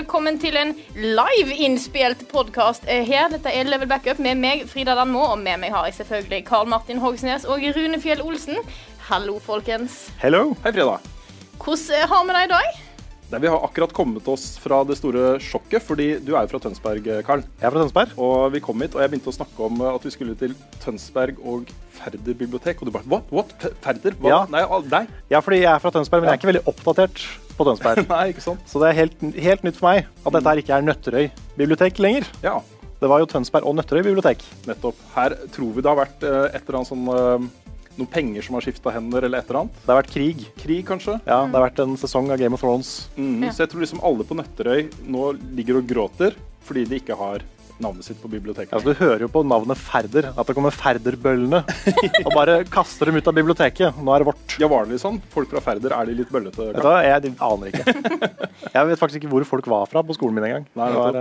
Velkommen til en live-innspilt podkast her. Dette er Level Backup med meg, Frida Danmo, og med meg har jeg selvfølgelig Karl Martin Hogsnes og Rune Fjell Olsen. Hallo, folkens. Hello. Hei, Frida. Hvordan har vi det i dag? Nei, vi har akkurat kommet oss fra det store sjokket, fordi du er jo fra Tønsberg, Karl. Jeg er fra Tønsberg. Og vi kom hit, og jeg begynte å snakke om at vi skulle til Tønsberg og Færder bibliotek. Og du bare What? What? Færder? Hva? Ja. Nei, nei. Ja, fordi jeg er fra Tønsberg, men jeg er ikke veldig oppdatert på Tønsberg. nei, ikke sant? Så det er helt, helt nytt for meg at dette her ikke er Nøtterøy bibliotek lenger. Ja, Det var jo Tønsberg og Nøtterøy bibliotek. nettopp. Her tror vi det har vært eh, et eller annet sånn eh, Noen penger som har skifta hender, eller et eller annet. Det har vært krig. Krig, kanskje. Ja, Det har vært en sesong av Game of Thrones. Mm, Ja. Så jeg tror liksom alle på Nøtterøy nå ligger og gråter fordi de ikke har navnet sitt på biblioteket. Altså, du hører jo på navnet Færder at det kommer Færderbøllene og bare kaster dem ut av biblioteket. Nå er det vårt. Ja, var det litt sånn? Folk fra Færder, er de litt bøllete? Vet du hva, Jeg aner ikke. Jeg vet faktisk ikke hvor folk var fra på skolen min engang. Nei, Det var,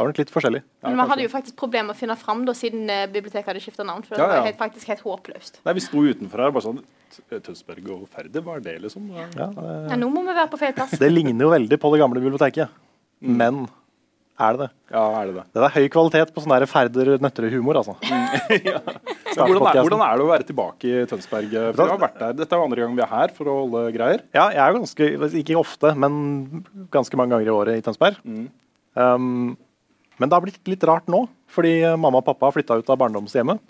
det var nok litt forskjellig. Men Vi hadde jo faktisk problemer med å finne fram da, siden eh, biblioteket hadde skifta navn. For det Ja, var helt, faktisk helt håpløst. Nei, vi sto utenfor her bare sånn Tønsberg og Færder, hva er det, liksom? Ja. Ja, det, Ja, nå må vi være på feil plass. det ligner jo veldig på det gamle biblioteket. Men er det det? ja, er det det? Det er høy kvalitet på sånn der Færder-Nøtterøy-humor, altså. ja. hvordan, er, hvordan er det å være tilbake i Tønsberg? For har vært der. Dette er jo andre gang vi er her for å holde greier. Ja, jeg er jo ganske, ikke ofte, men ganske mange ganger i året i Tønsberg. Um, men det har blitt litt rart nå, fordi mamma og pappa har flytta ut av barndomshjemmet.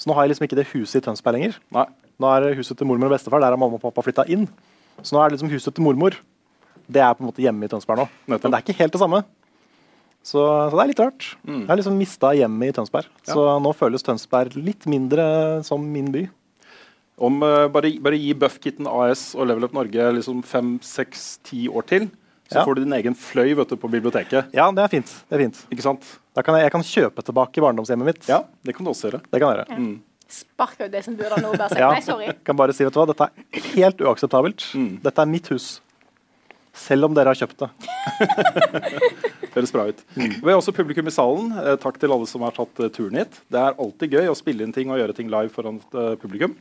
Så nå har jeg liksom ikke det huset i Tønsberg lenger. Nei. Nå er huset til mormor og bestefar, der har mamma og pappa flytta inn. Så nå er det liksom huset til mormor. Det er på en måte hjemme i Tønsberg nå. Nettopp. Men det er ikke helt det samme. Så, så det er litt rart. Jeg har liksom mista hjemmet i Tønsberg. Så nå føles Tønsberg litt mindre som min by. Om uh, bare, bare gi Buffkitten AS og Level Up Norge liksom fem, seks, ti år til, så Ja. får du din egen fløy vet du, på biblioteket. Ja, det er fint. Det er fint. Ikke sant? Da kan jeg, jeg kan kjøpe tilbake barndomshjemmet mitt. Ja, det kan du også gjøre. Det kan jeg gjøre. Sparka ut de som bor der nå bare si Ja. nei, sorry. Jeg kan bare si, vet du hva, Dette er helt uakseptabelt. Dette er mitt hus. Selv om dere har kjøpt det. Høres bra ut. Vi har også publikum i salen. Eh, takk til alle som har tatt eh, turen hit. Det er alltid gøy å spille inn ting og gjøre ting live foran eh, publikum.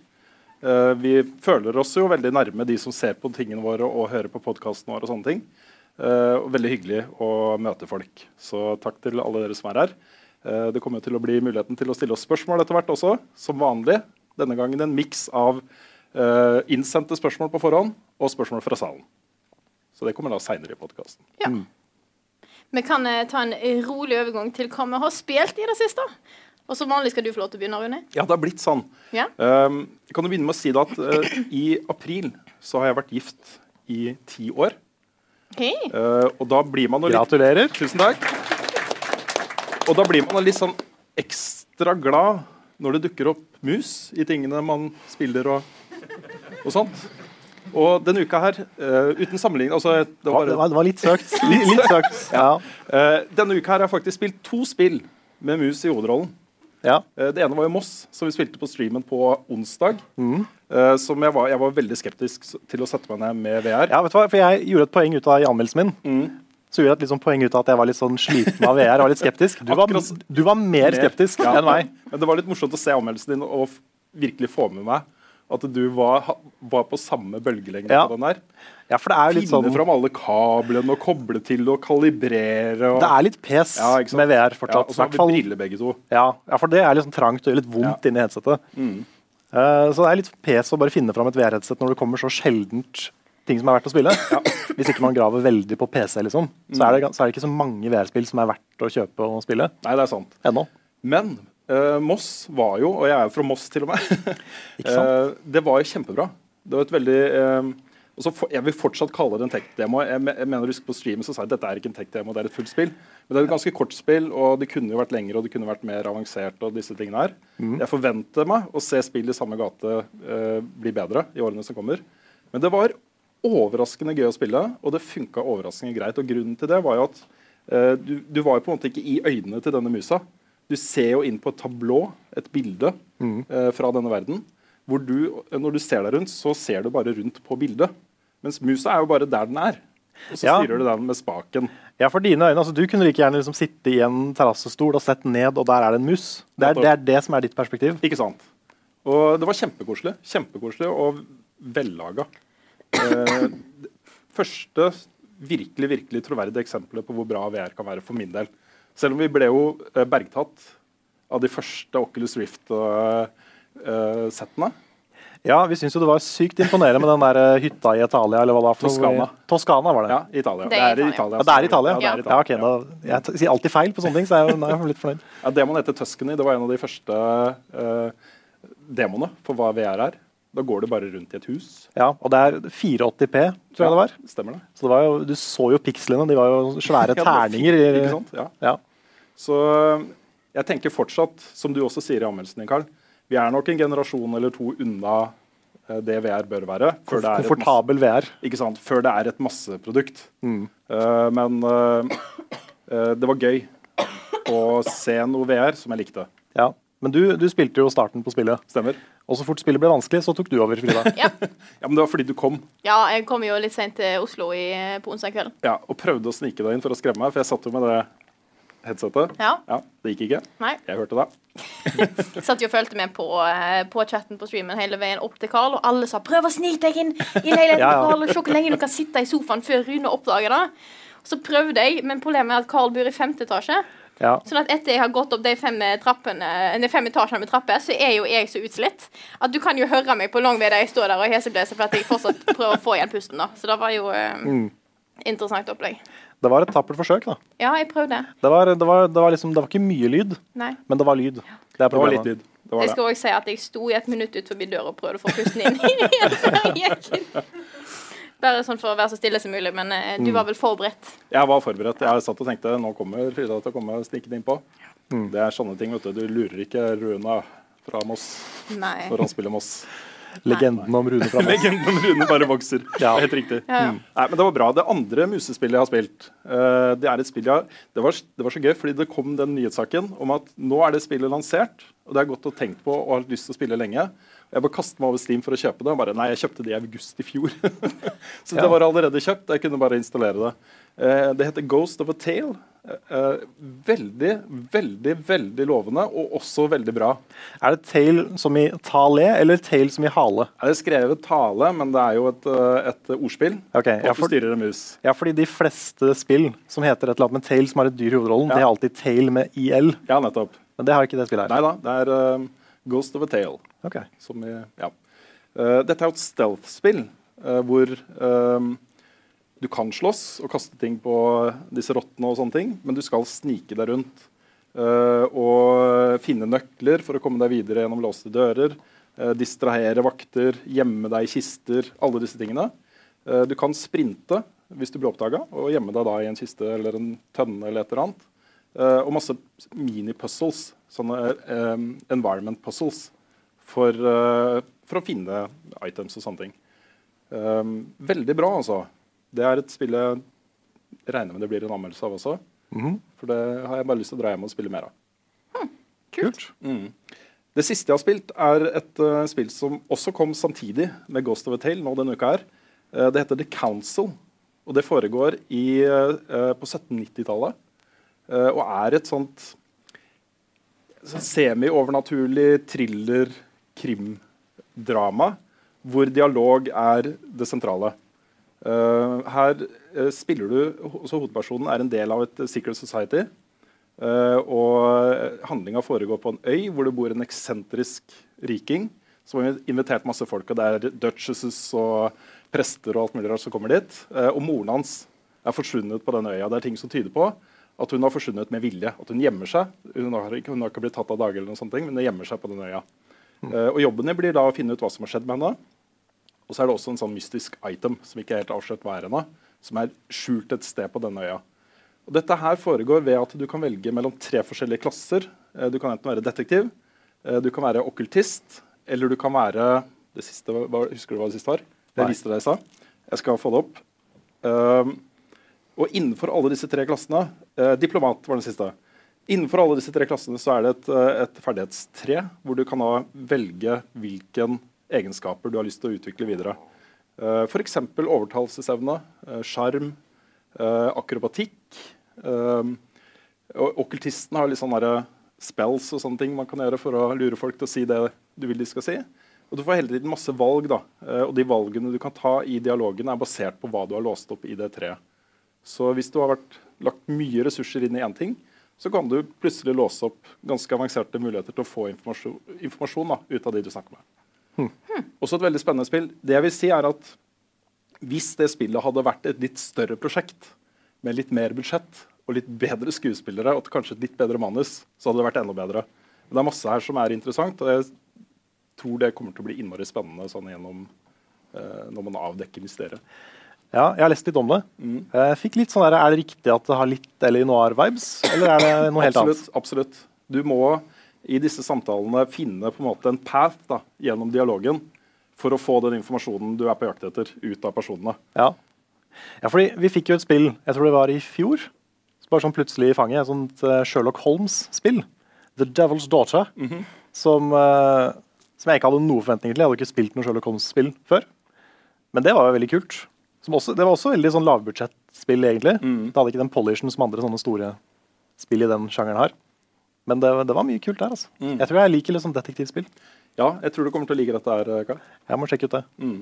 Eh, vi føler oss jo veldig nærme de som ser på tingene våre og hører på podkasten vår. og sånne ting. Eh, veldig hyggelig å møte folk. Så takk til alle dere som er her. Eh, det kommer til å bli muligheten til å stille oss spørsmål etter hvert også, som vanlig. Denne gangen en miks av innsendte spørsmål på forhånd og spørsmål fra salen. Så det kommer da seinere i podkasten. Ja. Vi kan ta en rolig overgang til hva vi har spilt i det siste. Og som vanlig skal du få lov til å begynne, Rune. Ja, det har blitt sånn. Ja. Um, jeg kan jo begynne med å si det at uh, i april så har jeg vært gift i ti år. Hei. Uh, og da blir man litt Gratulerer. Tusen takk. Og da blir man litt sånn ekstra glad når det dukker opp mus i tingene man spiller og, og sånt. Og denne uka her, uh, uten sammenligning altså, det var, var, det var, det var litt søkt. Litt, litt søkt. Ja. uh, Denne uka her har jeg faktisk spilt to spill med mus i hovedrollen. Ja. Eh, Det ene var jo Moss, som vi spilte på streamen på onsdag. Mm. Eh, Som jeg var, jeg var veldig skeptisk til å sette meg ned med VR. ja, vet du hva? For jeg gjorde et poeng ut av i anmeldelsen min. Mm. Så gjorde jeg et liksom poeng ut av at jeg var litt sånn sliten av VR og litt skeptisk. Du var, du var mer skeptisk Ja. enn meg. Men det var litt morsomt å se anmeldelsen din og virkelig få med meg at du var, var på samme bølgelengde Ja. på den der. Ja, for det er jo litt sånn... Finne fram alle kablene og koble til og kalibrere. Og, Det er litt pes Ja, med VR ja, fortsatt. og så har vi fall... briller begge to. Ja, ja, for det er litt sånn trangt og gjør litt vondt Ja. inni headsetet. Mm. Uh, så det er litt pes å bare finne fram et VR-headset når det kommer så sjeldent ting som er verdt å spille. Hvis ikke man graver veldig på PC, liksom, så, er det, så er det ikke så mange VR-spill som er verdt å kjøpe og spille Nei, det er sant. ennå. Men eh, Moss var jo, og jeg er jo fra Moss til og med, eh, det var jo kjempebra. Det var et veldig eh, og så for, Jeg vil fortsatt kalle det en tech-demo. Jeg, jeg mener du huske På streamen så sa jeg at dette er ikke en tech-demo, det er et fullt spill. Men det er et ganske kort spill, og det kunne jo vært lengre og det kunne vært mer avansert. og disse tingene her. Jeg forventer meg å se spill i samme gate bli bedre i årene som kommer. Men det var overraskende gøy å spille, og det funka overraskende greit. Og grunnen til det var jo at du, du var jo på en måte ikke i øynene til denne musa. Du ser jo inn på et tablå, et bilde eh, fra denne verden. Hvor du, når du ser deg rundt, så ser du bare rundt på bildet. Mens musa er jo bare der den er. Og så Ja. styrer du den med spaken. Ja, for dine øyne, altså Du kunne like gjerne liksom sitte i en terrassestol og sett ned, og der er det en mus. Det er, det er det som er ditt perspektiv. Ikke sant? Og det var kjempekoselig. Kjempekoselig og vellaga. Eh, første virkelig virkelig troverdige eksempelet på hvor bra VR kan være for min del. Selv om vi ble jo eh, bergtatt av de første Oculus Rift-settene. Ja, vi syns jo det var sykt imponerende med den der eh, hytta i Italia, eller hva det var for. Toskana. Toskana var det. ja, Italia. Det er i Italia. Ja, det er Italia? Ja, det er Ja, Italia. ok, da, Jeg sier alltid feil på sånne ting, så jeg nei, jeg er litt fornøyd. Ja, Demon heter Tuscany. Det var en av de første uh, demoene for hva VR er. Da går du bare rundt i et hus. Ja, Og det er 480P, tror jeg det var. Stemmer det. Så det var jo, Du så jo pikslene. De var jo svære Ja, det terninger. ja, Ikke sant? Ja. Ja. Så jeg tenker fortsatt, som du også sier i anmeldelsen din, Karl, vi er nok en generasjon eller to unna eh, det VR bør være. Før det er Komfortabel VR. ikke sant? Før det er et masseprodukt. Eh, men uh, uh, det var gøy å se noe VR som jeg likte. Ja. Men du, du spilte jo starten på spillet. Stemmer? Og så fort spillet ble vanskelig, så tok du over, Frida. Ja. Ja, men det var fordi du kom ja, jeg kom jo litt seint til Oslo i, på onsdag kveld. ja, og prøvde å snike deg inn for å skremme meg, for jeg satt jo med det headsetet. Ja. Det gikk ikke. Nei. Jeg hørte det. Satt jo og fulgte med på, eh, på chatten på streamen hele veien opp til Carl, og alle sa 'prøv å snike deg inn i leiligheten Ja, til ja. Carl', og se hvor lenge du kan sitte i sofaen før Rune oppdager det. Så prøvde jeg, men problemet er at Carl bor i femte etasje. Ja. Sånn at etter jeg har gått opp de fem, trappene, de fem etasjene med trapper, så er jo jeg så utslitt at du kan jo høre meg på lang vei der jeg står der og hesebløser for at jeg fortsatt prøver å få igjen pusten. da. Så det var jo eh, Mm. interessant opplegg. Det var et tappert forsøk, da. Ja, jeg prøvde. Det var, det, var, det, var liksom, det var ikke mye lyd, Nei. men det var lyd. Det er Det var litt lyd. Det var Jeg skal også si at jeg sto i et minutt ut forbi døra og prøvde å få pusten inn igjen før jeg gikk inn. Bare sånn for å være så stille som mulig, men eh, Mm. du var vel forberedt? Jeg var forberedt. Jeg satt og tenkte nå kommer Frida til å komme snikende innpå. Det er sånne ting, vet du. Du lurer ikke Runa fra Moss Nei. for å spille Moss. Legenden om Rune fra Moss. Legenden om Rune bare vokser. Ja. Helt riktig. Ja, ja. Mm. Nei, men Det var bra. Det andre musespillet jeg har spilt, uh, det er et spill jeg, det, var, det var så gøy, fordi det kom den nyhetssaken om at nå er det spillet lansert. og Det er godt å tenke på og har lyst til å spille lenge. Jeg bare kastet meg over Steam for å kjøpe det. og bare, Nei, jeg kjøpte det i august i fjor. så Ja. det var allerede kjøpt. Jeg kunne bare installere det. Eh, det heter Ghost of a Tale. Eh, veldig, veldig, veldig lovende, og også veldig bra. Er det tale som i tale, eller tale som i hale? Det er skrevet tale, men det er jo et, eh, et ordspill. Okay, og ja, du for- styrer en mus. Ja, fordi de fleste spill som heter et eller annet med tale, som har et dyr i hovedrollen, Ja. det er alltid tale med IL. Ja, nettopp. Men det har ikke det spillet her. Nei da, det er eh, Ghost of a Tale. Okay. Som i, ja. Eh, dette er jo et stealth-spill eh, hvor eh, du kan slåss og kaste ting på disse rottene og sånne ting, men du skal snike deg rundt. Uh, og finne nøkler for å komme deg videre gjennom låste dører. Uh, distrahere vakter, gjemme deg i kister. Alle disse tingene. Uh, du kan sprinte hvis du blir oppdaga, og gjemme deg da i en kiste eller en tønne eller et eller annet. Og masse mini-puzzles, sånne eh, environment puzzles, for, eh, for å finne items og sånne ting. Eh, veldig bra, altså. Det er et spill jeg regner med det blir en anmeldelse av også. For det har jeg bare lyst til å dra hjem og spille mer av. Kult. Mm. Det siste jeg har spilt, er et uh, spill som også kom samtidig med Ghost of a Tale nå denne uka. her. Uh, det heter The Council, og det foregår i, uh, på 1790-tallet. eh, og er et sånt semi-overnaturlig thriller-krimdrama hvor dialog er det sentrale. Uh, her uh, spiller du så Hovedpersonen er en del av et secret society. Eh, og handlinga foregår på en øy hvor det bor en eksentrisk riking som har invitert masse folk. og Det er duchesses og prester og alt mulig rart som kommer dit. Eh, og moren hans er forsvunnet på den øya. Det er ting som tyder på at hun har forsvunnet med vilje. At hun gjemmer seg. Hun har ikke, hun har ikke blitt tatt av dage, eller noen sånne ting, men hun gjemmer seg på den øya. Eh, og jobben din blir da å finne ut hva som har skjedd med henne. Og så er det også en sånn mystisk item som ikke er helt avslørt hva er henne, som er skjult et sted på denne øya. Og dette her foregår ved at du kan velge mellom tre forskjellige klasser. Uh, du kan enten være detektiv, uh, du kan være okkultist, eller du kan være det siste, hva, Husker du hva det siste var? Nei. viste deg i stad. Jeg skal få det opp. Um, og innenfor alle disse tre klassene eh, Diplomat var den siste. Innenfor alle disse tre klassene så er det et, eh, et ferdighetstre hvor du kan da velge hvilken egenskaper du har lyst til å utvikle videre. Eh, F.eks. overtalelsesevne, eh, sjarm, eh, akrobatikk. Og okkultisten har litt sånne spells og sånne ting man kan gjøre for å lure folk til å si det du vil de skal si. Og Du får hele tiden masse valg, da. Eh, og de valgene du kan ta i dialogen, er basert på hva du har låst opp i det treet. Så hvis du har vært, lagt mye ressurser inn i én ting, så kan du plutselig låse opp ganske avanserte muligheter til å få informasjon, informasjon da, ut av de du snakker med. Også et veldig spennende spill. Det jeg vil si er at Hvis det spillet hadde vært et litt større prosjekt, med litt mer budsjett og litt bedre skuespillere og kanskje et litt bedre manus, så hadde det vært enda bedre. Men det er masse her som er interessant, og jeg tror det kommer til å bli innmari spennende sånn gjennom eh, når man avdekker mysteriet. Ja, jeg har lest litt om det. Mm. Jeg fikk litt sånn der, Er det riktig at det har litt L.A. Noir-vibes, eller er det noe helt absolutt, annet? absolutt. Du må i disse samtalene finne på en måte en path da, gjennom dialogen for å få den informasjonen du er på jakt etter, ut av personene. Ja. ja, fordi vi fikk jo et spill, jeg tror det var i fjor, bare sånn plutselig i fanget, et sånt eh, Sherlock Holmes-spill. The Devil's Daughter. som, eh, som jeg ikke hadde noen forventninger til. Jeg hadde ikke spilt noe Sherlock Holmes-spill før. Men det var jo veldig kult. Som også, det var også veldig sånn lavbudsjettspill, egentlig. Det hadde ikke den polishen som andre sånne store spill i den sjangeren har. Men det, det var mye kult der. altså. Jeg tror jeg liker litt sånn detektivspill. Ja, jeg tror du kommer til å like dette her, Karl. Jeg må sjekke ut det. Mm.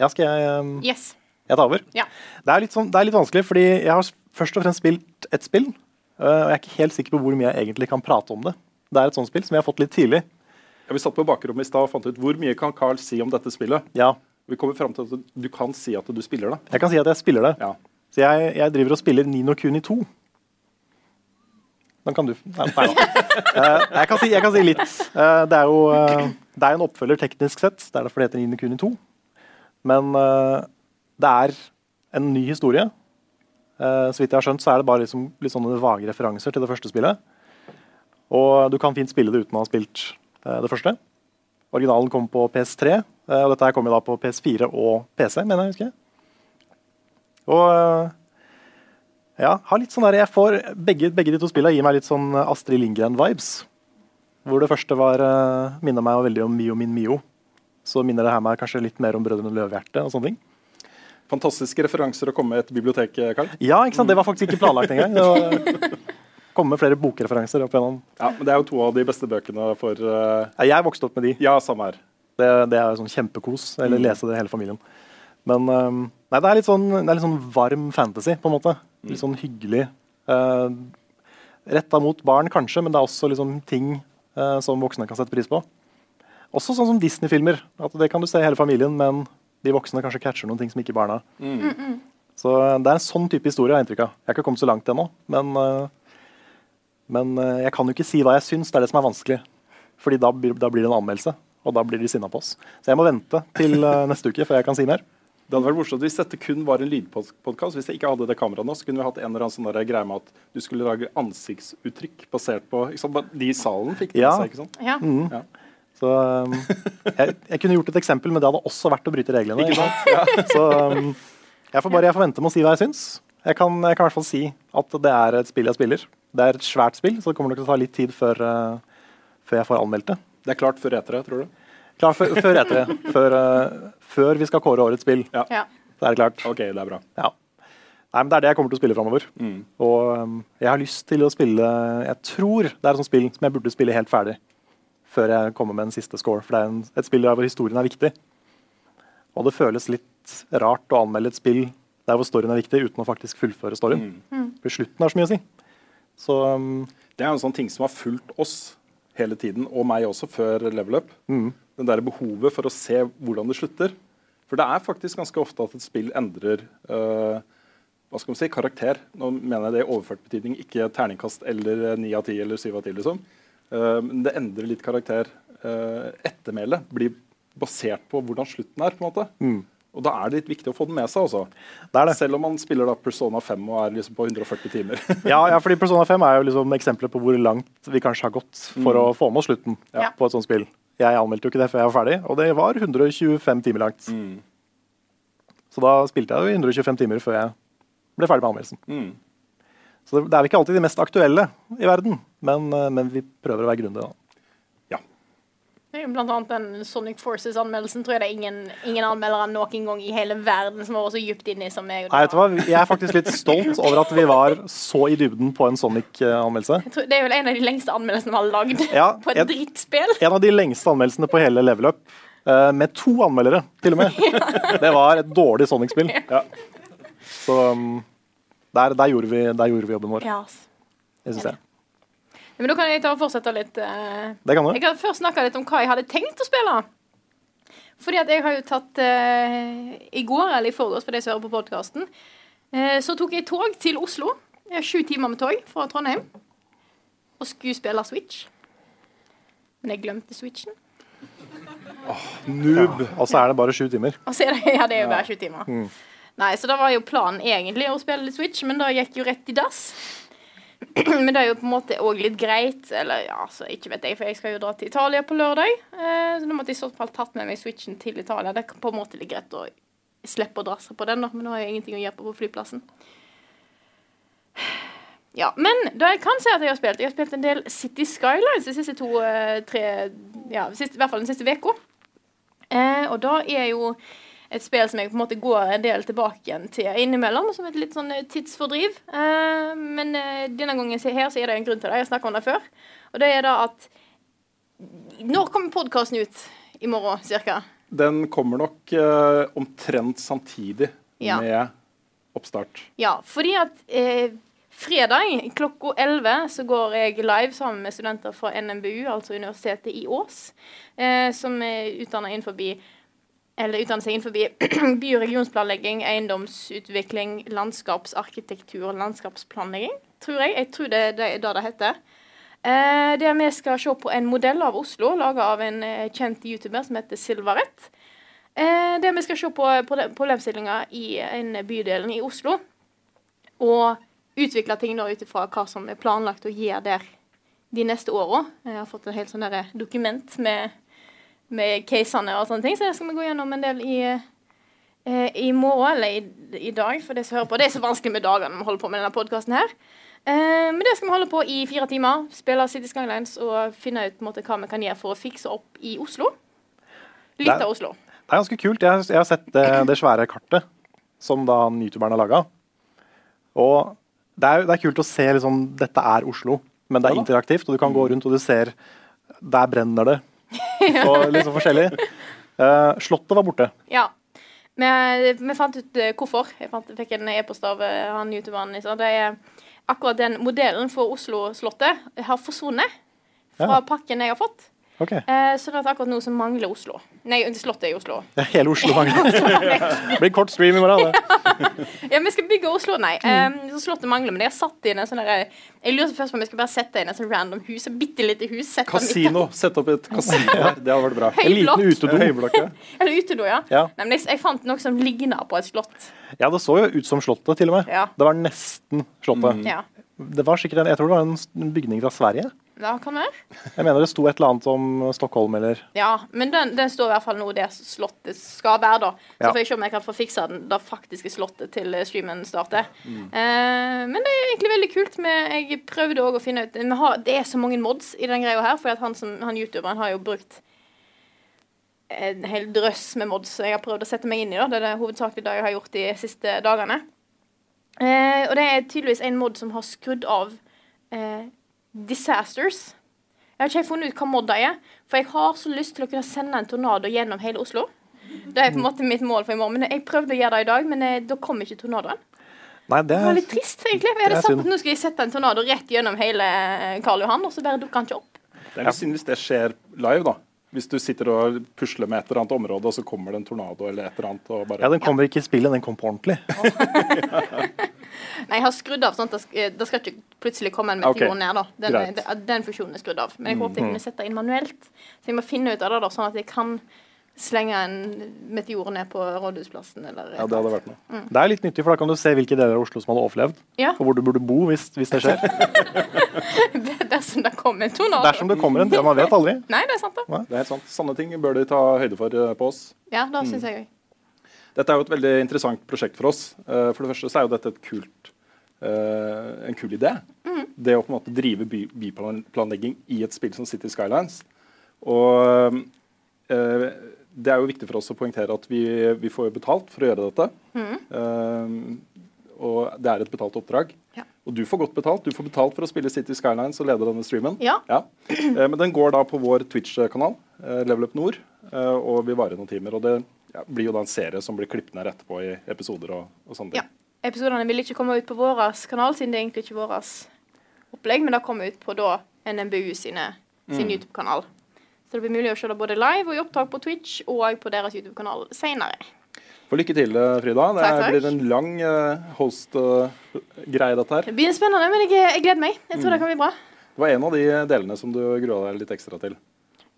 Ja, skal jeg, um, Yes. jeg tar over? Ja. Det er, litt sånn, det er litt vanskelig, fordi jeg har først og fremst spilt et spill. øh, og jeg er ikke helt sikker på hvor mye jeg egentlig kan prate om det. Det er et sånt spill som jeg har fått litt tidlig. Ja, vi satt på bakrommet i stad og fant ut hvor mye kan Carl si om dette spillet. Ja, Vi kommer frem til at du kan si at du spiller det. jeg kan si at jeg spiller det. Ja. Så jeg, jeg driver og spiller Nino Kuni 2. Den kan du Nei, nei da. Eh, jeg, kan si, jeg kan si litt. Eh, det er jo eh, det er en oppfølger teknisk sett. Det er derfor det heter Nino Kuni 2. Men det er en ny historie. Så vidt jeg har skjønt, så er det bare liksom, litt sånne vage referanser til det første spillet. Og du kan fint spille det uten å ha spilt det første. Originalen kom på PS3, eh, og dette her kommer da på PS4 og PC, mener jeg. husker jeg. Og eh, ja, har litt sånn der, jeg får, begge, begge de to spillene gir meg litt sånn Astrid Lindgren-vibes. Hvor det første var, eh, minner meg veldig om Mio min Mio. Så minner det her meg kanskje litt mer om Brødrene Løvehjerte og sånne ting. Fantastiske referanser å komme med et bibliotek, Karl. Ja, ikke sant? Det var faktisk ikke planlagt engang. Det var, komme med flere bokreferanser opp igjennom. Ja, men Det er jo to av de beste bøkene for uh... Jeg vokste opp med de. Ja, samme her. Det, det er sånn kjempekos. Eller lese det hele familien. Men um, nei, det er litt sånn, det er litt sånn varm fantasy, på en måte. Litt sånn hyggelig. Uh, Retta mot barn, kanskje, men det er også liksom ting uh, som voksne kan sette pris på. Også sånn som Disney-filmer. at Det kan du se i hele familien, men de voksne kanskje catcher noen ting som ikke barna. Så eh, det er en sånn type historie jeg har inntrykk av. Jeg har ikke kommet så langt ennå, men, men jeg kan jo ikke si hva jeg syns. Det er det som er vanskelig. Fordi da, da blir det en anmeldelse, og da blir de sinna på oss. Så jeg må vente til eh, neste uke før jeg kan si mer. Det hadde vært morsomt hvis dette kun var en lydpodkast. Hvis jeg ikke hadde det kameraet nå, så kunne vi hatt en eller annen sånn greie med at du skulle lage ansiktsuttrykk basert på ikke sant? De i salen fikk det Ja. seg, ikke sant? Ja. Ja. Så um, jeg, jeg kunne gjort et eksempel, men det hadde også vært å bryte reglene. Ikke sant? Så um, jeg får bare jeg får vente med å si hva jeg syns. Jeg kan, jeg kan i hvert fall si at det er et spill jeg spiller. Det er et svært spill, så det kommer nok til å ta litt tid før, uh, før jeg får anmeldt det. Det er klart før etere, tror du? Klart før, før etter det. Før, uh, før vi skal kåre årets spill. Ja. Så er det klart. OK, det er bra. Ja. Nei, men Det er det jeg kommer til å spille framover. Mm. Og um, jeg har lyst til å spille Jeg tror det er et sånt spill som jeg burde spille helt ferdig før jeg kommer med en siste score. For det er en, et spill der hvor historien er viktig. Og det føles litt rart å anmelde et spill der hvor storyen er viktig, uten å faktisk fullføre storyen. For slutten har så mye å si. Så um, Det er en sånn ting som har fulgt oss hele tiden, og meg også, før level up. Mm. Den der behovet for å se hvordan det slutter. For det er faktisk ganske ofte at et spill endrer uh, hva skal man si, karakter. Nå mener jeg det i overført betydning, ikke terningkast eller ni av ti eller syv av ti. Liksom. Uh, men det endrer litt karakter. Uh, ettermælet blir basert på hvordan slutten er. på en måte. Mm. Og da er det litt viktig å få den med seg. også. Det er det. Selv om man spiller da Persona 5 og er liksom på 140 timer. Ja, ja, fordi Persona 5 er jo liksom eksempler på hvor langt vi kanskje har gått for å få med oss slutten Ja. på et sånt spill. Jeg anmeldte jo ikke det før jeg var ferdig, og det var 125 timer langt. Så da spilte jeg jo 125 timer før jeg ble ferdig med anmeldelsen. Mm. Så det det er vel ikke alltid de mest aktuelle i verden, men, eh, men vi prøver å være grundige. da. Blant annet den Sonic Forces-anmeldelsen tror jeg det er ingen, ingen anmeldere noen gang i hele verden som har vært så dypt inni som meg. Nei, vet du hva? Jeg er faktisk litt stolt over at vi var så i dybden på en Sonic-anmeldelse. Det er vel en av de lengste anmeldelsene vi har lagd Ja, på et en, drittspill. En av de lengste anmeldelsene på hele Level Up. eh, med to anmeldere, til og med. Det var et dårlig Sonic-spill. Ja. Så um, der, der, gjorde vi, der gjorde vi jobben vår. Ja, ass. Det jeg. Men da kan jeg ta og fortsette litt. eh, Det kan du. Jeg kan først snakke litt om hva jeg hadde tenkt å spille. Fordi at jeg har jo tatt eh, I går, eller i forgårs, for de som hører på podkasten, så tok jeg tog til Oslo. Jeg har sju timer med tog fra Trondheim. Og skulle spille Switch. Men jeg glemte Switchen. Noob. Og så er det bare sju timer. Altså, er det, ja, det er jo bare sju timer. Nei, så da var jo planen egentlig å spille litt Switch, men da gikk jo rett i dass. men det er jo på en måte òg litt greit. Eller ja, så ikke vet jeg, for jeg skal jo dra til Italia på lørdag. Eh, så da måtte jeg i så fall tatt med meg Switchen til Italia. Det er på en måte litt greit å slippe å drasse på den, da, men nå har jeg ingenting å gjøre på på flyplassen. Ja, men da jeg kan si at jeg har spilt Jeg har spilt en del City Skylines de siste to, eh, tre Ja, siste, i hvert fall den siste uka. Eh, og da er jo et spill som jeg på en måte går en del tilbake igjen til innimellom, som et litt sånn eh, tidsfordriv. Eh, men eh, denne gangen her så er det en grunn til det. Jeg har snakka om det før. Og det er da at Når kommer podkasten ut? I morgen, cirka? Den kommer nok eh, omtrent samtidig Ja. med oppstart. Ja, fordi at eh, fredag klokka 11 så går jeg live sammen med studenter fra NMBU, altså Universitetet i Ås, eh, som er utdannet innenfor eller utdanner seg innenfor by- og regionsplanlegging, eiendomsutvikling, landskapsarkitektur landskapsplanlegging, tror jeg. Jeg tror det, er det det heter. Eh, der vi skal se på en modell av Oslo, laga av en eh, kjent YouTuber som heter Silvarett. Eh, der vi skal se på problemstillinga i en bydelen i Oslo. Og utvikle ting ut ifra hva som er planlagt å gjøre der de neste åra. Jeg har fått et helt sånn dokument med, med casene og sånne ting, så det skal vi gå gjennom en del i, eh, i morgen, eller i, i dag, for de som hører på. Det er så vanskelig med dagene vi holder på med denne podkasten her. Eh, men det skal vi holde på i fire timer. Spille City Skylines og finne ut måte, hva vi kan gjøre for å fikse opp i Oslo. Litt av Oslo. Det er ganske kult. Jeg, jeg har sett det, det svære kartet som da youtuberen har laga. Og det er, det er kult å se liksom Dette er Oslo, men det er interaktivt, og du kan gå rundt og du ser Der brenner det. Og litt sånn forskjellig. Uh, slottet var borte. Ja. Vi, vi fant ut eh, hvorfor. Jeg fant, fikk en e-post av eh, han youtuberen. Liksom. Det er akkurat den modellen for Oslo-slottet har forsvunnet fra Ja. pakken jeg har fått. Ok. Eh, sånn er akkurat nå som mangler Oslo. Nei, Slottet i Oslo. Ja, hele Oslo mangler. Det blir kort stream i morgen. Det. Ja, vi skal bygge Oslo, nei. Mm. Eh, så Slottet mangler, men jeg har satt inn en sånn derre Jeg lurer først på om jeg skal bare sette inn et sånn random hus. Et bitte lite hus. sette Kasino. Sette opp et kasino her. Det hadde vært bra. En liten utedo. Høyblokke. Eller utedo, ja. Ja. Nei, men jeg, jeg fant noe som ligna på et slott. ja, det så jo ut som Slottet, til og med. Ja. Det var nesten Slottet. Ja. Det var sikkert en, Jeg tror det var en bygning fra Sverige. Ja, kan være? Jeg mener det sto et eller annet om Stockholm eller Ja, men den, den står i hvert fall nå der slottet skal være, da. Så Ja. får jeg se om jeg kan få fiksa den, det faktiske slottet til eh, streamen starter. Eh, men det er egentlig veldig kult. Med, jeg prøvde òg å finne ut har, Det er så mange mods i den greia her, for at han, som, han youtuberen har jo brukt en hel drøss med mods jeg har prøvd å sette meg inn i. da. Det er det hovedsakelig det jeg har gjort de siste dagene. Eh, og det er tydeligvis en mod som har skrudd av eh, disasters. Jeg har ikke helt funnet ut hva Modda er, for jeg har så lyst til å kunne sende en tornado gjennom hele Oslo. Det er på en måte mitt mål for i morgen. Men Jeg prøvde å gjøre det i dag, men eh, da kom ikke tornadoen. Nei, det er, Det var litt trist, egentlig. Jeg hadde sagt synd. at nå skal jeg sette en tornado rett gjennom hele eh, Karl Johan, og så bare dukker han ikke opp. Det er litt synd hvis det skjer live, da. Hvis du sitter og pusler med et eller annet område, og så kommer det en tornado eller et eller annet og bare Ja, den kommer ikke i spillet, den kom på ordentlig. Nei, jeg har skrudd av sånn at det skal, ikke plutselig komme en meteor okay. ned. da. Den, den, den funksjonen er skrudd av. Men jeg håper jeg kunne sette inn manuelt. Så jeg må finne ut av det, da, sånn at jeg kan slenge en meteor ned på Rådhusplassen, eller Ja, det hadde vært noe. Mm. Det er litt nyttig, for da kan du se hvilke deler av Oslo som hadde overlevd. Ja. Og hvor du burde bo hvis, hvis det skjer. Dersom det kommer en tornado. Dersom det kommer en. Ja, man vet aldri. Nei, det er sant, da. Det er helt sant. Sanne ting bør de ta høyde for eh, på oss. Ja, det Mm. jeg òg. Dette er jo et veldig interessant prosjekt for oss. Eh, For det første så er jo dette et kult, eh, en kul idé. Det å på en måte drive by byplanlegging i et spill som City Skylines. Og eh, det er jo viktig for oss å poengtere at vi, vi får betalt for å gjøre dette. Eh, og det er et betalt oppdrag. Ja. Og du får godt betalt. Du får betalt for å spille City Skylines og lede denne streamen. Ja. Eh, men den går da på vår Twitch-kanal, Level Up Nord, og vil vare noen timer. Og det ja, blir jo da en serie som blir klippet ned etterpå i episoder og, og sånne ting. Ja. Episodene vil ikke komme ut på vår kanal, siden det er egentlig ikke vårt opplegg, men det kommer ut på da NMBU sine, sin Mm. YouTube-kanal. Så det blir mulig å se det både live og i opptak på Twitch og på deres YouTube-kanal senere. For lykke til, eh, Frida. Det Takk, takk. blir en lang uh, host-greie, dette her. Det blir spennende, men jeg, jeg gleder meg. Jeg tror Mm. det kan bli bra. Det var en av de delene som du grua deg litt ekstra til.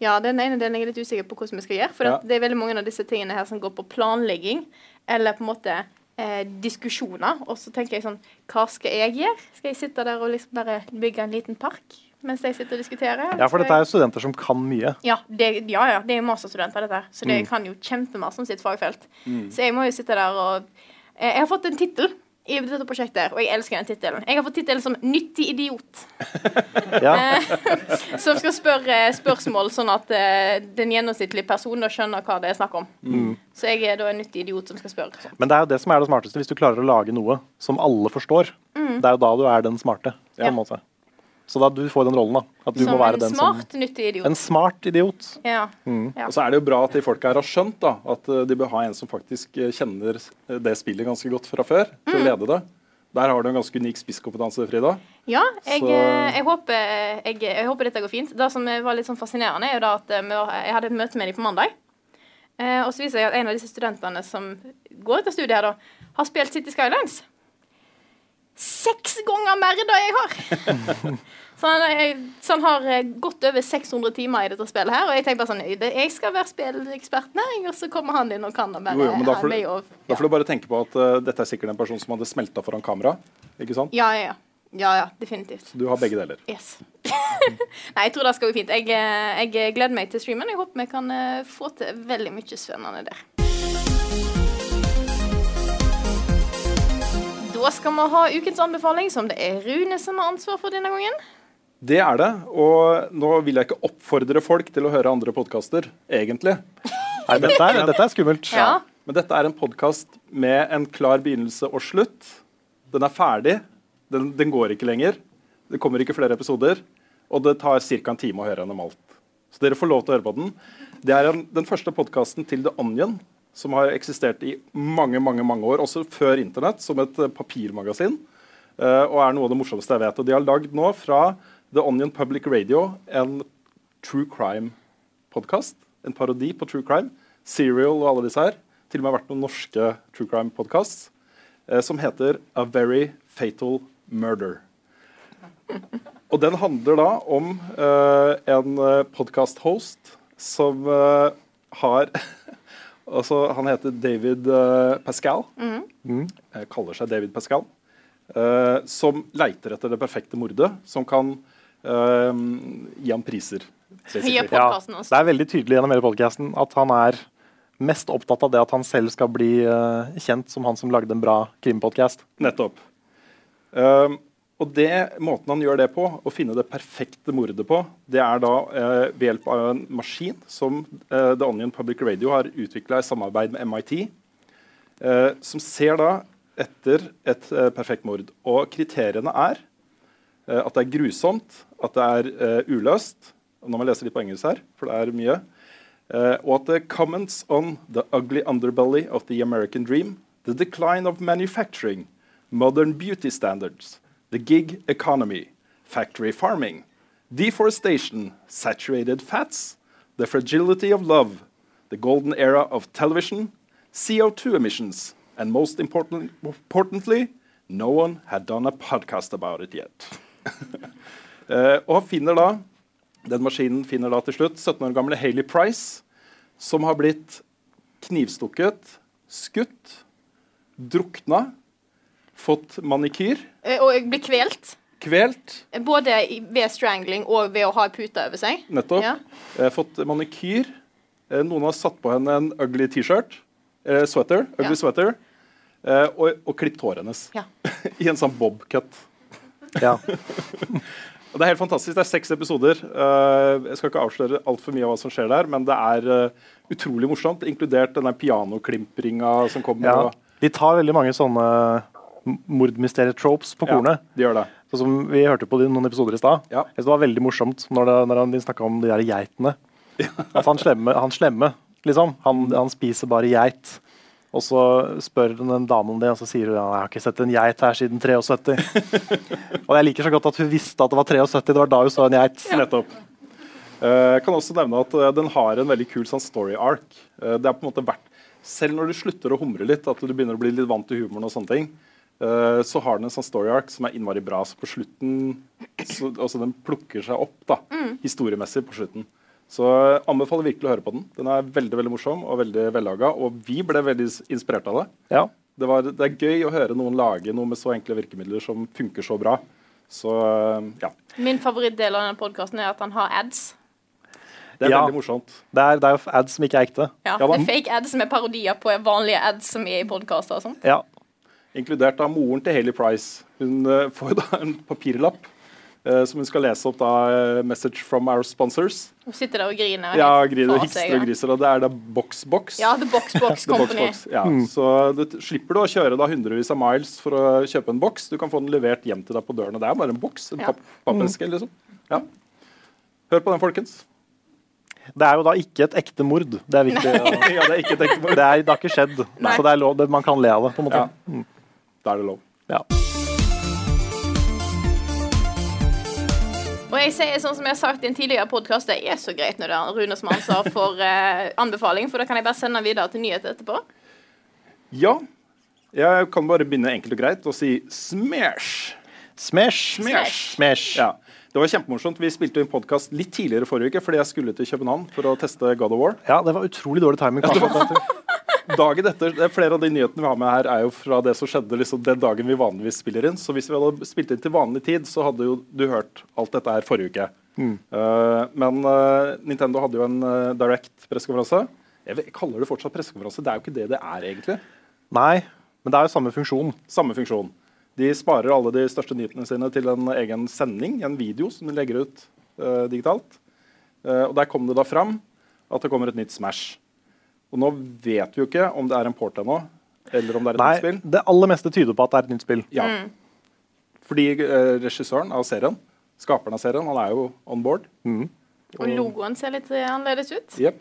Ja, den ene delen jeg er litt usikker på hvordan vi skal gjøre. For Ja. det er veldig mange av disse tingene her som går på planlegging, eller på en måte eh, diskusjoner. Og så tenker jeg sånn Hva skal jeg gjøre? Skal jeg sitte der og liksom bare bygge en liten park mens jeg sitter og diskuterer? Ja, for dette er jo studenter som kan mye. Ja, det, ja, ja, det er masterstudenter, dette. Så det Mm. kan jo kjempemasse om sitt fagfelt. Mm. Så jeg må jo sitte der og eh, Jeg har fått en tittel i dette prosjektet, og jeg elsker den tittelen. Jeg har fått tittelen som 'Nyttig idiot'. Ja. Som skal spørre spørsmål sånn at eh, den gjennomsnittlige personen skjønner hva det er snakk om. Mm. Så jeg er da en nyttig idiot som skal spørre. Sånn. Men det er jo det som er det smarteste, hvis du klarer å lage noe som alle forstår. Mm. Det er jo da du er den smarte. på Ja. måte. Så da du får den rollen, da. At du Som må være en den smart, som nyttig idiot. En smart idiot. Ja. Mm. Ja. Og så er det jo bra at de folka her har skjønt da, at eh, de bør ha en som faktisk eh, kjenner eh, det spillet ganske godt fra før, til å Mm. lede det. Der har du en ganske unik spisskompetanse, Frida. Ja, jeg, jeg, håper, jeg, jeg håper dette går fint. Det som var litt sånn fascinerende, er jo da at jeg hadde et møte med dem på mandag. Og så viser jeg at en av disse studentene som går dette studiet, her da, har spilt City Skylines. Seks ganger mer enn det jeg har! så, han, så han har gått godt over 600 timer i dette spillet her. Og jeg tenker bare sånn Jeg skal være spilleksperten her, og så kommer han inn og kan det bare. Jo, jo, men da får, du, og- da får du bare tenke på at uh, dette er sikkert en person som hadde smelta foran kamera. Ikke sant? Ja, ja, ja. Ja, ja, definitivt. Du har begge deler. Yes. Nei, jeg tror det skal gå fint. Jeg, eh, jeg gleder meg til streamen. Jeg håper vi kan eh, få til veldig mye spennende der. Da skal vi ha ukens anbefaling, som det er Rune som har ansvar for denne gangen. Det er det. Og nå vil jeg ikke oppfordre folk til å høre andre podkaster, egentlig. Nei, dette er, dette er skummelt. Ja. Men dette er en podkast med en klar begynnelse og slutt. Den er ferdig. Den, den går ikke lenger. Det kommer ikke flere episoder. Og det tar ca. en time å høre gjennom alt. Så dere får lov til å høre på den. Det er en, den første podkasten til The Onion, som har eksistert i mange mange, mange år, også før Internett, som et eh, papirmagasin. eh, og er noe av det morsomste jeg vet. Og de har lagd nå fra The Onion Public Radio en true crime-podkast. En parodi på true crime. Serial og alle disse her. Til og med vært noen norske true crime-podkasts eh, som heter A Very Fatal Murder. Og den handler da om uh, en podkast-host som uh, har Altså, han heter David eh, Pascal. Mm. Mm. kaller seg David Pascal. Uh, som leiter etter det perfekte mordet, som kan uh, gi ham priser. også. det er veldig tydelig gjennom hele podkasten at han er mest opptatt av det at han selv skal bli uh, kjent som han som lagde en bra krimpodcast. Nettopp. Um, og det, måten han gjør det på, å finne det perfekte mordet på, det er da eh, ved hjelp av en maskin som eh, The Onion Public Radio har utvikla i samarbeid med MIT, eh, som ser da etter et eh, perfekt mord. Og kriteriene er eh, at det er grusomt, at det er eh, uløst Nå må jeg lese litt på engelsk her, for det er mye. Og at det comments on the ugly underbelly of the American dream, the decline of manufacturing, modern beauty standards, the gig economy, factory farming, deforestation, saturated fats, the fragility of love, the golden era of television, CO2 emissions, and most important, importantly, no one had done a podcast about it yet. uh, og finner da, Den maskinen finner da til slutt 17 år gamle Haley Price, som har blitt knivstukket, skutt, drukna, fått manikyr, Eh, Og jeg blir kvelt. kvelt, Både ved strangling og ved å ha pute over seg. nettopp, Ja. eh, fått manikyr. Eh, noen har satt på henne en ugly T-shirt, eh, sweater, ugly Ja. sweater, eh, og, og klippet håret hennes Ja. i en sånn bob-cut. Ja. Og Det er helt fantastisk. Det er seks episoder. Eh, jeg skal ikke avsløre altfor mye av hva som skjer der, men det er utrolig morsomt, inkludert denne pianoklimpringa som kommer. ja. De tar veldig mange sånne mordmysterietropes på kornet. Ja, de gjør det. Så som Vi hørte på noen episoder i stad. Ja. Det var veldig morsomt når, det, når han, snakka om de der geitene. At han slemme, han slemme liksom. Han, han spiser bare geit. Og så spør den damen om det, og så sier hun ja, jeg har ikke sett en geit her siden 73. og jeg liker så godt at hun visste at det var 73, det var da hun så en geit. Ja. Nettopp. Eh, Jeg kan også nevne at eh, den har en veldig kul sånn story arc. Eh, Det er på en måte verdt Selv når du slutter å humre litt, at du begynner å bli litt vant til humoren, og sånne ting, eh, så har den en sånn story arc som er innmari bra. Så på slutten så, altså Den plukker seg opp da, historiemessig på slutten. Så jeg anbefaler virkelig å høre på den. Den er veldig veldig morsom og veldig vellaga. Og vi ble veldig inspirert av det. Ja. Det, var, det er gøy å høre noen lage noe med så enkle virkemidler som funker så bra. Så eh, ja. Min favorittdel av denne podkasten er at han har ads. Det er Ja. veldig morsomt. Det er, det er ads som ikke er ekte. Ja, Ja, det er fake ads som er parodier på vanlige ads som er i podkaster og sånn. Ja. Inkludert av moren til Hailey Price. Hun eh, får da en papirlapp eh, som hun skal lese opp da eh, 'Message from our sponsors'. Hun sitter der og griner. Ja, griner og hikster og griser, og det er da Boxbox. Ja, The Box Box The Company. Box Box, ja. Så du slipper du å kjøre da hundrevis av miles for å kjøpe en boks. Du kan få den levert hjem til deg på døren. Og det er bare en boks. En Ja. papp pappeske, liksom. Ja. Hør på den, folkens. Det er jo da ikke et ekte mord. Det er viktig. ja, det er ikke et ekte mord. Det, er, det har ikke skjedd, Nei. så det er lov, det, man kan le av det. på en måte. Ja. Da er det lov. Ja. Og jeg sier sånn som jeg har sagt i en tidligere podkast, det er så greit når det er Rune som har ansvar for eh, anbefaling, for da kan jeg bare sende den videre til nyhet etterpå. Ja. Jeg kan bare begynne enkelt og greit og si smash. Smash. Smash. Smash. Ja. Det var kjempemorsomt. Vi spilte en podkast litt tidligere forrige uke fordi jeg skulle til København for å teste God of War. Ja, det var utrolig dårlig timing. kanskje. Dagen etter, er Flere av de nyhetene vi har med her, er jo fra det som skjedde liksom den dagen vi vanligvis spiller inn. Så hvis vi hadde spilt inn til vanlig tid, så hadde jo du hørt alt dette her forrige uke. Eh, men uh, Nintendo hadde jo en uh, direct pressekonferanse. Jeg jeg kaller det fortsatt pressekonferanse. Det er jo ikke det det er, egentlig. Nei, men det er jo samme funksjon. Samme funksjon. De sparer alle de største nyhetene sine til en egen sending, en video som de legger ut digitalt. Og Der kom det da fram at det kommer et nytt Smash. Og Nå vet vi jo ikke om det er en port ennå, eller om det er et Nei, nytt spill. Det aller meste tyder på at det er et nytt spill. Ja. Fordi eh, regissøren av serien, skaperen av serien, han er jo on board. Og logoen ser litt eh, annerledes ut. Jepp.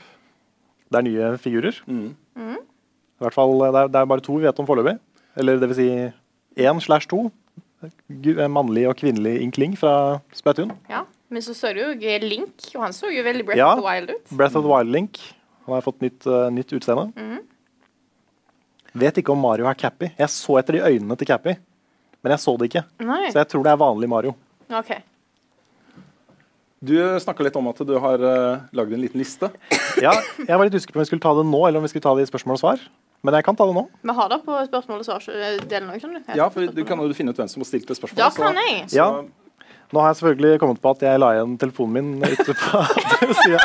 Det er nye figurer. Mm. I hvert fall, det er, det er bare to vi vet om foreløpig. Eller det vil si én slash to. Eh, Mannlig og kvinnelig inkling fra Splatoon. Ja. Men så så du jo Link, og han så jo veldig Breath Ja. of the Wild ut. Breath of the Wild Link. Han har fått nytt, uh, nytt utseende. Mm. Vet ikke om Mario har Cappy. Jeg så etter de øynene til Cappy, men jeg så det ikke. Nei. Så jeg tror det er vanlig Mario. Okay. Du snakka litt om at du har uh, lagd en liten liste. Ja, jeg var litt usikker på om vi skulle ta det nå, eller om vi skulle ta det i spørsmål og svar. Men jeg kan ta det nå. Vi har det på spørsmål og svar-delen òg, skjønner du. Ja, for Du kan jo finne ut hvem som har stilt det spørsmålet. Da kan jeg. så- Ja. Nå har jeg selvfølgelig kommet på at jeg la igjen telefonen min ute på sida.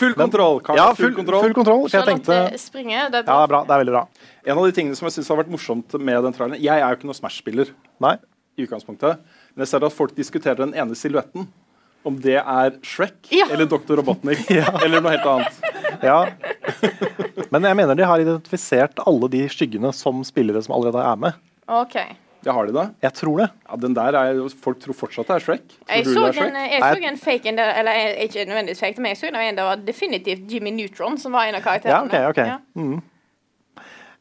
Full kontroll. Karl. Ja, full, full, kontroll. full kontroll. For jeg tenkte springe. Det er Ja, bra. det er bra. Det er veldig bra. En av de tingene som jeg synes har vært morsomt med den traileren Jeg er jo ikke noen Smash-spiller Nei. i utgangspunktet, men jeg ser at folk diskuterer den ene silhuetten. Om det er Shrek Ja. eller Dr. Robotnik eller noe helt annet. Ja. Men jeg mener de har identifisert alle de skyggene som spillere som allerede er med. OK. Ja, har de det? Jeg tror det. Ja, den der er Folk tror fortsatt det er Shrek. Tror Jeg så, det en, jeg så en fake en der, eller ikke nødvendigvis fake, men jeg så en der var definitivt Jimmy Neutron som var en av Ja, karakterene. ok, ok. Ja.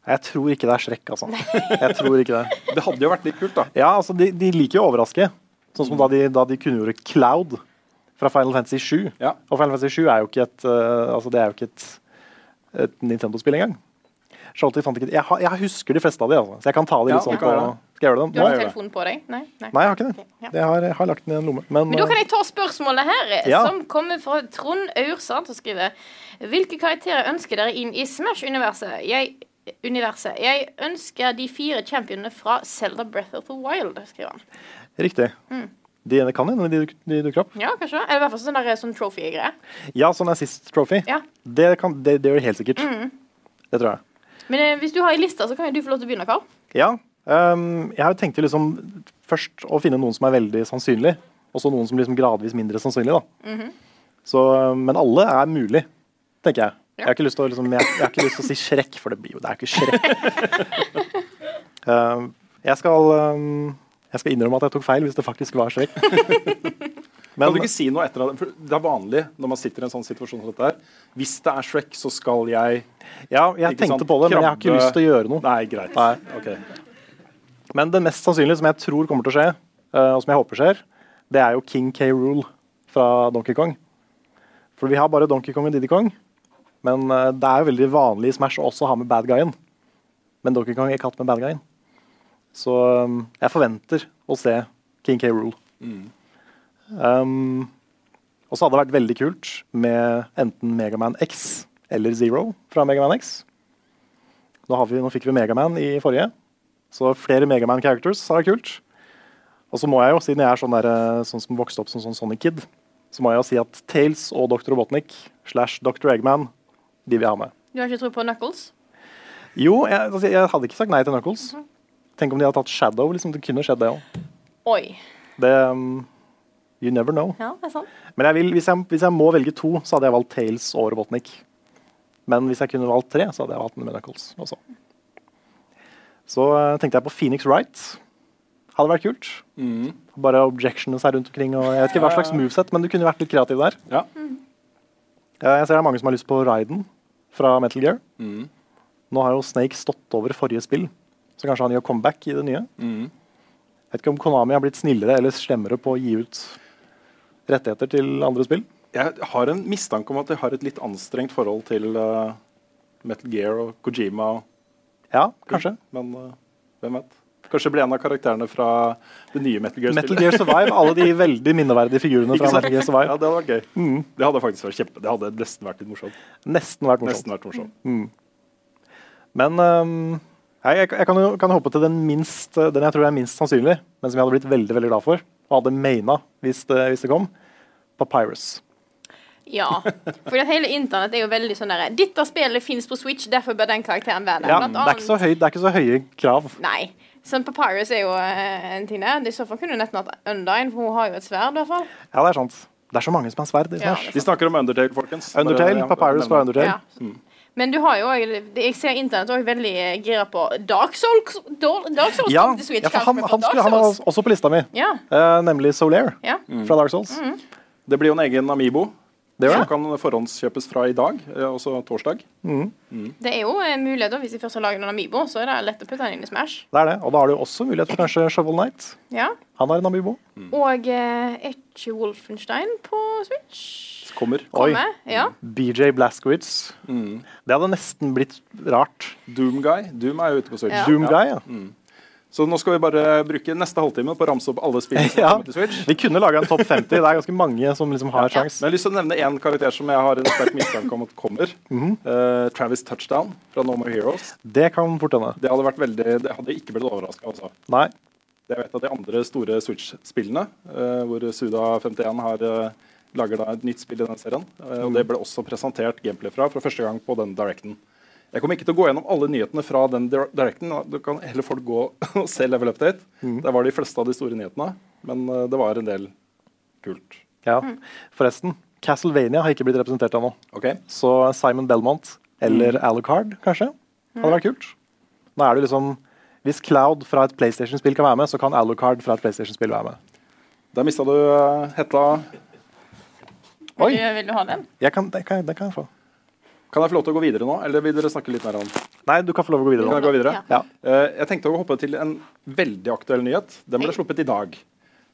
Jeg tror ikke det er Shrek, altså. Jeg tror ikke det. Det hadde jo vært litt kult, da. Ja, altså, de, de liker jo å overraske. Sånn som da de, da de kunngjorde Cloud fra Final Fantasy 7. Ja. Og Final Fantasy 7 er jo ikke et, uh, altså, det er jo ikke et, et Nintendo-spill engang. Charlotte fant ikke Jeg, har, jeg husker de fleste av de, altså. så jeg kan ta de Ja, litt sånn du på. Skal jeg gjøre det? Du har telefonen på deg? Nei? Nei. Nei, jeg har ikke det. Okay, ja. Jeg har, jeg har lagt den i en lomme. Men, Men da kan eh, jeg ta spørsmålet her, eh, Ja. som kommer fra Trond Aursand, som skriver Hvilke karakterer ønsker dere inn i Smash-universet? Jeg, universet. jeg ønsker de fire championene fra Zelda Breath of the Wild, skriver han. riktig. Mm. De, det kan hende de, de dukker opp. Ja, kanskje? Eller i hvert fall sånn der, sånn trophy-greie. Ja, sånn assist trophy. Ja. Mm. Det, kan, det, det gjør de helt sikkert. Det tror jeg. Men eh, hvis du har ei liste, så kan jo du få lov til å begynne, Karl. Ja. Um, jeg har jo tenkt liksom først å finne noen som er veldig sannsynlig, og så noen som liksom gradvis mindre sannsynlig. da. Mhm. så, men alle er mulig, tenker jeg. Jeg har å, liksom, jeg, jeg har ikke lyst til å si Shrek, for det blir jo det er ikke Shrek. Ehm, jeg, skal, ehm, jeg skal innrømme at jeg tok feil hvis det faktisk var Shrek. kan du ikke si noe etter det? For det er vanlig når man sitter i en sånn situasjon som dette her. Hvis det er Shrek, så skal jeg Ja, jeg tenkte sant? på det, men jeg har ikke lyst til å gjøre noe. Nei, greit. Nei. Okay. Men det mest sannsynlige som jeg tror kommer til å skje, eh, og som jeg håper skjer, det er jo King K. Rule fra Donkey Kong. For vi har bare Donkey Kong og Diddy Kong. Men eh, det er jo veldig vanlig i Smash å også ha med bad guyen. Men Donkey Kong er ikke hatt med bad guyen. Så um, jeg forventer å se King K. Rule. Um, og så hadde det vært veldig kult med enten Megaman X eller Zero fra Megaman X. Nå, har vi, nå fikk vi Megaman i forrige, så flere Megaman characters har vært kult. Og så må jeg jo, siden jeg er sånn, der, eh, sånn som vokste opp som sånn Sonic Kid, så må jeg jo si at Tales og Dr. Robotnik slash Dr. Eggman, de vil jeg ha med. Du har ikke tro på Knuckles? Jo, jeg, altså, jeg hadde ikke sagt nei til Knuckles. Tenk om de hadde tatt Shadow. liksom, Det kunne skjedd, det òg. Det um, You never know. Ja, det er sant. Men jeg vil, hvis, jeg, hvis jeg må velge to, så hadde jeg valgt Tales og Robotnik. Men hvis jeg kunne valgt tre, så hadde jeg valgt med Knuckles også. Så uh, tenkte jeg på Phoenix Wright. Hadde vært kult. Mm. Bare objections her rundt omkring. Og jeg vet ikke hva slags moveset, men du kunne vært litt kreativ der. Ja. Ja, Jeg ser det er mange som har lyst på Raiden fra Metal Gear. Mm. Nå har jo Snake stått over forrige spill, så kanskje han gjør comeback i det nye. Mm. Jeg vet ikke om Konami har blitt snillere eller slemmere på å gi ut rettigheter til andre spill. Jeg har en mistanke om at jeg har et litt anstrengt forhold til uh, Metal Gear og Kojima. Ja, kanskje. Men uh, hvem vet? Kanskje bli en av karakterene fra det nye Metal Gear-spillet. Metal Gear Survive, alle de veldig minneverdige figurene fra? Metal Gear Survive. Ja, det hadde vært gøy. Mm. Det hadde faktisk vært kjempe Det hadde nesten vært litt morsomt. Nesten vært morsomt. Nesten vært morsomt. Mm. Men um, jeg, jeg, kan jo kan hoppe til den, minst, den jeg tror er minst sannsynlig, men som jeg hadde blitt veldig veldig glad for, hadde maina hvis det, hvis det kom. Papyrus. Ja. For hele internett er jo veldig sånn derre Dette spillet fins på Switch, derfor bør den karakteren være der. Ja, det, er ikke så høy, det er ikke så høye krav. Nei. Sånn Papyrus er jo eh, en ting der. I så fall kunne du nesten hatt Undyne, for hun har jo et sverd, i hvert fall. Ja, det er sant. Det er så mange som har sverd i Ja. Vi snakker om Undertale, folkens. Undertale, Papyrus på fra Undertale. Ja. Men du har jo også, Jeg ser internett òg veldig eh, gira på Dark Souls. Dark Souls Ja, Switch, ja, for han, han, skulle, han var også på lista mi, Ja. uh, nemlig Solaire ja. fra Dark Souls. Det blir jo en egen Amibo. Det ja. kan forhåndskjøpes fra i dag, eh, også torsdag. Det er jo en mulighet, da, hvis de først har laget en Amibo, så er det lett å putte den inn i Smash. Det er det. Og da har du også mulighet for kanskje Shovel Knight. Ja. Han har en Amiibo. Og eh, er ikke Wolfenstein på Switch? Kommer. Oi. Komme? Ja. BJ Blaskowitz. Mm. Det hadde nesten blitt rart. Doomguy. Doom er jo ute på Switch. Ja. Doom Guy, ja. Så nå skal vi bare bruke neste halvtime på å ramse opp alle spillene som Ja. kommer til Switch. Vi kunne laga en topp 50. Det er ganske mange som liksom har Men sjans. jeg har lyst til å nevne én karakter som jeg har en sterk mistanke om at kommer. Mm -hmm. uh, Travis Touchdown fra No More Heroes. Det kan fort hende. Det hadde vært veldig Det hadde ikke blitt overraska. Altså. Nei. Det er et av de andre store Switch-spillene, uh, hvor Suda51 har uh, lager da et nytt spill i den serien. Og Det ble også presentert gameplay fra for første gang på den directen. Jeg kommer ikke til å gå gjennom alle nyhetene fra den dir- directen. Du kan heller folk gå og se Level Update. Der var de fleste av de store nyhetene, men eh, det var en del kult. Ja. Forresten, Castlevania har ikke blitt representert ennå. Okay. Så Simon Belmont eller Alucard, kanskje, hadde vært kult. Da er det liksom Hvis Cloud fra et PlayStation-spill kan være med, så kan Alucard fra et PlayStation-spill være med. Der mista du eh, hetta. Oi. Vil, du- vil du ha den? Jeg kan, den, kan, den kan jeg få. Kan jeg få lov til å gå videre nå, eller vil dere snakke litt mer om Nei, du kan få lov til å gå videre Kan jeg gå videre? Ja. Uh, jeg tenkte å hoppe til en veldig aktuell nyhet. Den ble sluppet i dag.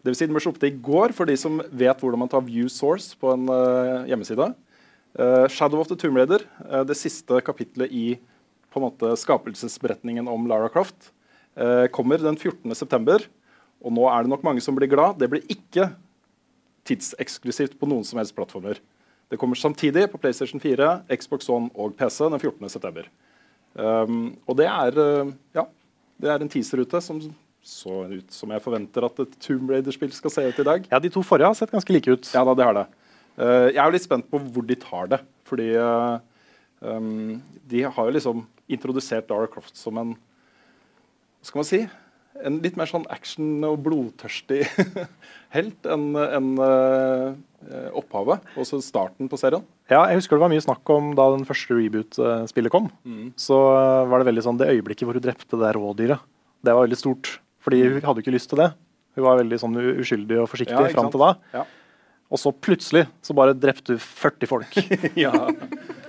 Det vil si den ble sluppet i går for de som vet hvordan man tar view source på en uh, hjemmeside. Uh, Shadow of the Tomb Raider, det siste kapitlet i på en måte skapelsesberetningen om Lara Croft, eh, kommer den 14.9. Og nå er det nok mange som blir glad. Det blir ikke tidseksklusivt på noen som helst plattformer. Det kommer samtidig på PlayStation 4, Xbox One og PC den 14.9. Um, og det er, uh, ja, det er en teaser-rute som så ut som jeg forventer at et Tomb Raider-spill skal se ut i dag. Ja, De to forrige har sett ganske like ut. Ja, da, det har det. Uh, jeg er jo litt spent på hvor de tar det. Fordi uh, um, de har jo liksom introdusert Dara Croft som en Hva skal man si? En litt mer sånn action- og blodtørstig helt enn en, uh, opphavet. Også starten på serien. Ja, jeg husker det var mye snakk om da den første reboot-spillet kom. Så uh, var det veldig sånn det øyeblikket hvor hun drepte det rådyret. Det var veldig stort. Fordi hun hadde jo ikke lyst til det. Hun var veldig sånn uskyldig og forsiktig Ja, fram til da. Ja. Og så plutselig så bare drepte hun 40 folk. ja.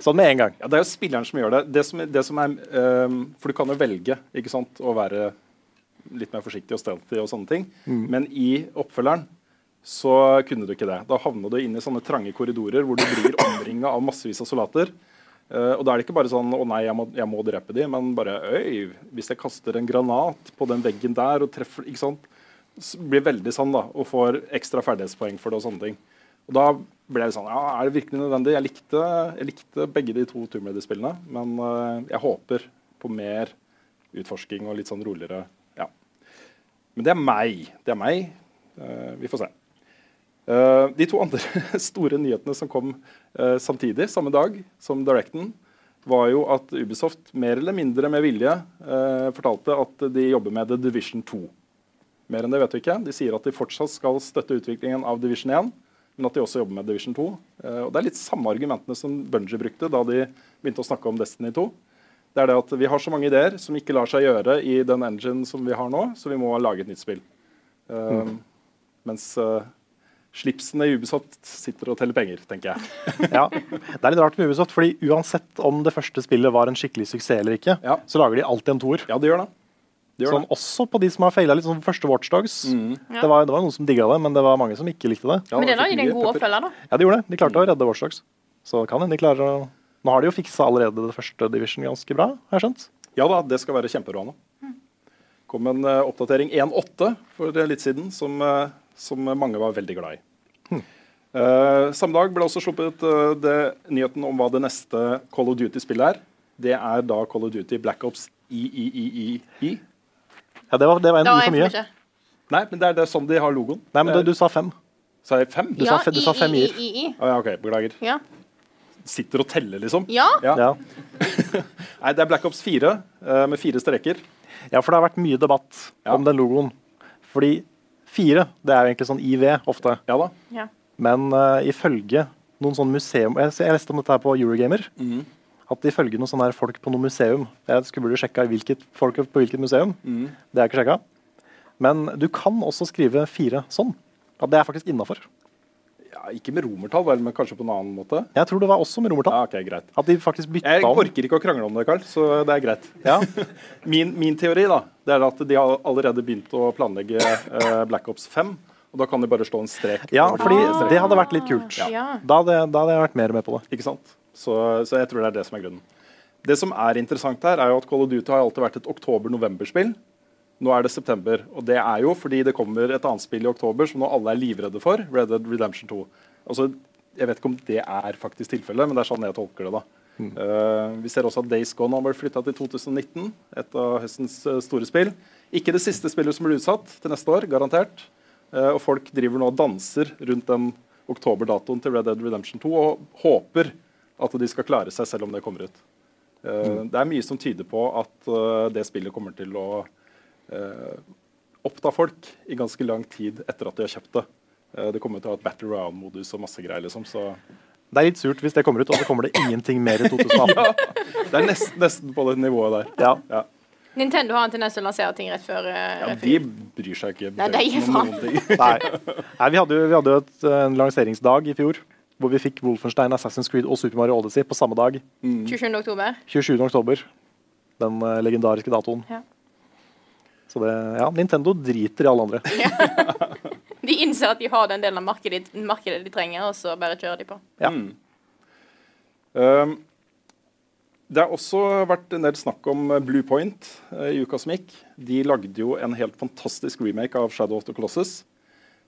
sånn med en gang. Ja, Det er jo spilleren som gjør det. Det som, det som er, um, for du kan jo velge ikke sant, å være litt mer forsiktig og stealthy og sånne ting. Men i oppfølgeren så kunne du ikke det. Da havna du inn i sånne trange korridorer hvor du blir omringa av massevis av soldater. Uh, og da er det ikke bare sånn 'Å nei, jeg må, jeg må drepe de', men bare 'Øy, hvis jeg kaster en granat på den veggen der og treffer Ikke sant? Så blir det veldig sånn, da. Og får ekstra ferdighetspoeng for det og sånne ting. Og da ble det sånn Ja, er det virkelig nødvendig? Jeg likte, jeg likte begge de to Tomb Raider-spillene, men uh, jeg håper på mer utforsking og litt sånn roligere. Men det er meg. Det er meg. Uh, vi får se. Uh, de to andre store nyhetene som kom uh, samtidig, samme dag som Directen, var jo at Ubisoft mer eller mindre med vilje uh, fortalte at de jobber med The Division 2. Mer enn det vet vi ikke. De sier at de fortsatt skal støtte utviklingen av Division 1, men at de også jobber med Division 2. Eh, og Det er litt samme argumentene som Bungie brukte da de begynte å snakke om Destiny 2. Det er det at Vi har så mange ideer som ikke lar seg gjøre i den engine som vi har nå, så vi må lage et nytt spill. Eh, Mens uh, slipsene i Ubisoft sitter og teller penger, tenker jeg. Ja. Det er litt rart med Ubisoft, fordi uansett om det første spillet var en skikkelig suksess eller ikke, Ja. så lager de alltid en toer. Ja, det gjør det. det, gjør Sånn, det. også på de som har faila litt, sånn første Watchdogs. Det, var, det var noen som digga det, men det var mange som ikke likte det. Ja, Men det lager de en god oppfølger, da. Ja, de gjorde det. De klarte å redde Watchdogs. Så kan hende de klarer å Nå har de jo fiksa allerede det første Division ganske bra, har jeg skjønt. Ja da, det skal være kjempebra nå. kom en uh, oppdatering 1.8 for litt siden som, uh, som mange var veldig glad i. Eh, samme dag ble også sluppet det, nyheten om hva det neste Call of Duty-spillet er. Det er da Call of Duty Black Ops III. Ja, det var, det var en i for mye. Nei, men det er, det er sånn de har logoen. Nei, men du, er- du sa fem. Sa jeg fem? Du sa fe- du sa fem i, i-er. i, i, i. Ja, OK. Beklager. Ja. Sitter og teller, liksom? Ja. Ja. Ja. Nei, det er Black Ops 4 uh, med fire streker. ja, for det har vært mye debatt Ja. om den logoen. Fordi fire, det er jo egentlig sånn IV ofte. Ja da. ja. Men uh, ifølge noen sånn museum Jeg, jeg leste om dette her på Eurogamer. Mm. At ifølge noen sånne folk på noe museum Jeg skulle burde sjekka hvilket folk på hvilket museum. Mm. Det har jeg ikke sjekka. Men du kan også skrive fire sånn. At det er faktisk innafor. Ikke med romertall, vel, men kanskje på en annen måte. Jeg tror det var også med romertall. Ja, ok, greit. At de faktisk bytta Jeg orker ikke å krangle om det, Karl, så det er greit. Ja. Min, min teori da, det er at de har allerede begynt å planlegge eh, Black Ops 5. Og da kan de bare stå en strek. ja, fordi ah, det hadde vært litt kult. Ja. Da hadde, da hadde jeg vært mer med på det. Ikke sant? Så, så jeg tror det er det som er grunnen. Det som er interessant her, er jo at Call of Duty har alltid vært et oktober-november-spill. Nå er det september. Og det er jo fordi det kommer et annet spill i oktober som nå alle er livredde for. Red Dead Redemption 2. Altså, jeg vet ikke om det er faktisk tilfellet, men det er sånn jeg tolker det. da. Eh, vi ser også at Days Gone har blitt flytta til 2019, et av høstens eh, store spill. Ikke det siste spillet som blir utsatt til neste år, garantert. Uh, og folk driver nå og danser rundt den oktoberdatoen til Red Dead Redemption 2 og håper at de skal klare seg selv om det kommer ut. Eh, Det er mye som tyder på at det spillet kommer til å eh, oppta folk i ganske lang tid etter at de har kjøpt det. Eh, det kommer til å ha et Battle Round-modus og masse greier. liksom, så Det er litt surt hvis det kommer ut, og så kommer det ingenting mer i 2018. Det er nesten, nesten på det nivået der. ja. Ja. Nintendo har en tendens til å lansere ting rett før. eh, Ja, rett De bryr seg ikke Nei, de gir faen. Nei. Nei, vi hadde jo, vi hadde jo et, en lanseringsdag i fjor hvor vi fikk Wolfenstein, Assassin's Creed og Super Mario Odyssey på samme dag. 27. oktober. 27. oktober. Den uh, legendariske datoen. Ja. Så det, ja, Nintendo driter i alle andre. De innser at de har den delen av markedet, markedet de trenger, og så bare kjører de på. Ja. Mm. Um, Det har også vært en del snakk om Blue Bluepoint uh, i uka som gikk. De lagde jo en helt fantastisk remake av Shadow of the Colossus.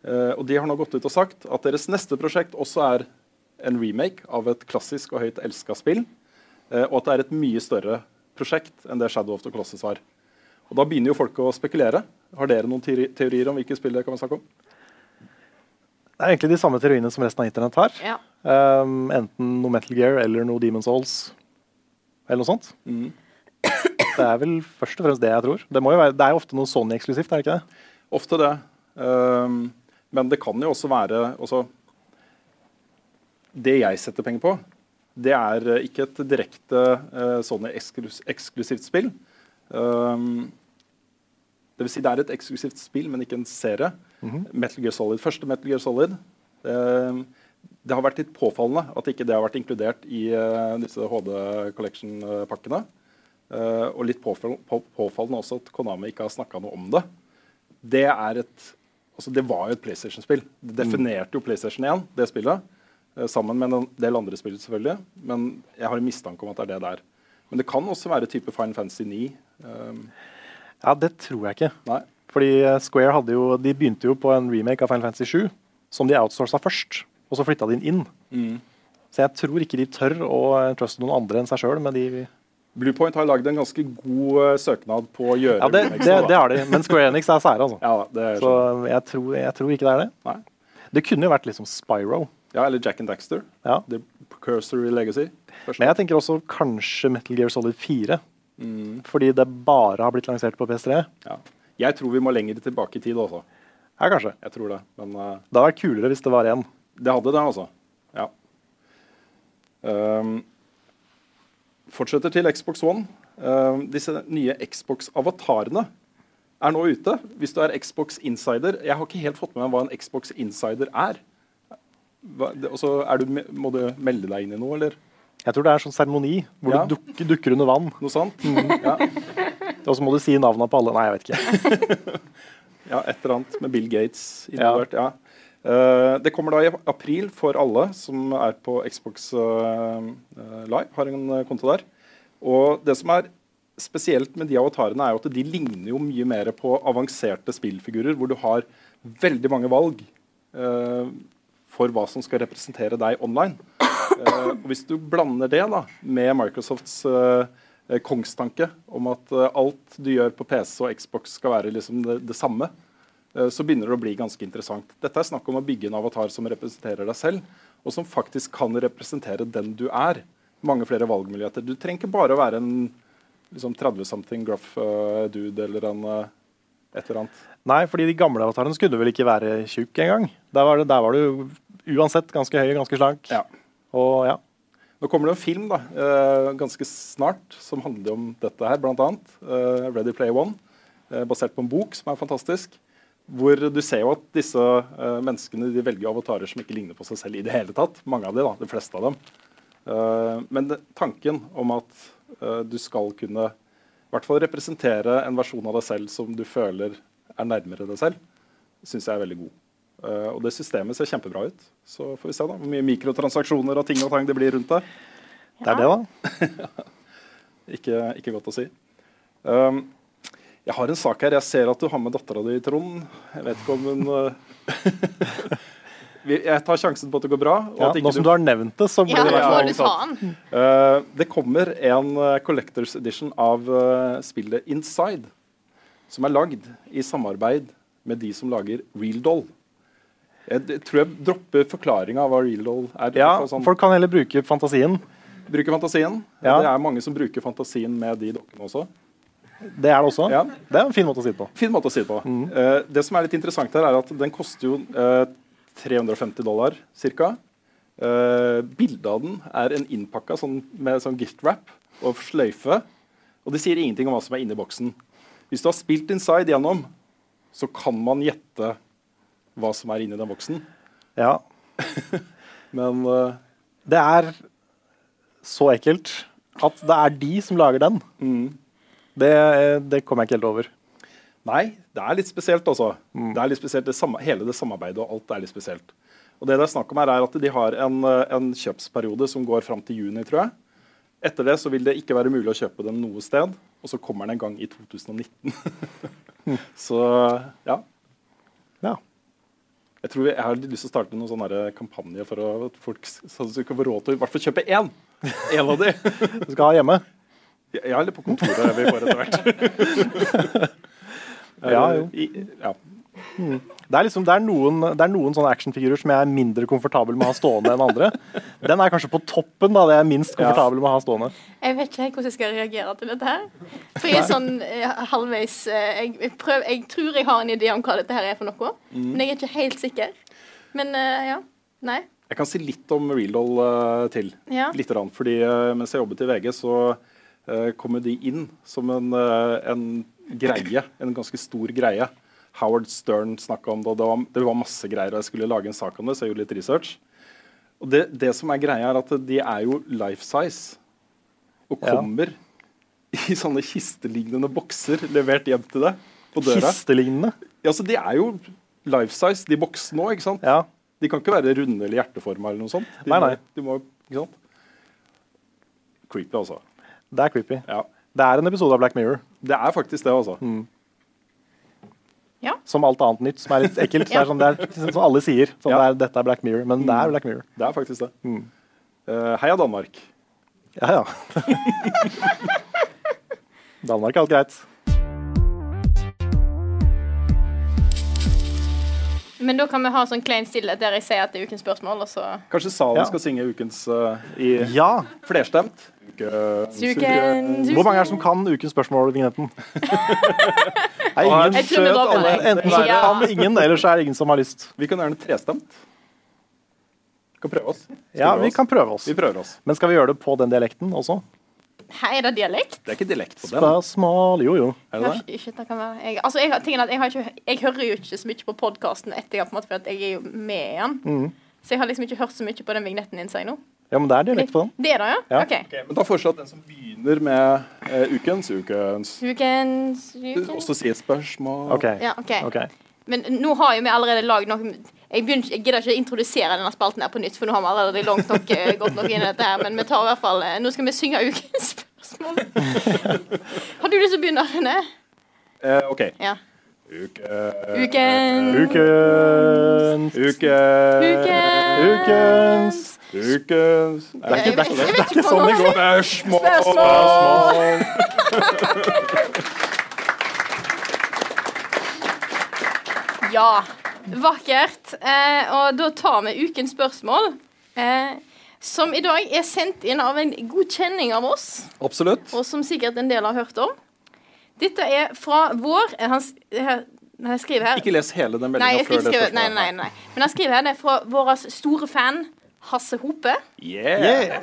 Uh, og de har nå gått ut og sagt at deres neste prosjekt også er en remake av et klassisk og høyt elska spill. Uh, og at det er et mye større prosjekt enn det Shadow of the Colossus var. Og Da begynner jo folk å spekulere. Har dere noen teorier om hvilke spill det kan vi snakke om? Det er egentlig de samme teoriene som resten av internett har. Ja. Um, enten noe Metal Gear eller noe Demon's Souls. Eller noe sånt. Mm. Det er vel først og fremst det jeg tror. Det, må jo være, det er jo ofte noe Sony-eksklusivt, er det ikke det? Ofte det. Um, men det kan jo også være også, Det jeg setter penger på, det er eh, ikke et direkte uh, Sony-eksklusivt spill. Um, det vil si det er et eksklusivt spill, men ikke en serie. Mhm. Metal Gear Solid, Første Metal Gear Solid. Um, det har vært litt påfallende at ikke det har vært inkludert i uh, disse HD Collection-pakkene. Uh, og litt påfall, på, påfallende også at Konami ikke har snakka noe om det. Det, er et, altså det var jo et PlayStation-spill. Det definerte jo PlayStation 1, det spillet. Uh, sammen med en del andre spill, selvfølgelig. Men jeg har en mistanke om at det er det der. Men det kan også være type Fine Fantasy 9. Um, Ja, det tror jeg ikke. nei. Fordi eh, Square hadde jo, de begynte jo på en remake av Final Fantasy 7, som de outsourca først. Og så flytta de den inn. Mm. Så jeg tror ikke de tør å eh, truste noen andre enn seg sjøl Bluepoint har lagd en ganske god uh, søknad på å gjøre Ja, det, remakes det, det har de. Men Square Enix er sære, altså. Ja, det det Så jeg. tror, jeg tror ikke det er det. Nei. Det kunne jo vært liksom Spyro. Ja, eller Jack and Daxter. Ja. The Precursory Legacy. Men jeg tenker også kanskje Metal Gear Solid 4. Mm. Fordi det bare har blitt lansert på PS3. Ja. Jeg tror vi må lenger tilbake i tid også. Ja, kanskje. Jeg tror det. Men uh, Det hadde vært kulere hvis det var én. det hadde det, altså. Ja. Um, fortsetter til Xbox One. Um, disse nye Xbox-avatarene er nå ute. Hvis du er Xbox Insider Jeg har ikke helt fått med meg hva en Xbox Insider er. Og så du, må du melde deg inn i noe, eller Jeg tror det er sånn seremoni hvor Ja. du dukker, dukker under vann. noe sånt? Ja. Og så må du si navnene på alle. Nei, jeg vet ikke. Ja, et eller annet med Bill Gates involvert. Ja. Uh, det kommer da i april for alle som er på Xbox uh, Live, har en konto der. Og det som er spesielt med de avatarene, er jo at de ligner jo mye mer på avanserte spillfigurer, hvor du har veldig mange valg eh, for hva som skal representere deg online. Eh, og hvis du blander det da med Microsofts eh, kongstanke om at eh, alt du gjør på PC og Xbox skal være liksom det, det samme, så begynner det å bli ganske interessant. Dette er snakk om å bygge en avatar som representerer deg selv, og som faktisk kan representere den du er. Mange flere valgmuligheter. Du trenger ikke bare å være en liksom 30-something gruff uh, dude eller en uh, et eller annet. Nei, fordi de gamle avatarene skulle vel ikke være tjukk engang. Der var, det, der var du uansett ganske høy, og ganske slank. Ja. Og ja. Nå kommer det en film da, eh, ganske snart som handler om dette her, bl.a. Uh, Ready Play One, eh, basert på en bok som er fantastisk. Hvor du ser jo at disse eh, menneskene de velger avatarer som ikke ligner på seg selv i det hele tatt. Mange av de, da, de fleste av dem. Eh, men tanken om at eh, du skal kunne i hvert fall representere en versjon av deg selv som du føler er nærmere deg selv, syns jeg er veldig god. Eh, og det systemet ser kjempebra ut. Så får vi se da, hvor mye mikrotransaksjoner og ting og tang det blir rundt der. Det er det, da. Ikke, ikke godt å si. Um, jeg har en sak her. Jeg ser at du har med dattera di, Trond. Jeg vet ikke om hun uh, Jeg tar sjansen på at det går bra. og Ja, at ikke nå som du har nevnt det, så blir Ja, det du ta den. Uh, det kommer en uh, collectors edition av uh, spillet Inside, som er lagd i samarbeid med de som lager Real Doll. Jeg tror jeg dropper forklaringa av hva Real Doll er. Ja, sånn, folk kan heller bruke fantasien. Bruke fantasien. Ja. Det er mange som bruker fantasien med de dokkene også. Det er det også. Ja. Det er en fin måte å si det på. Fin måte å si det på. Eh, det som er litt interessant her, er at den koster jo uh, 350 dollar ca. Uh, bildet av den er en innpakka sånn, med sånn gift-wrap og sløyfe. Og det sier ingenting om hva som er inni boksen. Hvis du har spilt Inside gjennom, så kan man gjette hva som er inni den boksen. Ja. Men uh, Det er så ekkelt at det er de som lager den. mm, Det, det kommer jeg ikke helt over. Nei, det er litt spesielt, altså. Det er litt spesielt, det samme, hele det samarbeidet og alt er litt spesielt. Og det det er snakk om her, er at de har en, eh, en kjøpsperiode som går fram til juni, tror jeg. Etter det så vil det ikke være mulig å kjøpe dem noe sted, og så kommer den en gang i 2019. så ja. Ja. Jeg tror jeg har lyst til å starte noen sånn der kampanje for å, at folk skal så du kan få råd til å i hvert fall kjøpe én. En av de. Du skal ha hjemme? Ja, eller på kontoret vi får etter hvert. Ja, jo. I, ja. Det er, liksom, det er noen, det er noen sånne actionfigurer som jeg er mindre komfortabel med å ha stående enn andre. Den er kanskje på toppen da. det jeg er minst komfortabel med å ha stående. Jeg vet ikke hvordan jeg skal reagere til dette her. For jeg er sånn eh, halvveis eh, jeg, jeg, prøver, jeg tror jeg har en idé om hva dette her er for noe, men jeg er ikke helt sikker. Men eh, ja. Nei. Jeg kan si litt om Real uh, til. Ja. Litt rann, fordi uh, Mens jeg jobbet i VG, så uh, kom de inn som en, eh, en greie. En ganske stor greie. Howard Stern snakka om det, og det var, det var masse greier. og Jeg skulle lage en sak om det, så jeg gjorde litt research. Og det, det som er greia, er at de er jo life size. Og Ja. kommer i sånne kistelignende bokser levert hjem til deg på døra. Kistelignende. Ja, så De er jo life size, de boksene òg. Ja. De kan ikke være runde eller hjerteforma eller noe sånt. De Nei, nei. De må, ikke sant? Creepy, altså. Det er creepy. Ja. Det er en episode av Black Mirror. Det er faktisk det, altså. Ja. Som alt annet nytt som er litt ekkelt. ja. det er sånn, er, som alle sier. Sånn, Ja. det er, dette er Black Mirror. Men det er Black Mirror. Det er faktisk det. Eh, heia Danmark. Ja, ja. Danmark er alt greit. Men da kan vi ha sånn klein stillhet der jeg sier at det er ukens spørsmål, og så Kanskje Salen Ja. skal synge ukens uh, i Ja. flerstemt? Ukens, Ukens Hvor mange er det som kan ukens spørsmål-vignetten? Nei, ingen. Jeg alle det. Enten så Ja. kan ingen, eller så er det ingen som har lyst. Vi kan gjerne trestemt. Vi kan prøve oss. Skal Ja, prøve vi oss? kan prøve oss. Vi prøver oss. Men skal vi gjøre det på den dialekten også? Hei, er det dialekt. Det er ikke dialekt på den. Spørsmål Jo, jo. Er det det? Kanskje ikke det kan være jeg, altså, jeg, har- tingen er at jeg, har ikke, jeg hører jo ikke så mye på podkasten etter jeg har på en måte, for at jeg er jo med i den. Mm. Så jeg har liksom ikke hørt så mye på den vignetten din, sier jeg nå. Ja, men det er dialekt på den. Det er det, ja? Ja. Okay. Ok, men Da foreslår jeg at den som begynner med eh, ukens, ukens Ukens, ukens. Også si et spørsmål. OK. Ja, okay. ok. Men nå har jo vi allerede lagd noe Jeg, begynner, jeg gidder ikke å introdusere denne spalten her på nytt, for nå har vi allerede langt nok eh, gått nok inn i dette her, men vi tar i hvert fall eh, Nå skal vi synge ukens spørsmål. Har du lyst til å begynne, Rune? Eh, OK. Ja. Uke... Uken. Ukens Uke... Ukens Ukens Det er ikke, det er, ikke- er, vet det er ikke sånn det går. Det er små Spørsmål! Ja. Vakkert. Eh, og da tar vi ukens spørsmål. Eh, som i dag er sendt inn av en god kjenning av oss, Absolutt. og som sikkert en del har hørt om. Dette er fra vår eh, Han, han skriver her Ikke les hele den meldinga jeg før ikke det Nei, nei, nei. Men han skriver her det er fra vår store fan Hasse Hope. Yeah.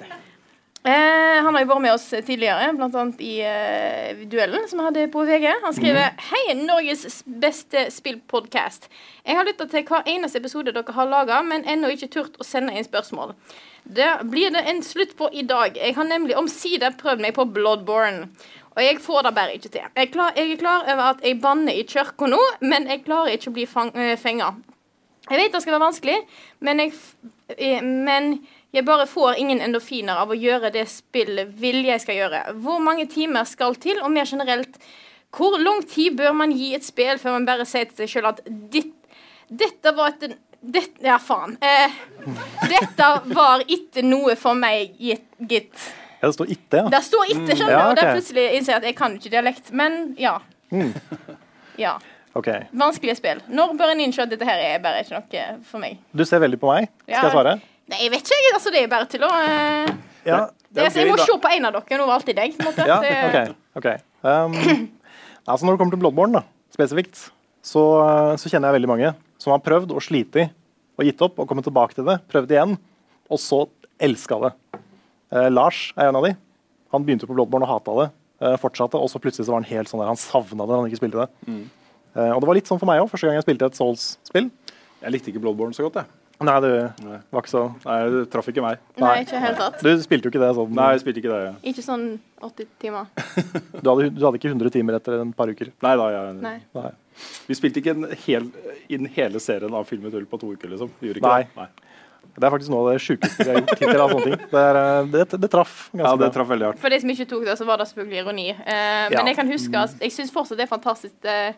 Eh, han har jo vært med oss tidligere, bl.a. i eh, duellen som vi hadde på VG. Han skriver Hei, Norges beste spillpodkast. Jeg har lytta til hver eneste episode dere har laga, men ennå ikke turt å sende inn spørsmål. Det blir det en slutt på i dag. Jeg har nemlig omsider prøvd meg på Bloodborne. Og jeg får det bare ikke til. Jeg, klar, jeg er klar over at jeg banner i kirka nå, men jeg klarer ikke å bli eh, fenga. Jeg vet det skal være vanskelig, men jeg, men jeg bare får ingen endorfiner av å gjøre det spillet vil jeg skal gjøre. Hvor mange timer skal til, og mer generelt, hvor lang tid bør man gi et spill før man bare sier til seg sjøl at ditt, dette var et det, Ja, faen. Eh, dette var ikke noe for meg, gitt. Ja, det står itte, ja. Det står itte, skjønner du, Ja, og da plutselig innser jeg at jeg kan ikke dialekt. Men ja. Ja. Ok. Vanskelige spill. Når bør en innse at dette her er bare ikke noe for meg? Du ser veldig på meg. Skal Ja. jeg svare? Nei, jeg vet ikke. Altså, det er bare til å uh... Ja. det, er altså, Jeg må da. se på en av dere nå, var alltid deg. på en måte. Ja, Det- ok. ok. Um, altså når det kommer til Bloodborne, da, spesifikt, så, så kjenner jeg veldig mange som har prøvd og slitt og gitt opp og kommet tilbake til det, prøvd igjen, og så elska det. Uh, Lars er en av de. Han begynte på Bloodborne og hata det. Uh, fortsatte, og så plutselig så var han helt sånn der, han savna det han ikke spilte det. Eh, og det var litt sånn for meg òg, første gang jeg spilte et Souls-spill. Jeg likte ikke Bloodborne så godt, jeg. Nei, det Nei. var ikke så Nei, Det traff ikke meg. Nei, ikke helt tatt. Du spilte jo ikke det sånn. Nei, jeg spilte ikke det. Ja. Ikke sånn 80 timer. Du, hadde, du hadde ikke 100 timer etter en par uker. Nei da, jeg, Nei. Nei. Vi spilte ikke en hel, inn hele serien av Filmet ull på to uker, liksom. Vi gjorde ikke Nei. det. Nei. Det er faktisk noe av det sjukeste vi har gjort hittil. av sånne ting. Det, er, eh, det, det traff ganske Ja, det bra. traff veldig hardt. For de som ikke tok det, så var det selvfølgelig ironi. Eh, Ja. Men jeg kan huske at jeg syns fortsatt det er fantastisk eh,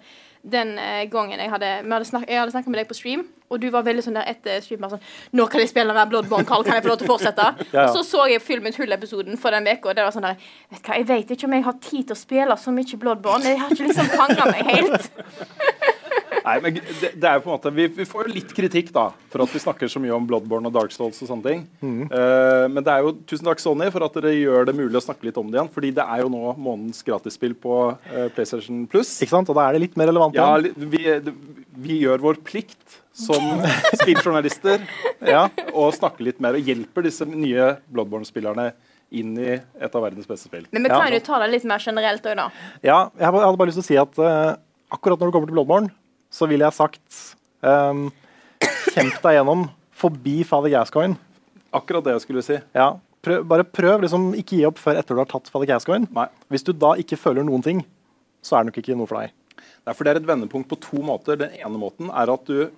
den eh, gangen jeg hadde, hadde snak, jeg hadde snakka med deg på stream, og du var veldig sånn der etter stream bare sånn 'Nå kan jeg spille mer Bloodborne, Carl. Kan jeg få lov til å fortsette?' Ja, ja. Og så så jeg Film et hull-episoden for den uka, og det var sånn der Vet hva, jeg vet ikke om jeg har tid til å spille så mye Bloodborne. Jeg har ikke liksom fanga meg helt. Nei, men det, det er jo på en måte vi, vi får jo litt kritikk da for at vi snakker så mye om Bloodborne og Dark Souls og sånne ting. Eh, men det er jo tusen takk Sony for at dere gjør det mulig å snakke litt om det igjen. Fordi det er jo nå månedens gratisspill på uh, PlayStation Plus. Ikke sant? Og da er det litt mer relevant Ja, igjen. li- vi, vi gjør vår plikt som spilljournalister Ja. og snakker litt mer og hjelper disse nye Bloodborne-spillerne inn i et av verdens beste spill. Men vi Ja. kan jo ta det litt mer generelt òg, da. Ja, jeg hadde bare lyst til å si at uh, akkurat når det kommer til Bloodborne, så ville jeg sagt um, Kjemp deg gjennom forbi Father Gascoigne. Akkurat det jeg skulle si. Ja, prøv, bare prøv. liksom Ikke gi opp før etter du har tatt Father Gascoigne. Hvis du da ikke føler noen ting, så er det nok ikke noe for deg. Nei, for Det er et vendepunkt på to måter. Den ene måten er at du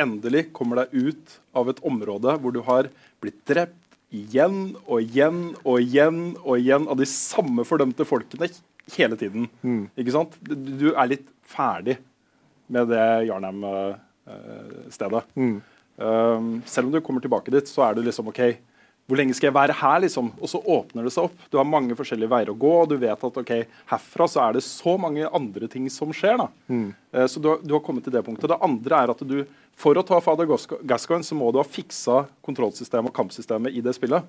endelig kommer deg ut av et område hvor du har blitt drept igjen og igjen og igjen og igjen av de samme fordømte folkene hele tiden. Ikke sant? Du, du er litt ferdig med det Jarnheim-stedet. Um, selv om du kommer tilbake dit, så er du liksom OK, hvor lenge skal jeg være her, liksom? Og så åpner det seg opp. Du har mange forskjellige veier å gå, og du vet at ok, herfra så er det så mange andre ting som skjer. da. Eh, så du, har- du har kommet til det punktet. Det andre er at du, for å ta Fader Gasco- Gascoigne, så må du ha fiksa kontrollsystemet og kampsystemet i det spillet.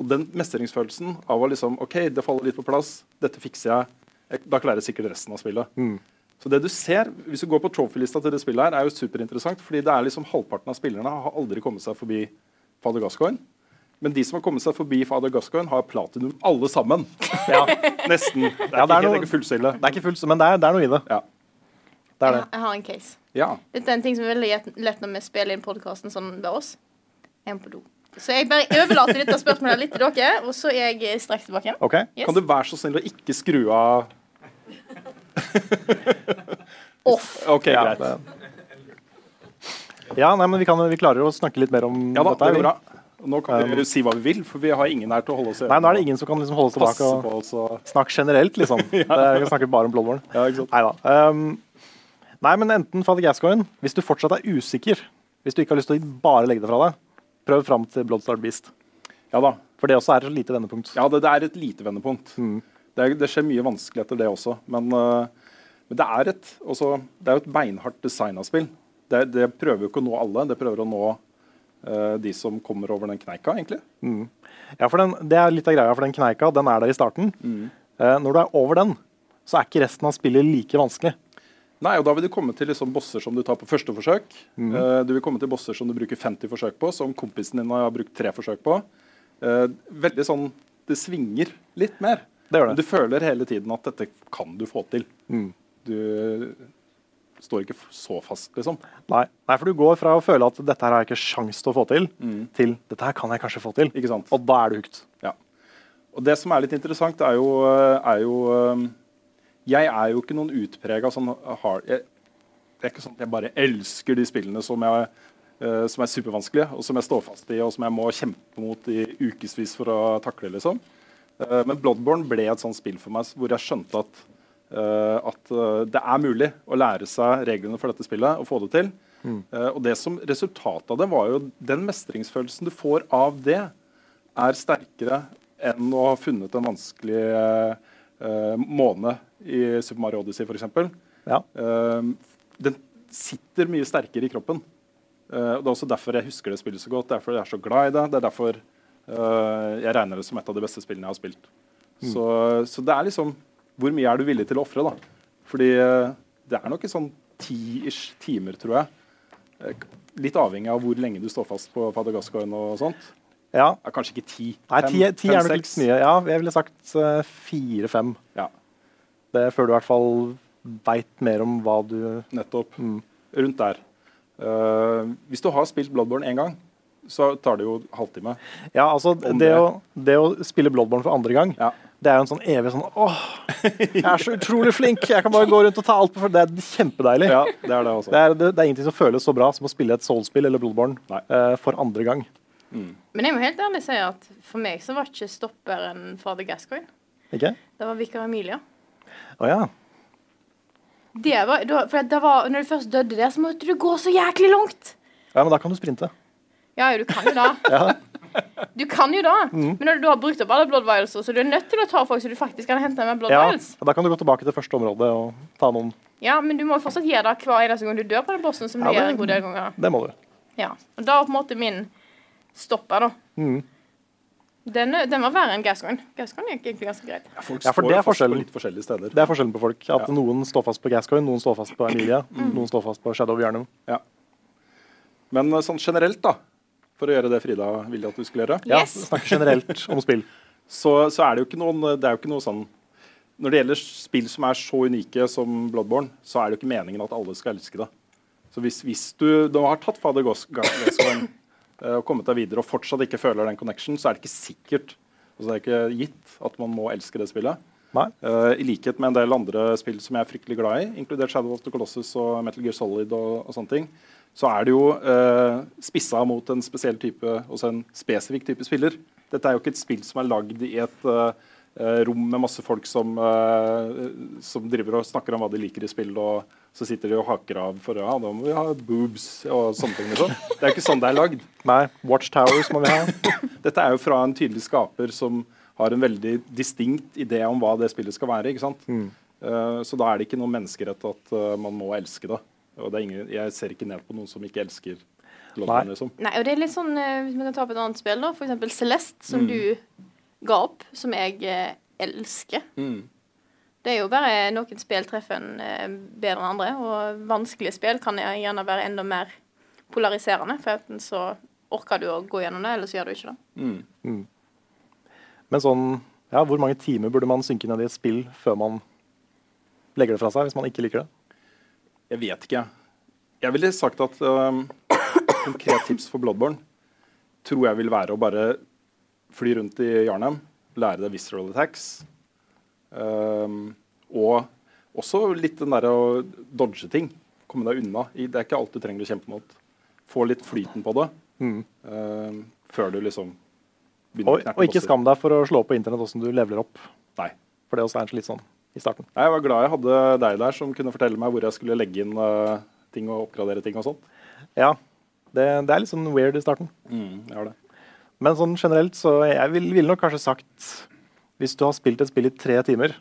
Og den mestringsfølelsen av å liksom OK, det faller litt på plass, dette fikser jeg, da klarer jeg sikkert resten av spillet. Så det du ser, Hvis du går på trophy-lista til det spillet, her, er jo superinteressant. fordi det er liksom halvparten av spillerne har aldri kommet seg forbi Fader Gascoigne. Men de som har kommet seg forbi Fader Gascoigne, har platinum alle sammen. Ja, Nesten. Det er, Ja, det er ikke, noe- ikke fullstille. Det er ikke full, men det er, det er noe i det. Ja. det, er Jeg, det. jeg har en case. ja. Dette er en ting som er veldig lett- når vi spiller inn podkasten sånn ved oss. Jeg må på do. Så jeg bare overlater dette spørsmålet litt til dere, og så er jeg straks tilbake igjen. Ok? Yes. Kan du være så snill å ikke skru av Off. OK, Ja, greit. ja nei, men vi, kan, vi klarer å snakke litt mer om Ja da, dette. det går bra. Nå kan vi um, si hva vi vil, for vi har ingen her til å holde oss i Nei, nå er det ingen som kan liksom holde oss tilbake og oss og snakke generelt, liksom. Det vi kan snakke bare om Bloodborne. Ja, ikke sant? Neida. Um, nei, men enten Fader Gascoigne Hvis du fortsatt er usikker, hvis du ikke har lyst til å bare legge det fra deg, prøv fram til Bloodstar Beast. Ja da. For det også er et lite vendepunkt. Ja, det, det er et lite vendepunkt. Det, det skjer mye vanskelig etter det også. Men, øh, men det, er et, også, det er jo et beinhardt designa spill. Det, det prøver jo ikke å nå alle. Det prøver å nå uh, de som kommer over den kneika, egentlig. Ja, for den, Det er litt av greia, for den kneika den er der i starten. Eh, når du er over den, så er ikke resten av spillet like vanskelig. Nei, og Da vil du komme til liksom bosser som du tar på første forsøk. Eh, du vil komme til bosser som du bruker 50 forsøk på, som kompisen din har brukt tre forsøk på. Eh, veldig sånn Det svinger litt mer. Det gjør det. Men du føler hele tiden at dette kan du få til. Du står ikke så fast, liksom. Nei. Nei, for du går fra å føle at dette her har jeg ikke sjans til å få til, til dette her kan jeg kanskje få til. Ikke sant? Og da er du hooked. Ja. Og det som er litt interessant, er jo, er jo um, Jeg er jo ikke noen utprega sånn hard jeg, Det er ikke sånn at jeg bare elsker de spillene som, jeg, eh, som er supervanskelige, og som jeg står fast i, og som jeg må kjempe mot i ukevis for å takle, liksom. Eh, men Bloodborne ble et sånt spill for meg hvor jeg skjønte at, eh, at eh, det er mulig å lære seg reglene for dette spillet og få det til. Eh, og det som Resultatet av det var jo den mestringsfølelsen du får av det, er sterkere enn å ha funnet en vanskelig uh, måne i Super Mario Odyssey f.eks. Ja. Uh, den sitter mye sterkere i kroppen. Uh, og Det er også derfor jeg husker det spillet så godt. Derfor jeg er så glad i det. Det er derfor jeg regner det som et av de beste spillene jeg har spilt. Så, så det er liksom Hvor mye er du villig til å ofre, da? Fordi uh, det er nok i sånn ti-ish timer, tror jeg. Uh, litt avhengig av hvor lenge du står fast på Fadagaskoen og sånt. ja. Ja, kanskje ikke ti. Nei, Fem- ti, ti er nok fem, litt mye. Ja, jeg ville sagt eh, fire-fem. Ja, Det Før du i hvert fall veit mer om hva du nettopp. Rundt der. Uh, hvis du har spilt Bloodborne én gang, så tar det jo halvtime. Ja, altså det det. å, det å spille Bloodborne for andre gang, Ja. det er jo en sånn evig sånn åh, Jeg er så utrolig flink. Jeg kan bare gå rundt og ta alt på Det er kjempedeilig. Ja, det er det også. Det, er, det, det er ingenting som føles så bra som å spille et Soul-spill eller Bloodborne eh, for andre gang. Men jeg må helt ærlig si at for meg så var ikke stopperen Fader Gascoigne. Okay. Det var Vikar Emilia. Å ja. Det var, for det var, når du først døde der, så måtte du gå så jæklig langt. ja. Men da kan du sprinte. Ja, du kan jo da. Du kan jo da. Men når du har brukt opp alle blood vials, så du er nødt til å ta folk så du faktisk kan hente med blood Ja, vials. Da kan du gå tilbake til første område og ta noen. Ja, men du må jo fortsatt gjøre det hver eneste gang du dør på den bossen, som Ja, du gjør en god del ganger. Det må du. Ja. Og da var på en måte min stopper, da. Mm. Den, den var verre enn Gascoigne. Gascoigne gikk egentlig ganske greit. Folk Ja, for det er forskjellen. fast på litt forskjellige steder. Det er forskjellen på folk. At Ja. Noen står fast på Gascoigne, noen står fast på Emilia, noen står fast på Shadow of Yarnum. Ja. Men eh, sånn generelt, da, for å gjøre det Frida ville at du skulle gjøre, Ja, Yes. Snakke generelt om spill. så, så er det jo ikke noen Det er jo ikke noe sånn Når det gjelder spill som er så unike som Bloodborne, så er det jo ikke meningen at alle skal elske det. Så hvis, hvis du, du har tatt Fader Gascoigne eh, og kommet deg videre og fortsatt ikke føler den connection, så er det ikke sikkert altså Det er ikke gitt at man må elske det spillet. Nei. Eh, I likhet med en del andre spill som jeg er fryktelig glad i, inkludert Shadow of the Colossus og Metal Gear Solid, og, og sånne ting, så er det jo eh, spissa mot en spesiell type, også en spesifikk type spiller. Dette er jo ikke et spill som er lagd i et eh, rom med masse folk som, eh, som driver og snakker om hva de liker i spill, og så sitter de og haker av for ja, da må vi ha boobs og sånne ting. Liksom. Det er jo ikke sånn det er lagd. Nei, Watchtowers må vi ha. Dette er jo fra en tydelig skaper som har en veldig distinkt idé om hva det spillet skal være. ikke sant? Eh, så da er det ikke noen menneskerett at uh, man må elske det. Og det er ingen, jeg ser ikke ned på noen som ikke elsker London. Nei. Liksom. Nei, og det er litt sånn, eh, Hvis vi kan ta opp et annet spill, da, f.eks. Celeste, Mm. som du ga opp, som jeg eh, elsker. Mm. Det er jo bare noen spill treffer en eh, bedre enn andre, og vanskelige spill kan gjerne være enda mer polariserende, for enten så orker du å gå gjennom det, eller så gjør du ikke det. Mm. Men sånn, ja, hvor mange timer burde man synke ned i et spill før man legger det fra seg, hvis man ikke liker det? Jeg vet ikke. Jeg ville sagt at um, konkret tips for Bloodborne tror jeg vil være å bare fly rundt i Jarnheim, lære deg visceral attacks. Um, og også litt den derre å dodge ting. Komme deg unna. Det er ikke alt du trenger å kjempe mot. Få litt flyten på det Mm. um, før du liksom begynner Og, å knerte og ikke skam deg for å slå på internett hvordan du leveler opp. Nei. For det også er litt sånn i starten. Jeg var glad jeg hadde deg der som kunne fortelle meg hvor jeg skulle legge inn uh, ting og oppgradere ting og sånt. Ja, det, det er litt sånn weird i starten. Mm, jeg har det. Men sånn generelt så jeg vil- ville nok kanskje sagt Hvis du har spilt et spill i tre timer,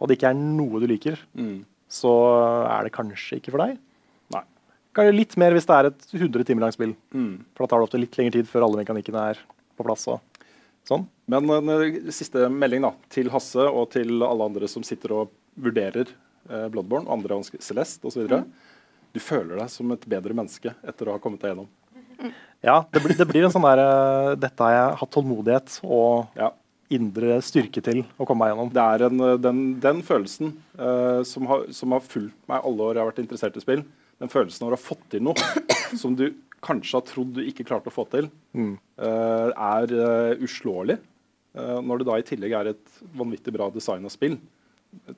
og det ikke er noe du liker, Mm. så er det kanskje ikke for deg. Nei. Kanskje litt mer hvis det er et 100 timer langt spill. Mm. For da tar det ofte litt lengre tid før alle mekanikkene er på plass. og sånn. Men en eh, siste melding da, til Hasse og til alle andre som sitter og vurderer eh, Bloodborne andre vanske- Celeste osv. Mm. Du føler deg som et bedre menneske etter å ha kommet deg gjennom. Ja, det blir, det blir en sånn der uh, Dette har jeg hatt tålmodighet og Ja. indre styrke til å komme meg gjennom. Det er en, eh, den, den følelsen uh, som, har, som har fulgt meg alle år jeg har vært interessert i spill, den følelsen av å ha fått til noe som du kanskje har trodd du ikke klarte å få til, Mm. uh, er uslåelig. Eh, når det da i tillegg er et vanvittig bra design av spill,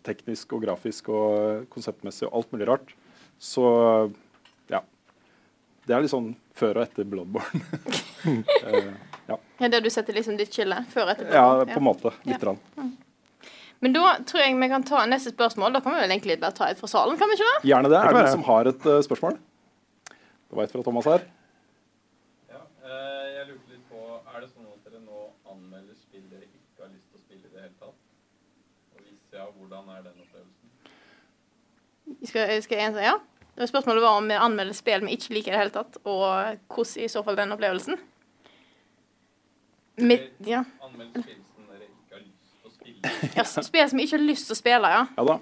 teknisk og grafisk og konseptmessig og alt mulig rart, så ja. Det er litt sånn før og etter Bloodborne. Eh, ja. Ja, Der du setter liksom ditt skille før og etterpå. ja, på en måte. Lite Ja. grann. Men da tror jeg vi kan ta neste spørsmål. Da kan vi vel egentlig bare ta et fra salen, kan vi ikke det? Gjerne det. Er det noen som har et uh, spørsmål? Det var et fra Thomas her. Ja, eh, jeg lurte litt på Er det sånn at dere nå anmelder spill dere ikke har lyst til å spille i det hele tatt? Og hvis ja, hvordan er den opplevelsen? Skal, skal jeg, ja. Det var Spørsmålet var om vi anmelder spill vi ikke liker i det hele tatt, og hvordan i så fall den opplevelsen. Mitt, ja. Anmelder spill som dere ikke har lyst til å spille? ja, spill som vi ikke har lyst til å spille, ja. Ja da.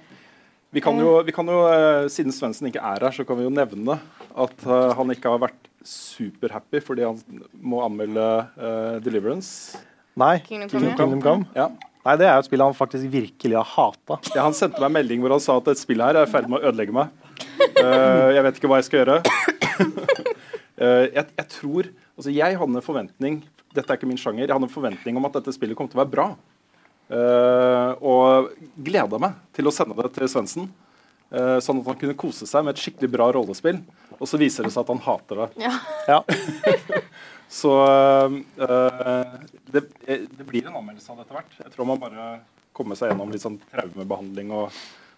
Vi kan jo, vi kan jo eh, Siden Svendsen ikke er her, så kan vi jo nevne at uh, han ikke har vært superhappy fordi han må anmelde uh, Deliverance. Nei, Kingdom Kingdom, Come. Kingdom Come. Ja. Nei, det er jo et spill han faktisk virkelig har hata. Ja, han sendte meg en melding hvor han sa at et spill her er i ferd med å ødelegge meg. Uh, jeg vet ikke hva jeg skal gjøre. uh, jeg, jeg tror Altså, jeg hadde en forventning Dette er ikke min sjanger. Jeg hadde en forventning om at dette spillet kom til å være bra. Uh, og gleda meg til å sende det til Svendsen, Uh, sånn at han kunne kose seg med et skikkelig bra rollespill. Og så viser det seg at han hater det. Ja. Ja. Så eh, det, det blir en anmeldelse av det etter hvert. Jeg tror man bare kommer seg gjennom litt sånn traumebehandling og,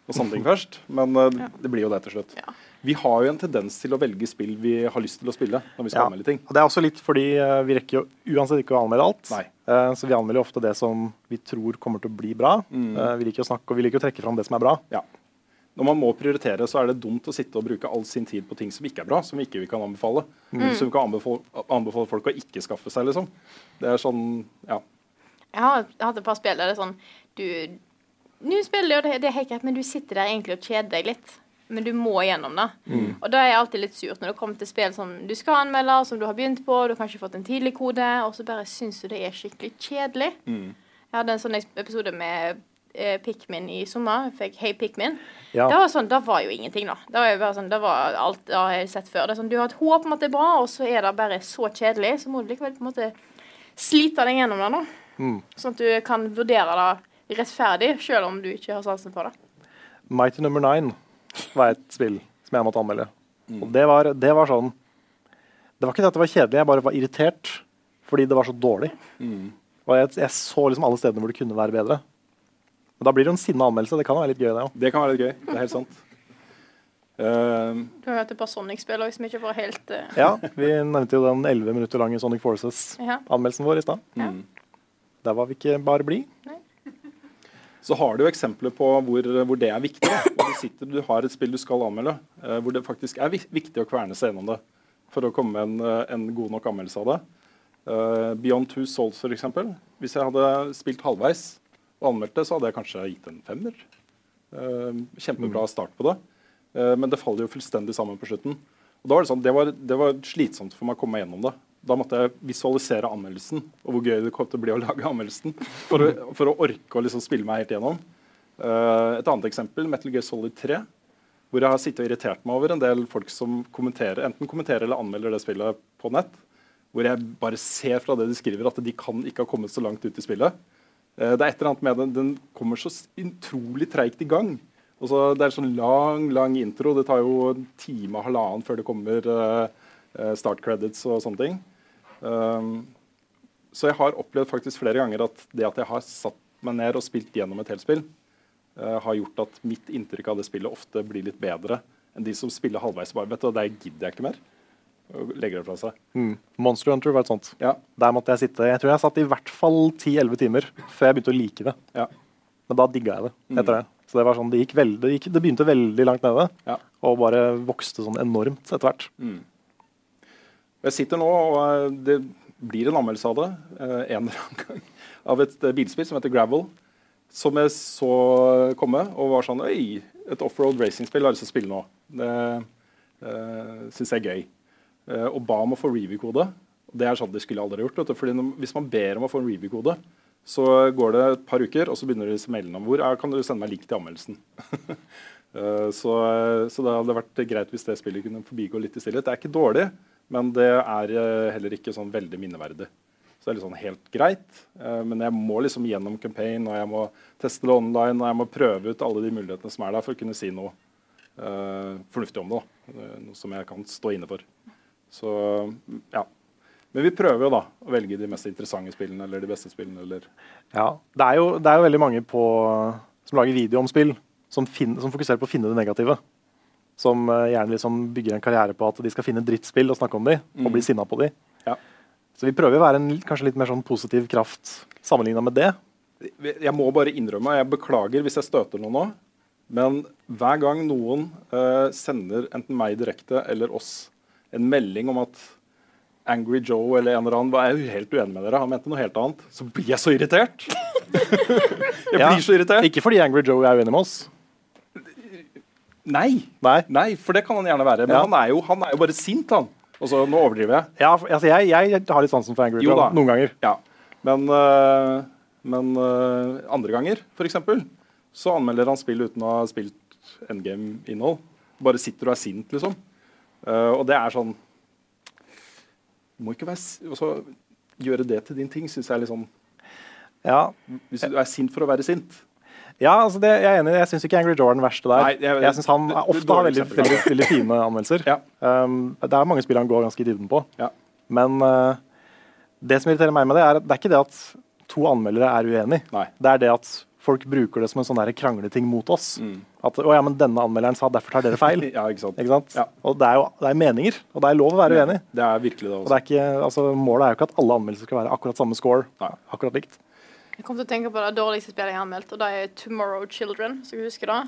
og sånne ting først. Men ja. det blir jo det til slutt. Ja. Vi har jo en tendens til å velge spill vi har lyst til å spille når vi skal Ja. anmelde ting. Og det er også litt fordi eh, vi rekker jo uansett ikke å anmelde alt. Nei. Eh, så vi anmelder ofte det som vi tror kommer til å bli bra. Mm. vi liker å snakke og vi liker å trekke fram det som er bra. Ja. Når man må prioritere, så er det dumt å sitte og bruke all sin tid på ting som ikke er bra, som ikke vi kan anbefale. Som vi kan anbefale, anbefale folk å ikke skaffe seg, liksom. Det er sånn, ja. Jeg har hatt et par spill der det er sånn Du Nå spiller jo det, det er helt greit, men du sitter der egentlig og kjeder deg litt. Men du må gjennom det. Og da er jeg alltid litt surt når det kommer til spill som du skal anmelde, som du har begynt på, du har kanskje fått en tidlig kode, og så bare syns du det er skikkelig kjedelig. Jeg hadde en sånn episode med Pikmin i sommer. Fikk Hey Pikmin. Ja. Det var sånn, det var jo ingenting, da. Det var jo bare sånn, det var alt det har jeg sett før. Det er sånn, Du har et håp om at det er bra, og så er det bare så kjedelig. Så må du likevel på en måte slite deg gjennom det, da. Sånn at du kan vurdere det rettferdig, selv om du ikke har sansen for det. Mighty Number Nine var et spill som jeg måtte anmelde. Og det var, det var sånn Det var ikke det at det var kjedelig, jeg bare var irritert fordi det var så dårlig. Og jeg, jeg så liksom alle stedene hvor det kunne være bedre. Men da blir det jo en sinna anmeldelse. Det kan jo være litt gøy, det òg. Det kan være litt gøy. Det er helt sant. Uh, Du har hørt et par Sonic-spill som ikke var helt uh... Ja, vi nevnte jo den 11 minutter lange Sonic Forces-anmeldelsen vår i stad. Ja. Der var vi ikke bare blid. så har du eksempler på hvor, hvor det er viktig. Hvor du, sitter, du har et spill du skal anmelde, uh, hvor det faktisk er viktig å kverne seg gjennom det for å komme med en, en god nok anmeldelse av det. Eh, Beyond Two Souls, f.eks. Hvis jeg hadde spilt halvveis og anmeldte, så hadde jeg kanskje gitt en femmer. Eh, kjempebra start på det. Eh, men det faller jo fullstendig sammen på slutten. Og da var Det sånn, det var, det var slitsomt for meg å komme meg gjennom det. Da måtte jeg visualisere anmeldelsen og hvor gøy det kom til å bli å lage anmeldelsen. For å, for å orke å liksom spille meg helt gjennom. Eh, et annet eksempel, Metal Gear Solid 3. Hvor jeg har sittet og irritert meg over en del folk som kommenterer, enten kommenterer eller anmelder det spillet på nett. Hvor jeg bare ser fra det de skriver, at de kan ikke ha kommet så langt ut i spillet. Eh, det er et eller annet med den, den kommer så utrolig treigt i gang. Så Det er en sånn lang lang intro. Det tar jo en time og halvannen før det kommer eh, eh, start credits og sånne ting. Um, så jeg har opplevd faktisk flere ganger at det at jeg har satt meg ned og spilt gjennom et helt spill, har gjort at mitt inntrykk av det spillet ofte blir litt bedre enn de som spiller halvveis. bare, vet du, Det gidder jeg ikke mer. Og legger det fra seg. Mm. Monster Hunter var et sånt. Ja, Der måtte jeg sitte Jeg tror jeg satt i hvert fall 10-11 timer før jeg begynte å like det. ja, Men da digga jeg det etter det. Så det var sånn, det, gikk veldig, det, gikk, det begynte veldig langt nede, ja. og bare vokste sånn enormt etter hvert. Jeg sitter nå, og eh, det blir en anmeldelse av det eh, en eller annen gang. Av et eh, bilspill som heter Gravel. Som jeg så komme og var sånn Oi, et offroad racing-spill har jeg lyst til å spille nå. Det uh, syns jeg er gøy. Eh, og ba om å få review-kode. Det er sånn det skulle aldri gjort. Vet. Fordi hvis man ber om å få en review-kode, så går det et par uker, og så begynner disse mailene om hvor er, kan du sende meg link til anmeldelsen. Eh, så, så det hadde vært greit hvis det spillet kunne forbigå litt i stillhet. Det er ikke dårlig, men det er eh, heller ikke sånn veldig minneverdig. Så det er litt sånn helt greit. eh, men jeg må liksom gjennom campaign, og jeg må teste det online, og jeg må prøve ut alle de mulighetene som er der, for å kunne si noe eh, fornuftig om det. da. Eh, Noe som jeg kan stå inne for. Så ja. Men vi prøver jo da å velge de mest interessante spillene eller de beste spillene. eller Ja, det er jo, det er jo veldig mange på, som lager video om spill, som, fin, som fokuserer på å finne det negative. Som uh, gjerne liksom bygger en karriere på at de skal finne drittspill og snakke om de, og bli sinna på de. Ja. Så vi prøver å være en kanskje litt mer sånn positiv kraft sammenligna med det. Jeg må bare innrømme, jeg beklager hvis jeg støter noen nå, men hver gang noen uh, sender enten meg direkte eller oss en melding om at Angry Joe eller en eller annen var jeg helt uenig med dere, han mente noe helt annet, så blir jeg så irritert. jeg Ja. blir så irritert. Ikke fordi Angry Joe er uenig med oss. Nei. Nei. Nei, for det kan han gjerne være. Men Ja. han, er jo, han er jo bare sint, han. Og så, nå overdriver jeg. Ja, for- altså jeg, jeg har litt sansen for Angry Jo Joe da. noen ganger. Ja. Men, øh, men øh, andre ganger, f.eks., så anmelder han spill uten å ha spilt endgame-innhold. Bare sitter og er sint, liksom. Eh, og det er sånn Du må ikke være også, Gjøre det til din ting, syns jeg er litt sånn Ja, Hvis du er sint for å være sint. ja altså det, jeg er enig. Jeg syns ikke Angry Jordan er verste der. Nei, jeg- jeg synes han det- det- ofte har veldig, veldig, veldig fine anmeldelser. Ja. Um, det er mange spill han går ganske i dybden på. Ja. Men uh, det som irriterer meg med det, er det er ikke det at to anmeldere er uenige. Nei. Det er det at folk bruker det som en sånn der krangleting mot oss. At å ja, men denne anmelderen sa derfor tar dere feil. Ja, ikke sant? Ikke sant? Ja. Og det er jo det er meninger, og det er lov å være uenig. Det er virkelig det Og også. det er ikke, altså, målet er jo ikke at alle anmeldelser skal være akkurat samme score. Nei. Akkurat likt. Jeg kom til å tenke på det dårligste spillet jeg har anmeldt, og det er Tomorrow Children. Så jeg husker det?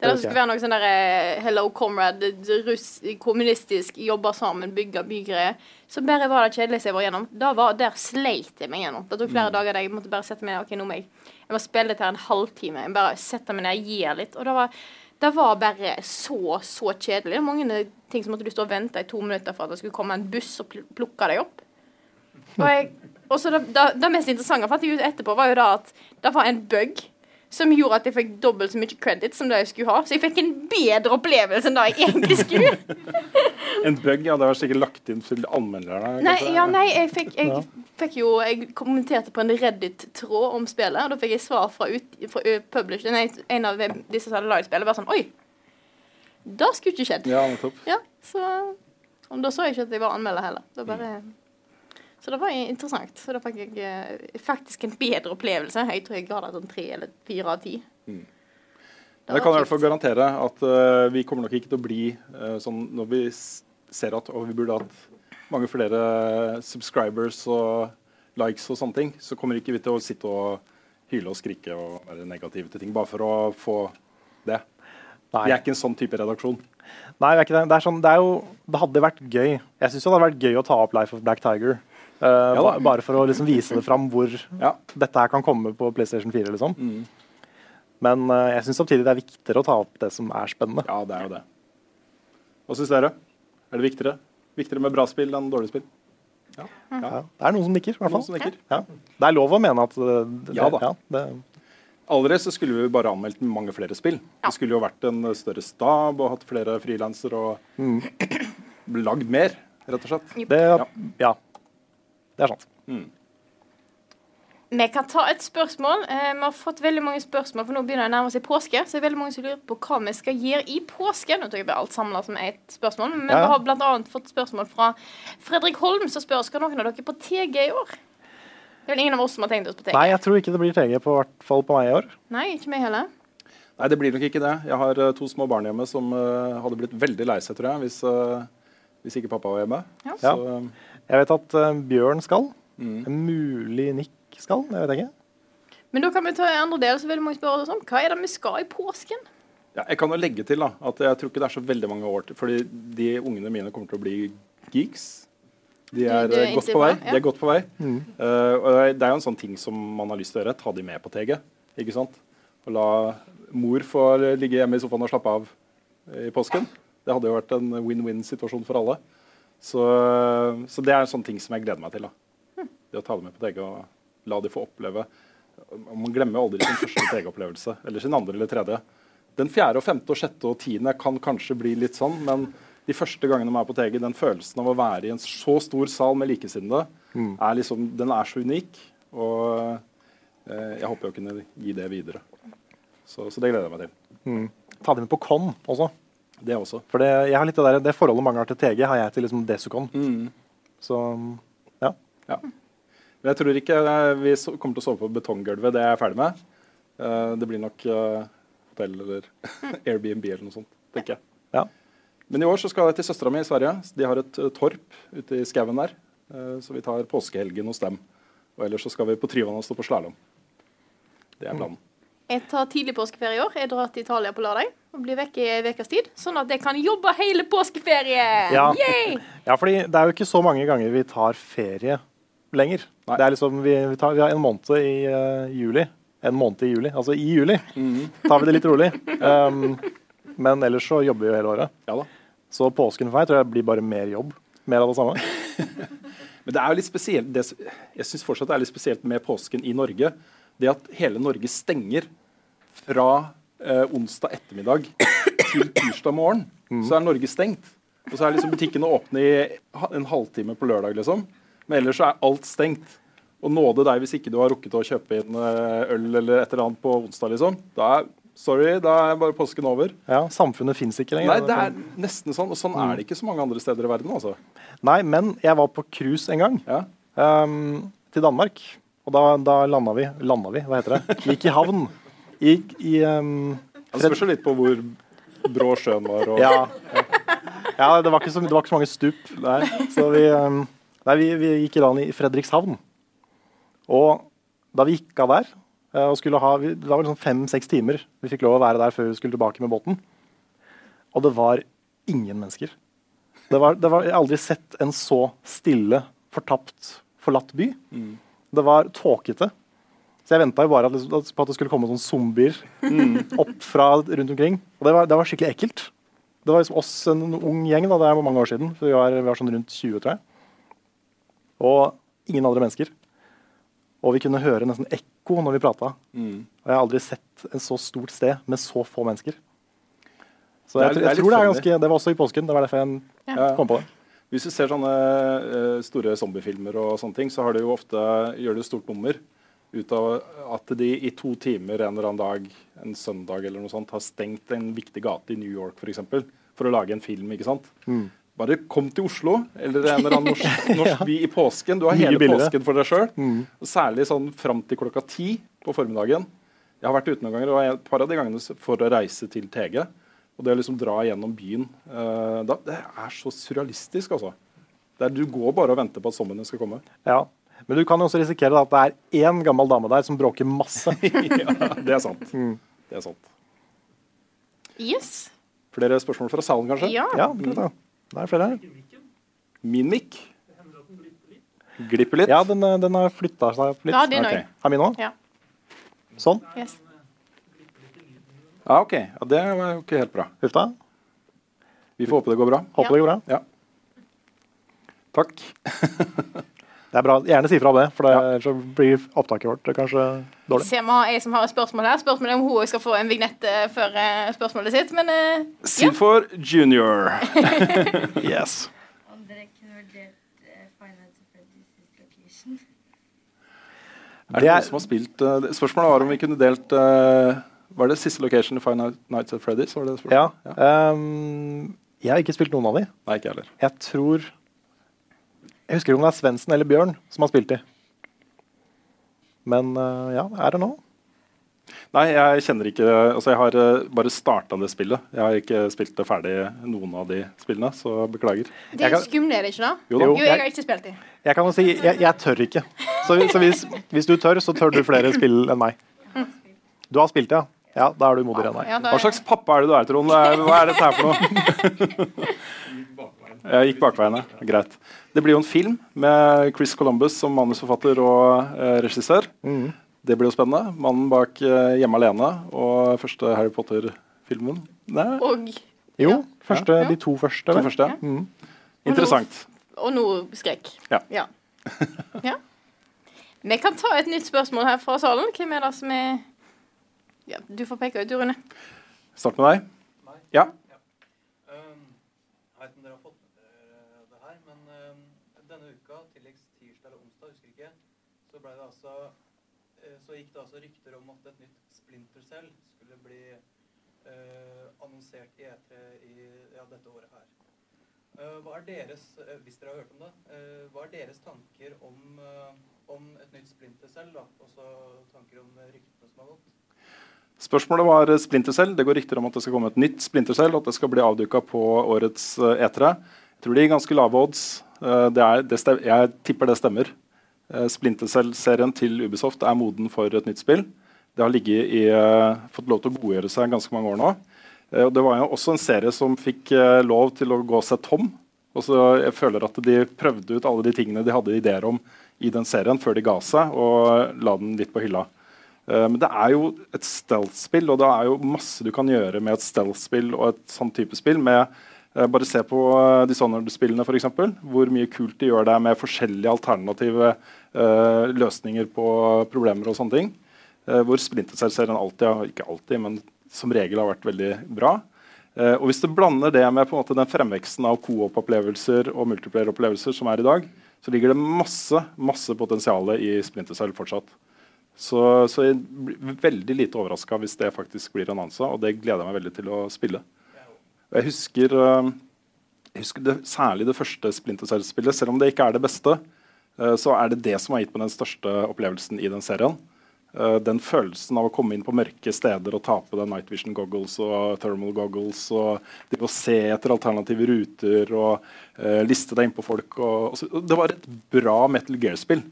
Det er det skulle være noe sånn der eh, Hello Comrade, russ, kommunistisk, jobbe sammen, bygge bygreier. Så bare var det kjedeligste jeg var gjennom. Da var, der sleit jeg meg gjennom. Det tok flere dager der jeg måtte bare sette meg ned. Ok, nå må jeg Jeg må spille her en halvtime. Jeg bare sette meg ned, gir litt. Og det var, det var bare så, så kjedelig. Det var mange ting som måtte du stå og vente i to minutter for at det skulle komme en buss og plukke deg opp. Og, jeg, det, det, det mest interessante fant jeg ut etterpå, var jo da at det var en bug som gjorde at jeg fikk dobbelt så mye credit som det jeg skulle ha. Så jeg fikk en bedre opplevelse enn det jeg egentlig skulle. En bug, ja, det var sikkert lagt inn til anmelderne. Nei, ja, nei, jeg fikk, jeg fikk jo Jeg kommenterte på en Reddit-tråd om spillet, og da fikk jeg svar fra, ut, fra uh, publisher, nei, en av disse som hadde laget spillet. Bare sånn Oi! Det skulle ikke skjedd. Ja, nettopp. Ja, så Og da så jeg ikke at jeg var anmelder heller. Det var bare Så det var interessant. Så da fikk jeg eh, faktisk en bedre opplevelse. Jeg tror jeg ga det sånn tre eller fire av ti. Mm. jeg kan i hvert fall garantere at uh, vi kommer nok ikke til å bli uh, sånn når vi ser at og vi burde hatt mange flere subscribers og likes og sånne ting, så kommer ikke vi til å sitte og hyle og skrike og være negative til ting bare for å få det. Nei. Vi er ikke en sånn type redaksjon. Nei, det er ikke det. Det, er sånn, det, er jo, det hadde vært gøy. Jeg syns det hadde vært gøy å ta opp Life of Black Tiger. Eh, ja, bare for å liksom vise det fram hvor Ja. dette her kan komme på PlayStation 4. Liksom. Mm. Men uh, jeg syns samtidig det er viktigere å ta opp det som er spennende. ja, det er jo det. Hva syns dere? Er det viktigere? Viktigere med bra spill enn dårlig spill? Ja. ja. Ja, det er noen som nikker. i hvert fall. som nikker. Ja. Det er lov å mene at det, det, Ja da. Ja, det, Allerede så skulle vi bare anmeldt mange flere spill. Det skulle jo vært en større stab og hatt flere frilansere og Mm. lagd mer, rett og slett. det, ja. Det er sant. Vi kan ta et spørsmål. Eh, vi har fått veldig mange spørsmål, for nå begynner det å nærme seg påske. Så det er veldig mange som lurer på hva vi skal gjøre i påske. Nå tok jeg bare alt samla som ett spørsmål. Men Ja. vi har bl.a. fått spørsmål fra Fredrik Holm, som spør skal noen av dere på TG i år. Det er vel ingen av oss som har tenkt oss på TG? Nei, jeg tror ikke det blir TG, på hvert fall på meg i år. Nei, ikke meg heller. Nei, det blir nok ikke det. Jeg har eh, to små barn hjemme som uh, hadde blitt veldig lei seg, tror jeg, hvis, uh, hvis ikke pappa var hjemme. Ja. Så eh, Jeg vet at uh, Bjørn skal. Mm. Mulig Nick skal. Jeg vet ikke. Men da kan vi ta en andre del, så vil mange spørre oss om hva er det vi skal i påsken? ja, jeg kan jo legge til da, at jeg tror ikke det er så veldig mange år til, fordi de ungene mine kommer til å bli geeks. De er, du er eh, godt på vei. ja. De er godt på vei. Eh, og det er jo en sånn ting som man har lyst til å gjøre. Ta de med på TG. ikke sant? Og la mor få ligge hjemme i sofaen og slappe av i påsken. Det hadde jo vært en win-win-situasjon for alle. Så, så det er en sånn ting som jeg gleder meg til. da. Det å ta dem med på TG og la de få oppleve Man glemmer aldri sin første TG-opplevelse, eller sin andre eller tredje. Den fjerde, og femte, og sjette og tiende kan kanskje bli litt sånn, men de første gangene man er på TG, den følelsen av å være i en så stor sal med likesinnede, er liksom, den er så unik. Og eh, jeg håper å kunne gi det videre. Så, så det gleder jeg meg til. Ta dem med på Con også. Det også. For det, jeg har litt det, der, det forholdet mange har til TG, har jeg til liksom Desicon. Så ja. Ja. Men jeg tror ikke eh, vi kommer til å sove på betonggulvet. Det er jeg ferdig med. Eh, det blir nok eh, hotell eller Airbnb eller noe sånt, tenker jeg. ja. Men i år så skal jeg til søstera mi i Sverige. De har et torp ute i skauen der. Så vi tar påskehelgen hos dem. Og ellers så skal vi på Tryvann og stå på slalåm. Det er planen. Jeg tar tidlig påskeferie i år. Jeg drar til Italia på lørdag og blir vekke i en ukes tid. Sånn at jeg kan jobbe hele påskeferien! Ja. Yay! ja, fordi det er jo ikke så mange ganger vi tar ferie lenger. Nei. Det er liksom, vi, vi, tar, vi har en måned i uh, juli. En måned i juli. Altså i juli tar vi det litt rolig. Um, men ellers så jobber vi jo hele året. Ja da. Så påsken for meg tror jeg blir bare mer jobb. Mer av det samme. Men det er jo litt spesielt det, Jeg syns fortsatt det er litt spesielt med påsken i Norge. Det at hele Norge stenger fra eh, onsdag ettermiddag til tirsdag morgen. Så er Norge stengt. Og så er liksom butikkene åpne i en halvtime på lørdag, liksom. Men ellers så er alt stengt. og nåde deg hvis ikke du har rukket å kjøpe inn eh, øl eller et eller annet på onsdag, liksom. Da er, sorry, da er bare påsken over. Ja, Samfunnet fins ikke lenger. Nei, det er nesten sånn. Og sånn er det ikke så mange andre steder i verden. altså. Nei, men jeg var på cruise en gang. Ja. Um, til Danmark. Og da, da landa vi Landa vi, hva heter det? Gikk i havn. I, i ehm, Det spørs jo litt på hvor brå sjøen var. Og, Ja. ja det, var så, det var ikke så mange stup. der. Så vi, um, nei, vi, vi gikk i land i Fredrikshavn. Og da vi gikk av der eh, og skulle ha, vi- Det var sånn fem-seks timer vi fikk lov å være der før vi skulle tilbake med båten. Og det var ingen mennesker. Det var, det var, jeg har aldri sett en så stille, fortapt, forlatt by. Det var tåkete. Så jeg venta bare at, liksom- på at det skulle komme sånne zombier opp fra rundt omkring. Og det var, det var skikkelig ekkelt. Det var liksom oss, en ung gjeng, da, det er mange år siden. For vi var, vi var sånn rundt 20, tror jeg. Og ingen andre mennesker. Og vi kunne høre nesten ekko når vi prata. Mm. Og jeg har aldri sett et så stort sted med så få mennesker. Så jeg, det er jeg, litt tror det er ganske Det var også i påsken. Det var derfor jeg Ja. kom på det. Hvis du ser sånne eh, store zombiefilmer, og sånne ting, så har det jo ofte, gjør det stort nummer ut av at de i to timer en eller annen dag, en søndag eller noe sånt, har stengt en viktig gate i New York for, eksempel, for å lage en film. ikke sant? Mm. Bare kom til Oslo eller en eller annen norsk, norsk by i påsken. Du har hele påsken for deg sjøl. Mm. Særlig sånn fram til klokka ti på formiddagen. Jeg har vært ute noen ganger, og et par av de gangene for å reise til TG. Og det å liksom dra gjennom byen uh, da, Det er så surrealistisk, altså. Det er, du går bare og venter på at sommeren skal komme. Ja. Men du kan jo også risikere at det er én gammel dame der som bråker masse. ja, det er sant. Mm. Det er sant. Yes. Flere spørsmål fra salen, kanskje? Ja. Ja, det er det er flere her. Min mic glipper litt. Ja, den, eh, den har flytta seg litt. Ja, din okay. Er min òg? Ja. Sånn. Yes. Ja, ok. Ja, det var jo ikke helt bra. Huff da. Vi får håpe det går bra. Håper det går bra. Ja. Takk. Det er bra. Gjerne si fra om det, for det, ellers ja. blir opptaket vårt kanskje dårlig. Se, vi har ei som har et spørsmål her. Spørsmålet er om hun skal få en vignett eh, før eh, spørsmålet sitt. Men eh, Silfor junior. Yes. Er det noen som har spilt uh, Spørsmålet var om vi kunne delt uh, Var det siste location i Five Nights at Freddy's? Var det det Ja. spørsmålet? ehm, jeg har ikke spilt noen av de. Nei, ikke heller. Jeg tror Jeg husker ikke om det er Svendsen eller Bjørn som har spilt i. Men eh, ja, er det nå? Nei, jeg kjenner ikke Altså, jeg har uh, bare starta det spillet. Jeg har ikke spilt det ferdig, noen av de spillene, så beklager. de er skumle, er det ikke da? Jo da. Jo, jeg har ikke spilt de. Jeg kan jo si jeg, jeg tør ikke. Så, så hvis, hvis du tør, så tør du flere spill enn meg. Du har spilt, ja? Ja, Da er du modigere enn meg. Ja, er... Hva slags pappa er det du er, Trond? Hva er dette her for noe? Jeg gikk bakveiene. ja. Greit. Det blir jo en film med Chris Columbus som manusforfatter og eh, regissør. Mm. Det blir jo spennende. Mannen bak eh, 'Hjemme alene' og første Harry Potter-filmen. Og, Jo, første, Ja. de to første. to første. Ja. Mm. Interessant. og noe skrekk. Ja. ja. Ja. Vi kan ta et nytt spørsmål her fra salen. Hvem er det som er ja, Du får peke ut, du, Rune. Start med deg. Ja. Um, jeg vet ikke om dere har fått med dere det her, men um, denne uka, tilleggs tirsdag eller onsdag, husker ikke, så det altså eh, så gikk det altså rykter om at et nytt Splinter Cell skulle bli eh, annonsert i E3 i ja, dette året her. Eh, hva er deres, eh, hvis dere har hørt om det, hva er deres tanker om, om et nytt Splinter Cell, da? Og tanker om ryktene som har gått? Spørsmålet var Splinter Cell. Det går rykter om at det skal komme et nytt Splinter Cell, at det skal bli avduka på årets eh, E3. Jeg tror det gir ganske lave odds. Det er, det jeg tipper det stemmer. Eh, Splinter Cell-serien til Ubisoft er moden for et nytt spill. Det har i, eh, fått lov til å godgjøre seg ganske mange år nå. Eh, det var jo også en serie som fikk lov til å gå seg tom. Og så jeg føler at De prøvde ut alle de tingene de hadde ideer om i den serien før de ga seg, og la den litt på hylla. Men det er jo et stealth-spill, og det er jo masse du kan gjøre med et stealth-spill og et sånn type spill. med Bare se på uh, Dishonored-spillene, f.eks. Hvor mye kult de gjør der med forskjellige alternative uh, løsninger på problemer og sånne ting. Uh, hvor Splinter Cell-serien alltid, ikke alltid, men som regel har vært veldig bra. Uh, og Hvis du blander det med måte den fremveksten av co-op-opplevelser og multiplayer-opplevelser som er i dag, så ligger det masse masse potensial i Splinter Cell fortsatt. Så, så jeg blir veldig lite overraska hvis det faktisk blir annonsa, og det gleder jeg meg veldig til å spille. Jeg husker, eh, jeg husker det, særlig det første Splinter Cell-spillet. Selv om det ikke er det beste, eh, så er det det som har gitt meg den største opplevelsen i den serien. Eh, den følelsen av å komme inn på mørke steder og ta på deg night vision goggles og thermal goggles og det å se etter alternative ruter og liste deg inn på folk. Og, og det var et bra Metal Gear-spill.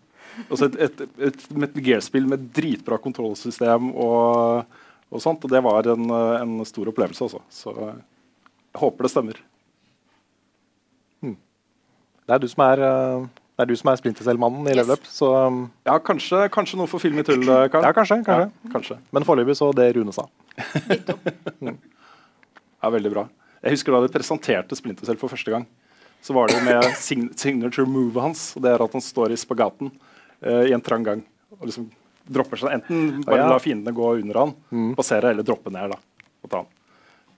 Altså et, et, et Metal Gear-spill med dritbra kontrollsystem og, og sånt. Og det var en, en stor opplevelse, altså. Jeg håper det stemmer. Det er du som er, eh, det er, du som er Splinter Cell-mannen i Level Up. Så um, Ja, kanskje, kanskje noe for film i tull, eh, Karl. ja, kanskje. kanskje. Ja, kanskje. Men foreløpig så det Rune sa. Ja, veldig bra. Jeg husker da de presenterte Splinter Cell for første gang. Så var det med sign signature move hans. og Det er at han står i spagaten uh, i en trang gang og liksom dropper seg. Enten bare Ja, ja. la fiendene gå under han, passere, eller droppe ned. da, og ta han.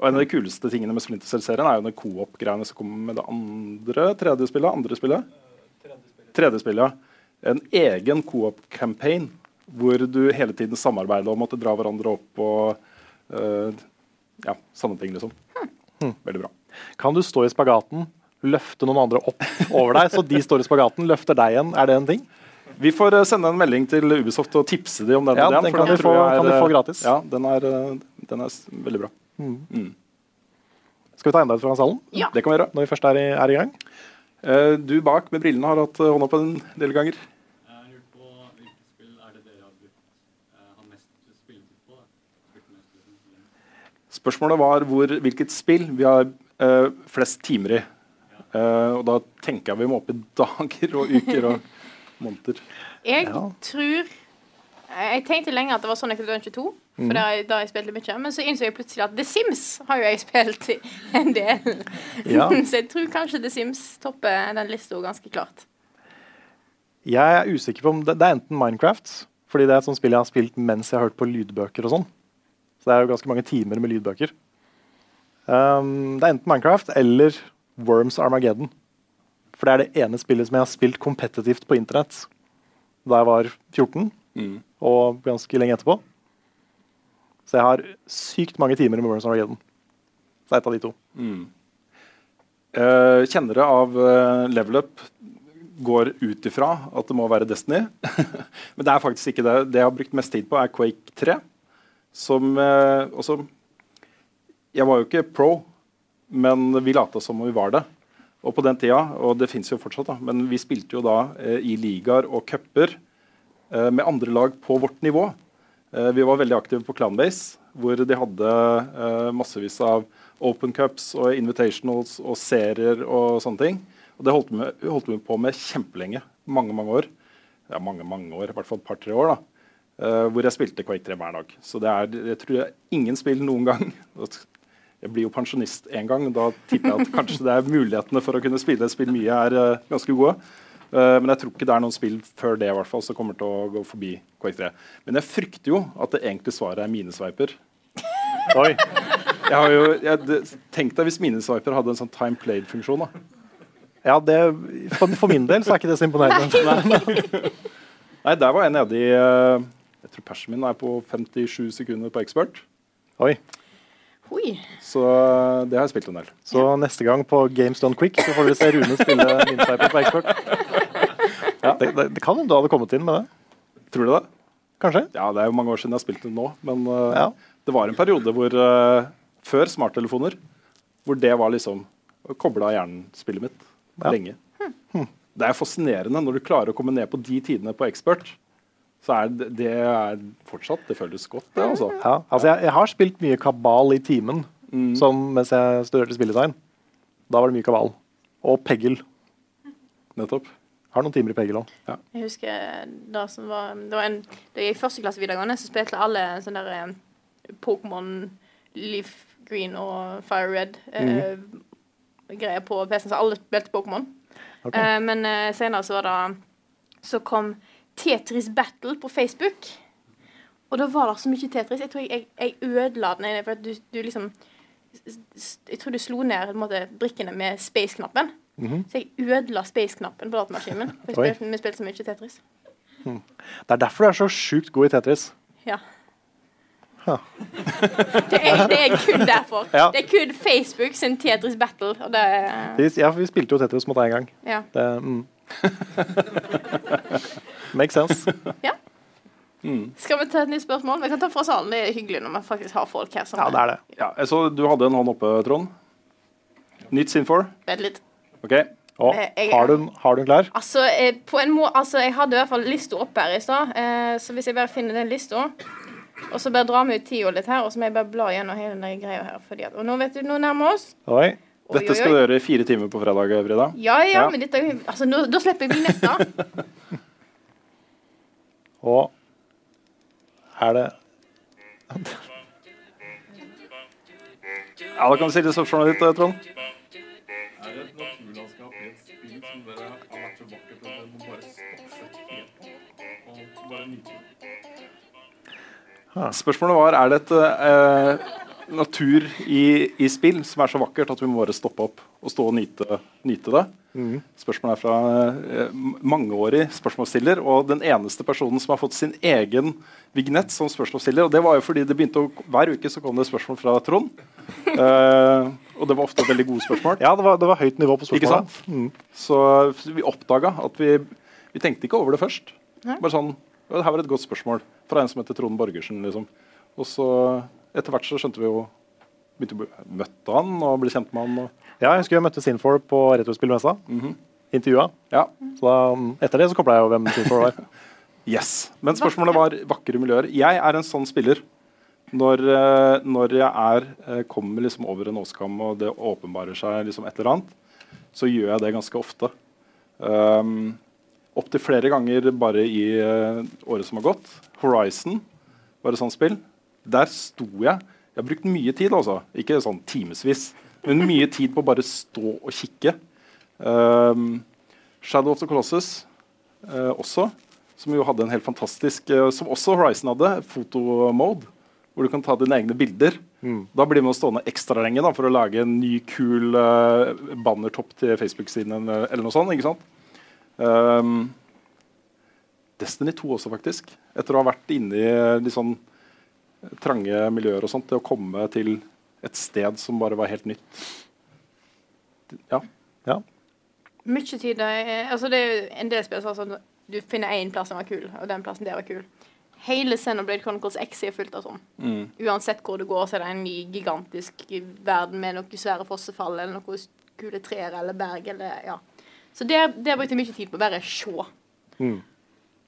Og En av de kuleste tingene med Splinter Cell-serien er jo den coop-greiene som kommer med det andre tredje spillet. Andre spillet? Tredje spillet, ja. En egen co-op-campaign hvor du hele tiden samarbeider og måtte dra hverandre opp og uh, ja, sånne ting, liksom. Veldig bra. Kan du stå i spagaten, løfte noen andre opp over deg, så de står i spagaten, løfter deg igjen? Er det en ting? Vi får eh, sende en melding til Ubisoft og tipse dem om den Ja, ideen. den for kan de få- er, kan de eh, få gratis. Ja, den er, eh, den er veldig bra. Mm. Skal vi ta enda et fra salen? Ja. Det kan vi gjøre. Når vi først er i, er i gang? Uh, du bak med brillene har hatt eh, hånda på en del ganger. Spørsmålet var hvor, hvilket spill vi har uh, flest timer i. Uh, og da tenker jeg vi må opp i dager og uker og måneder. Jeg Ja. tror Jeg tenkte lenge at det var Sonic Adventure 2, for mm. da, da jeg spilt litt mye. Men så innså jeg plutselig at The Sims har jo jeg spilt en del. Ja. så jeg tror kanskje The Sims topper den lista ganske klart. Jeg er usikker på om det, det er enten Minecraft, fordi det er et sånt spill jeg har spilt mens jeg har hørt på lydbøker og sånn. Så det er jo ganske mange timer med lydbøker. Um, det er enten Minecraft eller Worms Armageddon. For det er det ene spillet som jeg har spilt kompetitivt på internett da jeg var 14, Mm. og ganske lenge etterpå. Så jeg har sykt mange timer med Worms Armageddon. Så det er et av de to. Eh, kjennere av eh, Level Up går ut ifra at det må være Destiny. Men det er faktisk ikke det. Det jeg har brukt mest tid på, er Quake 3. Som eh, også Jeg var jo ikke pro, men vi lata som om vi var det. Og på den tida, og det fins jo fortsatt, da, men vi spilte jo da i ligaer og cuper med andre lag på vårt nivå. Eh, vi var veldig aktive på Clanbase, hvor de hadde eh, massevis av open cups og invitationals og serier og sånne ting. Og det holdt vi på med kjempelenge. Mange, mange år. Ja, mange, mange år, i hvert fall et par-tre år. da. Uh, hvor jeg spilte Quake 3 hver dag. Så det er jeg tror jeg, ingen spill noen gang. Jeg blir jo pensjonist én gang. Da tipper jeg at kanskje det er mulighetene for å kunne spille et spill mye er uh, ganske gode. Eh, men jeg tror ikke det er noen spill før det i hvert fall som kommer til å gå forbi Quake 3. Men jeg frykter jo at det egentlig svaret er minesveiper. Oi. Jeg har jo, jeg, tenk deg hvis minesveiper hadde en sånn time played-funksjon. da. Ja, det, for, for min del så er ikke det så imponerende. Nei, der var jeg nede i eh, Jeg tror persen min er på 57 sekunder på expert. Oi. Oi. Så eh, det har jeg spilt en del. Så neste gang på Games Done Quick så får dere se Rune spille minesveiper på eksport. Det, det, det kan hende du hadde kommet inn med det. Tror du det? Kanskje? Ja, Det er jo mange år siden jeg har spilt det nå. Men uh, Ja. det var en periode hvor uh, før smarttelefoner, hvor det var liksom kobla hjernen-spillet mitt Ja. lenge. Det er fascinerende når du klarer å komme ned på de tidene på expert. Så er det, det er fortsatt Det føles godt, det, altså. Ja, altså jeg, jeg har spilt mye kabal i timen som mens jeg studerte spilledesign. Da var det mye kabal. Og Peggel. Nettopp. Har noen timer i Peggel Ja. Jeg husker da som var Det var en da jeg gikk første klasse videregående, så spilte alle sånn der eh, Pokémon Leaf Green og Fire Red eh, greier på PC-en, så alle spilte Pokémon. Okay. Eh, men eh, senere så var det Så kom Tetris Battle på Facebook. Og da var det så mye Tetris. Jeg tror jeg, jeg, jeg ødela den ene, for at du, du liksom Jeg tror du slo ned på en måte, brikkene med space-knappen. Mhm. Så jeg ødela space-knappen på datamaskinen min. for Vi spilte så mye Tetris. Mm. Det er derfor du er så sjukt god i Tetris. Ja. Ja. Det er, det er kun derfor. Ja. Det er kun Facebook sin Tetris Battle. Og det er, Vi, ja, vi spilte jo Tetris mot deg en gang. Ja. Det, mm. Makes sense. Ja. Mm. Skal vi ta et nytt spørsmål? Vi kan ta fra salen. Det er hyggelig når vi faktisk har folk her. Som Ja, jeg så du hadde en hånd oppe, Trond. Nytt Sinfor. Vent litt. OK. Og, Eh, jeg- har, du, har du den klar? Altså, eh, på en må altså, jeg hadde i hvert fall lista opp her i stad, eh, så hvis jeg bare finner den lista Og så bare drar vi ut tida litt her, og så må jeg bare bla gjennom hele den greia her. Fordi at, og nå vet du, nå nærmer vi oss. Oi. Dette oi, skal du gjøre i fire timer på fredag, Brida. Ja, ja, Ja. men dette Altså, nå, da slipper jeg vignetter. Og er det Ja, Da kan du stille spørsmålet ditt, Trond. Er det et det? Spørsmålet var er det et eh, natur i, i spill som er så vakkert at vi må bare stoppe opp og stå og nyte, nyte det. Mm. Spørsmålet er fra eh, mangeårig spørsmålsstiller og den eneste personen som har fått sin egen vignett som spørsmålsstiller. Og det var jo fordi det begynte å, Hver uke så kom det spørsmål fra Trond. Eh, og det var ofte veldig gode spørsmål. Ja, det var, det var høyt nivå på Ikke sant? Mm. Så vi oppdaga at vi, vi tenkte ikke over det først. Nei. Bare sånn ja, Det her var et godt spørsmål fra en som heter Trond Borgersen. liksom. Og så etter hvert så skjønte vi jo begynte å bli- Møtte han og ble kjent med han. Og, Ja, jeg husker jeg møtte Sinfor på Retrospillmessa. Mhm. Intervjua. Ja. Så da, mm, etter det så kobla jeg jo hvem Sinfor var. Yes. Men spørsmålet var vakre miljøer. Jeg er en sånn spiller. Når, eh, når jeg er, eh, kommer liksom over en åskam og det åpenbarer seg liksom et eller annet, så gjør jeg det ganske ofte. Um, Opptil flere ganger bare i eh, året som har gått. Horizon var et sånt spill. Der sto jeg. Jeg har brukt mye tid, altså. Ikke sånn timevis, men mye tid på å bare stå og kikke. Um, Shadow of the Colossus uh, også, som jo hadde en helt fantastisk uh, Som også Horizon hadde, fotomode, hvor du kan ta dine egne bilder. Mm. Da blir man stående ekstra lenge da, for å lage en ny, kul uh, bannertopp til Facebook-siden eller eller noe sånt. ikke sant? Um, Destiny 2 også, faktisk. Etter å ha vært inne i litt sånn trange miljøer og sånt, til å komme til et sted som bare var helt nytt. Ja. ja. Mye tid altså Det er en del spill sånn du finner én plass som var kul, og den plassen der var kul. Hele Xenoblade Chronicles X er fullt av sånn. Mm. Uansett hvor du går, så er det en ny gigantisk verden med noen svære fossefall eller noen kule trær eller berg eller ja. Så det, det brukte jeg mye tid på å bare se. Mm.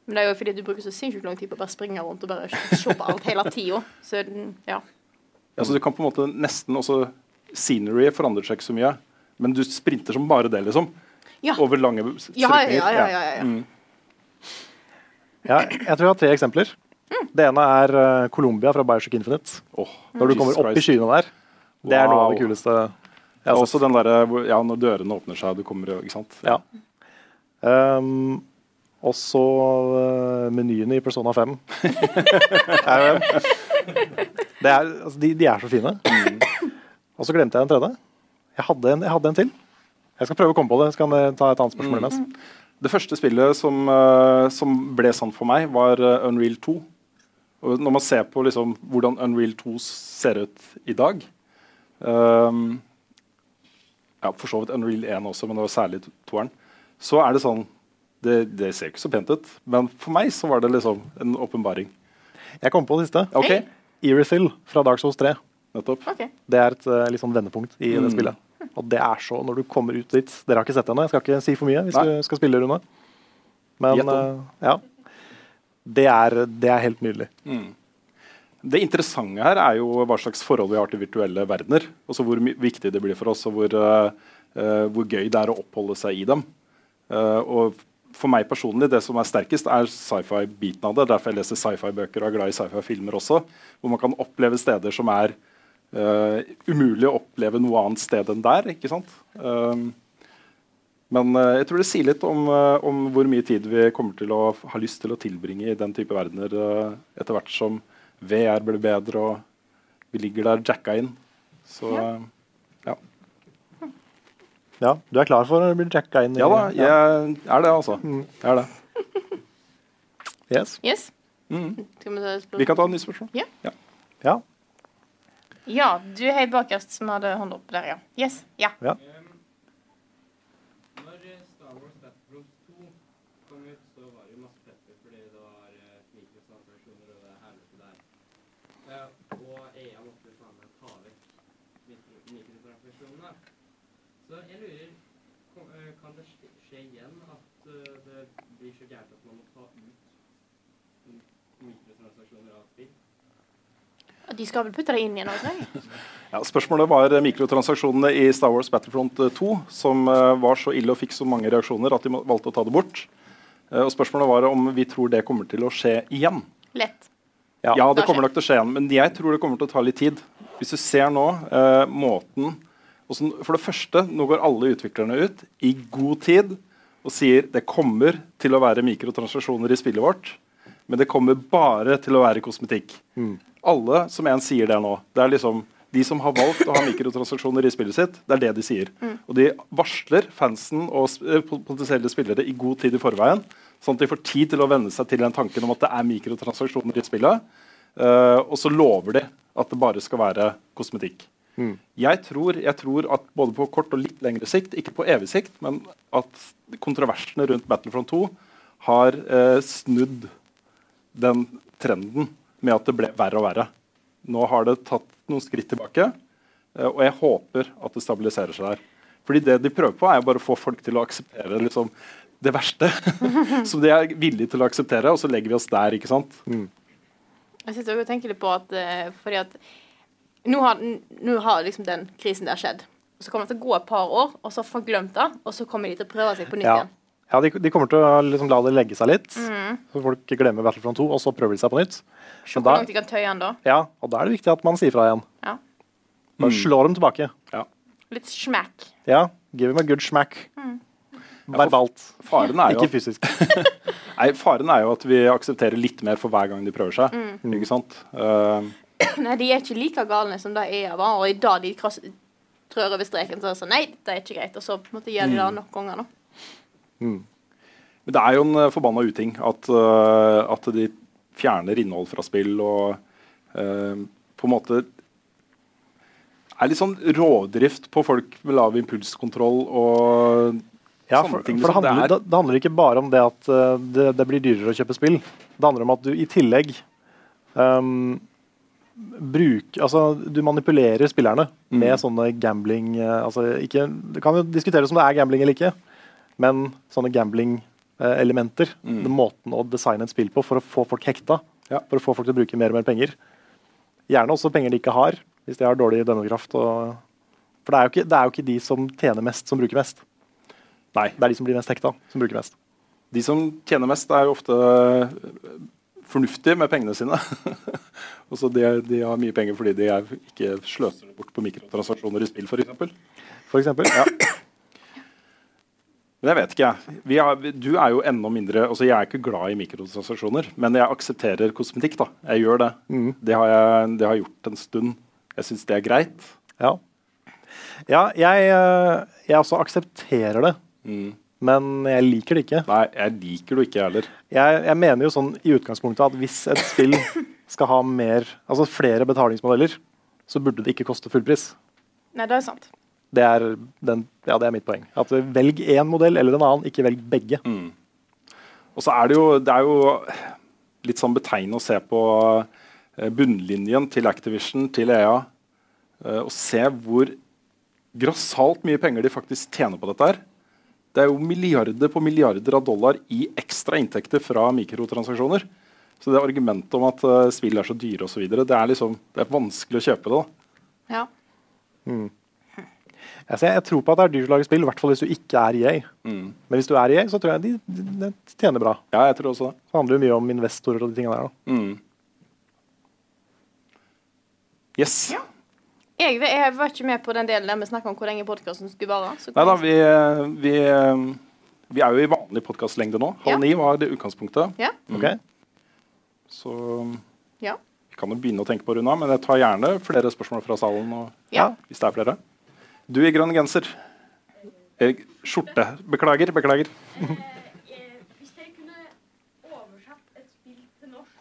Men det er jo fordi du bruker så sinnssykt lang tid på å bare springe rundt og bare se på alt hele tida. Så ja. Ja, så du kan på en måte nesten også Scenery forandrer seg ikke så mye, men du sprinter som bare det, liksom. Ja. Over lange Ja, strekninger. ja, ja, ja, ja. Mm. Ja, jeg tror jeg har tre eksempler. Det ene er uh, Colombia fra Bioshock Infinite. Når du kommer opp i skyene der. Det er noe av det kuleste. Er også den derre ja, når dørene åpner seg, og du kommer ikke sant? Ja. Um, også uh, menyene i Persona 5. er det er, altså, de, de er så fine. Og så glemte jeg en tredje. Jeg hadde en, jeg hadde en til. Jeg skal prøve å komme på det. Så kan jeg ta et annet spørsmål Mm. imens. Det første spillet som, uh, som ble sant for meg, var uh, Unreal 2. Og når man ser på liksom, hvordan Unreal 2 ser ut i dag ehm, ja, For så vidt Unreal 1 også, men det var særlig toeren. Så er det sånn det, det ser ikke så pent ut, men for meg så var det liksom en åpenbaring. Jeg kom på det siste. Ok. Hey. Irefill fra Dark Souls 3. Nettopp. Det er et uh, litt sånn vendepunkt i Mm. det spillet. Og det er så når du kommer ut dit Dere har ikke sett det ennå, jeg skal ikke si for mye hvis Nei. du skal spille, Rune. Men uh, ja. Det er, det er helt nydelig. Mm. Det interessante her er jo hva slags forhold vi har til virtuelle verdener. Altså hvor viktig det blir for oss, og hvor, eh, hvor gøy det er å oppholde seg i dem. Uh, og for meg personlig, det som er sterkest, er sci-fi-biten av det. Derfor jeg leser sci-fi-bøker og er glad i sci-fi-filmer også. Hvor man kan oppleve steder som er uh, umulig å oppleve noe annet sted enn der. ikke sant? Men jeg tror det sier litt om, om hvor mye tid vi kommer til å ha lyst til å tilbringe i den type verdener etter hvert som VR blir bedre og vi ligger der jacka inn. Så ja. Ja, Du er klar for å bli jacka inn? Ja da, jeg er det, altså. Jeg er det. Yes. Yes? Mm. Vi, kan ta et nytt spørsmål. Ja. Ja. Ja, du er bakerst som hadde hånda opp der, ja. Yes. Ja. Ja. Når Star Wars Battlefront 2 kom ut, så var det jo masse pepper fordi det var eh, mikrotransaksjoner og det helvete der. Eh, og EA måtte jo faen meg ta vekk mikro- mikrotransaksjonene. Så jeg lurer kom- eh, Kan det skje skje igjen at eh, det blir så gærent at man må ta ut m- mikrotransaksjoner av spill? De skal vel putte det inn igjen òg. Ja, spørsmålet var eh, mikrotransaksjonene i Star Wars Battlefront eh, 2, som eh, var så ille og fikk så mange reaksjoner at de valgte å ta det bort. Eh, og spørsmålet var om vi tror det kommer til å skje igjen. Lett. Ja, Ja, det det kommer nok til å skje igjen, men jeg tror det kommer til å ta litt tid. Hvis du ser nå eh, måten For det første, nå går alle utviklerne ut i god tid og sier det kommer til å være mikrotransaksjoner i spillet vårt, men det kommer bare til å være kosmetikk. Alle som en sier det nå. Det er liksom de som har valgt å ha mikrotransaksjoner i spillet sitt, det er det de sier. Mm. Og de varsler fansen og sp- eh, potensielle spillere i god tid i forveien, sånn at de får tid til å venne seg til den tanken om at det er mikrotransaksjoner i spillet. Uh, og så lover de at det bare skal være kosmetikk. Jeg, tror, jeg tror at både på kort og litt lengre sikt, ikke på evig sikt, men at kontroversene rundt Battlefront 2 har uh, snudd den trenden med at det ble verre og verre. Nå har det tatt noen skritt tilbake, eh, og jeg håper at det stabiliserer seg der. Fordi det de prøver på, er bare å få folk til å akseptere liksom, det verste. som de er villige til å akseptere, og så legger vi oss der. ikke sant? Jeg sitter og tenker litt på at eh, fordi at nå har, nå har liksom den krisen der skjedd. Så kommer det til å gå et par år, og så har folk glemt det, og så kommer de til å prøve seg på nytt Ja, igjen. Ja de, de kommer til å liksom la det legge seg litt. Mm. Så folk glemmer Battlefront 2, og så prøver de seg på nytt. Se hvor langt de kan tøye den da. ja, og da er det viktig at man sier fra igjen. Ja. Bare Mm. slå dem tilbake. Litt smack. Ja, give them a good smack. Mm. Verbalt. Faren er jo Ikke fysisk. Nei, Faren er jo at vi aksepterer litt mer for hver gang de prøver seg. Mm. Ikke sant? Uh, Nei, de er ikke like galne som det EA var, og i dag de trør over streken, så er det sånn Nei, det er ikke greit. Og så på en måte gjør de det Mm. nok ganger, da. Men det er jo en uh, forbanna uting at, eh, at de fjerner innhold fra spill og uh, på en måte er litt sånn rovdrift på folk med lav impulskontroll og Ja, for, for det, liksom. handler, det, det handler ikke bare om det at eh, det, det blir dyrere å kjøpe spill. Det handler om at du i tillegg um, bruk, altså, Du manipulerer spillerne Mm. med sånne gambling eh, altså, ikke, Det kan jo diskuteres om det er gambling eller ikke, men sånne gambling-elementer. Mm. Den måten å designe et spill på for å få folk hekta. For å få folk til å bruke mer og mer penger. Gjerne også penger de ikke har, hvis de har dårlig dømmekraft. Og, for det er, jo ikke, det er jo ikke de som tjener mest, som bruker mest. Nei. Det er de som blir mest hekta, som bruker mest. de som tjener mest, er jo ofte eh, fornuftige med pengene sine. og så de, de har mye penger fordi de er, ikke sløser det bort på mikrotransaksjoner i spill, f.eks. For eksempel. Ja. Men jeg vet ikke, jeg. Vi har, du er jo enda mindre altså Jeg er ikke glad i mikrotransaksjoner, men jeg aksepterer kosmetikk. da. Jeg gjør det. Det, har jeg, det har jeg gjort en stund. Jeg syns det er greit. Ja. Ja, jeg, eh, jeg også aksepterer det, men jeg liker det ikke. Nei, jeg liker det ikke heller. Jeg, jeg mener jo sånn i utgangspunktet at hvis et spill skal ha mer, altså flere betalingsmodeller, så burde det ikke koste fullpris. Nei, det er sant. Det er, den, ja, det er mitt poeng. At Velg én modell eller en annen, ikke velg begge. Og så er det jo, det er jo litt sånn betegnende å se på eh, bunnlinjen til Activision, til EA, eh, og se hvor grassat mye penger de faktisk tjener på dette her. Det er jo milliarder på milliarder av dollar i ekstra inntekter fra mikrotransaksjoner. Så det argumentet om at eh, spill er så dyre osv., det er liksom, det er vanskelig å kjøpe det. da. Ja. Mm. Altså, jeg tror på at det er dyrt å lage spill, i hvert fall hvis du ikke er EA. Men hvis du er EA, så tror jeg de, de, de tjener bra. Ja, jeg tror også det. Det handler jo mye om investorer og de tingene der. Da. Mm. Yes. Jeg, jeg var ikke med på den delen der vi snakka om hvor lenge podkasten skulle vare. Nei da, vi, vi, vi er jo i vanlig podkastlengde nå. Halv Ja. ni var det utgangspunktet. Ja. Mm. Okay. Så Ja. vi kan jo begynne å tenke på å runde av, men jeg tar gjerne flere spørsmål fra salen. Og, Ja. Hvis det er flere. Du i grønn genser. Eh, Skjorte. Beklager, beklager. Hvis dere kunne oversatt et spill til norsk,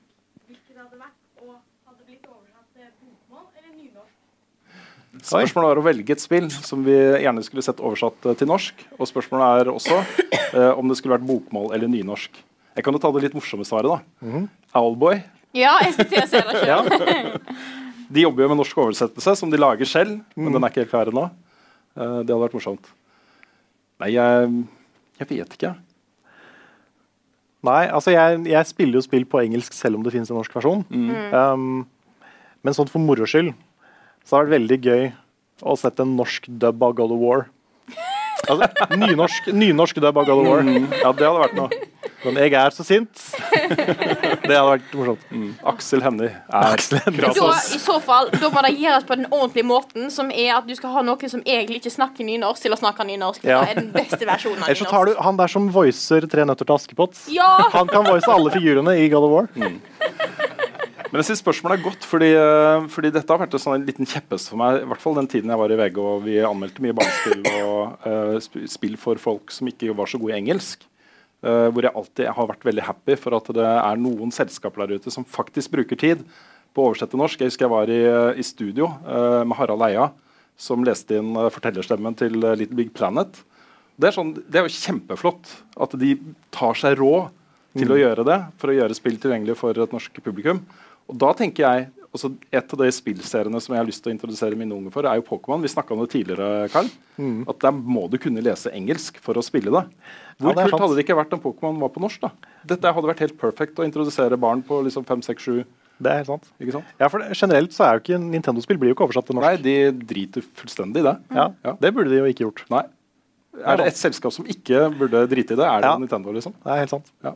hvilket hadde vært, og hadde blitt oversatt til bokmål eller nynorsk? Spørsmålet var å velge et spill som vi gjerne skulle sett oversatt eh, til norsk. Og spørsmålet er også eh, om det skulle vært bokmål eller nynorsk. Jeg kan jo ta det litt morsomme svaret, da. Owlboy. Ja, jeg skulle til å si det sjøl. De jobber jo med norsk oversettelse, som de lager selv, men den er ikke helt klar ennå. Eh, det hadde vært morsomt. Nei, jeg, jeg vet ikke. Nei, altså jeg, jeg spiller jo spill på engelsk selv om det finnes en norsk versjon. Um, men sånn for moro skyld så har det vært veldig gøy å sette en norsk dub av God of War. Altså, nynorsk, nynorsk dub av God of War. Mm, ja, det hadde vært noe. Men jeg er så sint. Det hadde vært morsomt. Aksel Hennie er Aksel Kratos. I så fall, da må det gjøres på den ordentlige måten, som er at du skal ha noen som egentlig ikke snakker nynorsk, til å snakke nynorsk. Ja. Det er den beste versjonen av Ellers så tar du han der som voicer Tre nøtter til Askepott. Ja! Han kan voice alle figurene i God of War. Men jeg synes spørsmålet er godt, fordi, eh, fordi dette har vært en sånn liten kjepphest for meg. I hvert fall den tiden jeg var i VG og vi anmeldte mye barnespill og uh, spill for folk som ikke var så gode i engelsk. Eh, hvor jeg alltid har vært veldig happy for at det er noen selskaper der ute som faktisk bruker tid på å oversette norsk. Jeg husker jeg var i, i studio uh, med Harald Eia, som leste inn uh, fortellerstemmen til Little Big Planet. Det er, sånn, det er jo kjempeflott at de tar seg råd til å gjøre det for å gjøre spill tilgjengelig for et norsk publikum. Og da tenker jeg, også Et av de spillseriene som jeg har lyst til å introdusere mine unge for, er jo Pokémon. Vi snakka om det tidligere, Carl. Mm. At der må du kunne lese engelsk for å spille det. Hvor Ja, kult hadde det ikke vært om Pokémon var på norsk? da? Dette hadde vært helt perfekt å introdusere barn på liksom 5, 6, 7 Det er helt sant. Ikke sant? Ja, for Generelt så er jo ikke Nintendo-spill blir jo ikke oversatt til norsk. Nei, de driter fullstendig i det. Ja, Det burde de jo ikke gjort. Nei. Er det et selskap som ikke burde drite i det, er det Ja. Nintendo. liksom. Det er helt sant. Ja.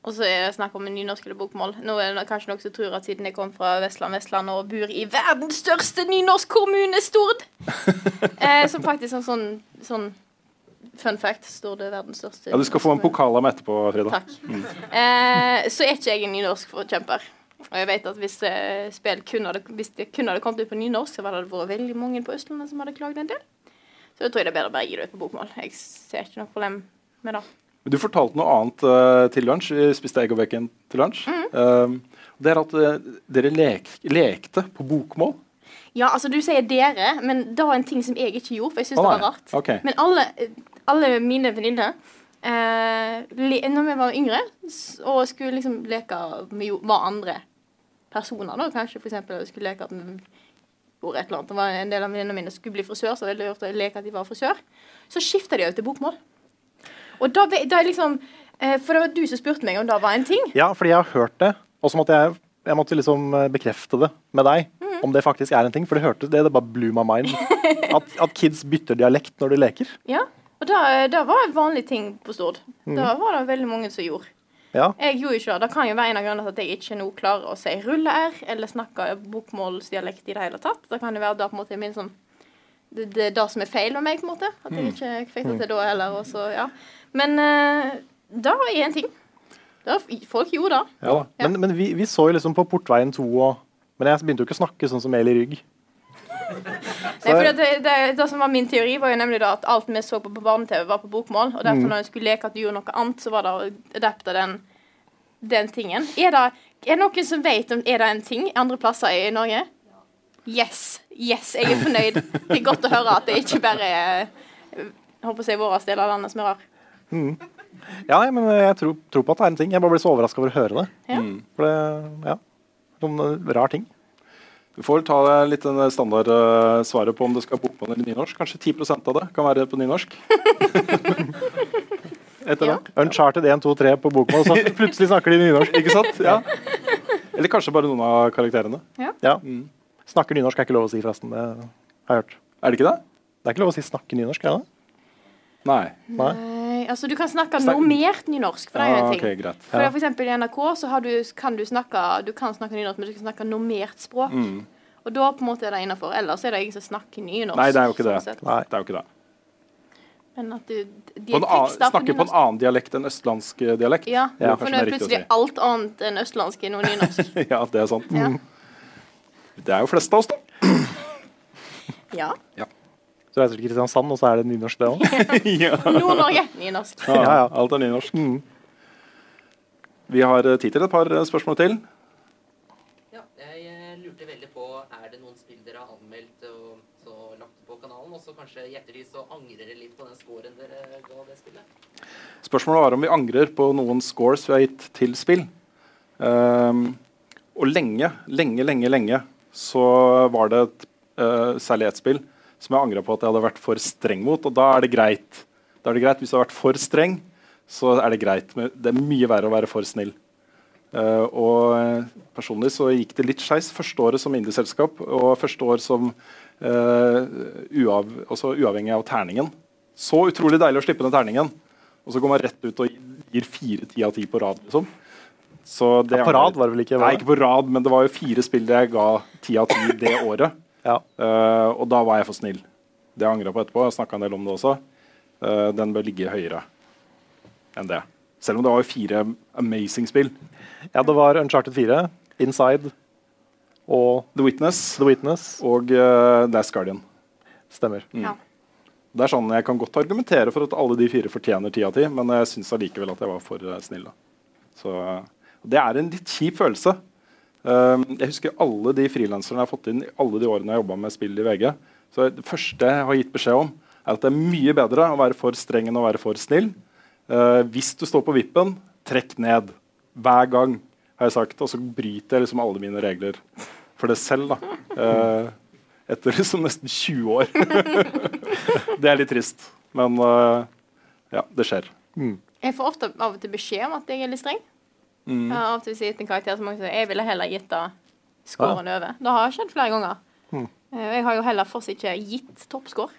Og så er det snakk om en nynorsk eller bokmål. Nå er det kanskje noen som tror at siden jeg kom fra Vestland, Vestland og bor i verdens største nynorskkommune, Stord eh, Som faktisk en sånn, sånn fun fact. Stord er verdens største Ja, Du skal få en pokal av meg etterpå, Frida. Takk. Eh, så er ikke jeg en nynorskforkjemper. Og jeg vet at hvis, eh, spill kun hadde, hvis det kun hadde kommet ut på nynorsk, så hadde det vært veldig mange på Østlandet som hadde klaget en del. Så jeg tror jeg det er bedre å bare gi det ut på bokmål. Jeg ser ikke noe problem med det. Du fortalte noe annet uh, til lunsj. Vi spiste egg og bacon til lunsj. Mm. Uh, det er at uh, dere lek, lekte på bokmål. Ja, altså du sier dere, men det var en ting som jeg ikke gjorde, for jeg syns oh, det var rart. Okay. Men alle, alle mine venninner uh, Når vi var yngre og skulle liksom leke med var andre personer, da kanskje eksempel skulle leke at vi gjorde et eller annet. Det var en del av venninnene mine som skulle bli frisør, så veldig ofte leke at de var frisør. Så skifta de jo til bokmål. Og da, da liksom eh, For det var du som spurte meg om det var en ting. Ja, fordi jeg har hørt det, og så måtte jeg, jeg måtte liksom eh, bekrefte det med deg. Mm. Om det faktisk er en ting. For det hørtes det, det bare blew my mind. At, at kids bytter dialekt når de leker. Ja, og det, det var en vanlig ting på Stord. Mm. Da var det veldig mange som gjorde. Ja. Jeg gjorde ikke det. Det kan jo være en av grunnene til at jeg ikke nå klarer å si rulle-r eller snakke bokmålsdialekt i det hele tatt. Det kan jo være da på en måte min sånn det, det er det som er feil med meg, på en måte. At jeg Mm. ikke fikk det til da heller. Og så, ja. Men uh, det er en ting. Var, folk gjorde det. Ja, ja. Men, men vi, vi så jo liksom på Portveien 2 og Men jeg begynte jo ikke å snakke sånn som Eli Rygg. Nei, for det, det, det som var Min teori var jo nemlig da at alt vi så på på barne-TV, var på bokmål. Og derfor Mm. når jeg skulle leke at du gjorde noe annet, så var det å adapte den, den tingen. Er det, er det noen som vet om er det en ting andre plasser i Norge? Yes. Yes, jeg er fornøyd. Det er godt å høre at det ikke bare er håper å si vår del av landet som er rar. Mm. Ja, men jeg tror, tror på at det er en ting. Jeg bare ble så overraska over å høre det. Ja. For det, ja, Sånn eh, rar ting. Du får ta litt den standardsvaret på om det skal være bokmål eller nynorsk. Kanskje 10% av det kan være på nynorsk. Etter Ja. Uncharted 1, 2, 3 på bokmål, så plutselig snakker de nynorsk. Ikke sant? Ja. Eller kanskje bare noen av karakterene. Ja. Snakker nynorsk er ikke lov å si, forresten. Det har jeg hørt. Er det ikke det? Det er ikke lov å si 'snakke nynorsk', er det? Nei. Nei. Altså Du kan snakke Snak- normert nynorsk. For det er jo Ah, en ting. Okay, greit. For Ja. for eksempel I NRK så har du, kan du snakke Du kan snakke nynorsk, men du kan snakke normert språk. Mm. Og da på en måte er det innafor. Ellers er det ingen som snakker nynorsk. Nei, det er jo ikke det. sånn. Nei, det er jo ikke det. Men at du de På en er annen, tekster snakke på en annen dialekt enn østlandsk eh, dialekt. Ja, er for nå er plutselig si. alt annet enn østlandsk er noe nynorsk. ja, det er sant. Ja. Det er jo flest av oss, da. Ja. Ja. Så reiser du til Kristiansand, og så er det nynorsk, det òg? ja. Nord-Norge, nynorsk. Ja, ja, alt er nynorsk. Vi har eh, tid til et par eh, spørsmål til. Ja, jeg eh, lurte veldig på Er det noen spill dere har anmeldt og så lagt på kanalen, og så kanskje i ettertid så angrer dere litt på den scoren dere ga det spillet? Spørsmålet var om vi angrer på noen scores vi har gitt til spill. Um, og lenge, lenge, lenge, lenge så var det et, uh, særlig ett spill som jeg angra på at jeg hadde vært for streng mot, og da er det greit. Da er det greit Hvis du har vært for streng, så er det greit. Men det er mye verre å være for snill. Uh, og eh, personlig så gikk det litt skeis første året som indieselskap og første år som uh, uav, også uavhengig av terningen. Så utrolig deilig å slippe ned terningen. Og så går man rett ut og gir fire ti av ti på rad. liksom. Så det Ja, på rad var det vel ikke, var Nei, ikke på rad, men det var jo fire spill der jeg ga ti av ti det året. Eh, og da var jeg for snill. Det jeg angra på etterpå. Jeg snakka en del om det også. Uh, den bør ligge høyere enn det. Selv om det var jo fire amazing spill. Ja, det var Uncharted 4, Inside og The Witness, The Witness. og uh, Last Guardian. Stemmer. Ja. Det er sånn, Jeg kan godt argumentere for at alle de fire fortjener ti av ti, men jeg syns allikevel at jeg var for snill. da. Så, eh, Det er en litt kjip følelse. Um, jeg husker alle de frilanserne jeg har fått inn i alle de årene jeg har jobba med spill i VG. Så Det første jeg har gitt beskjed om, er at det er mye bedre å være for streng enn å være for snill. Eh, hvis du står på vippen, trekk ned. Hver gang, har jeg sagt. Og så bryter jeg liksom alle mine regler for det selv. da. Eh, etter liksom nesten 20 år. det er litt trist. Men eh, ja, det skjer. Jeg får ofte av og til beskjed om at jeg er litt streng. Mm. Jeg har av og til gitt en karakter som mange sier jeg ville heller gitt det scoren over. Det har skjedd flere ganger. Mm. Eh, Jeg har jo heller fortsatt ikke gitt toppscore.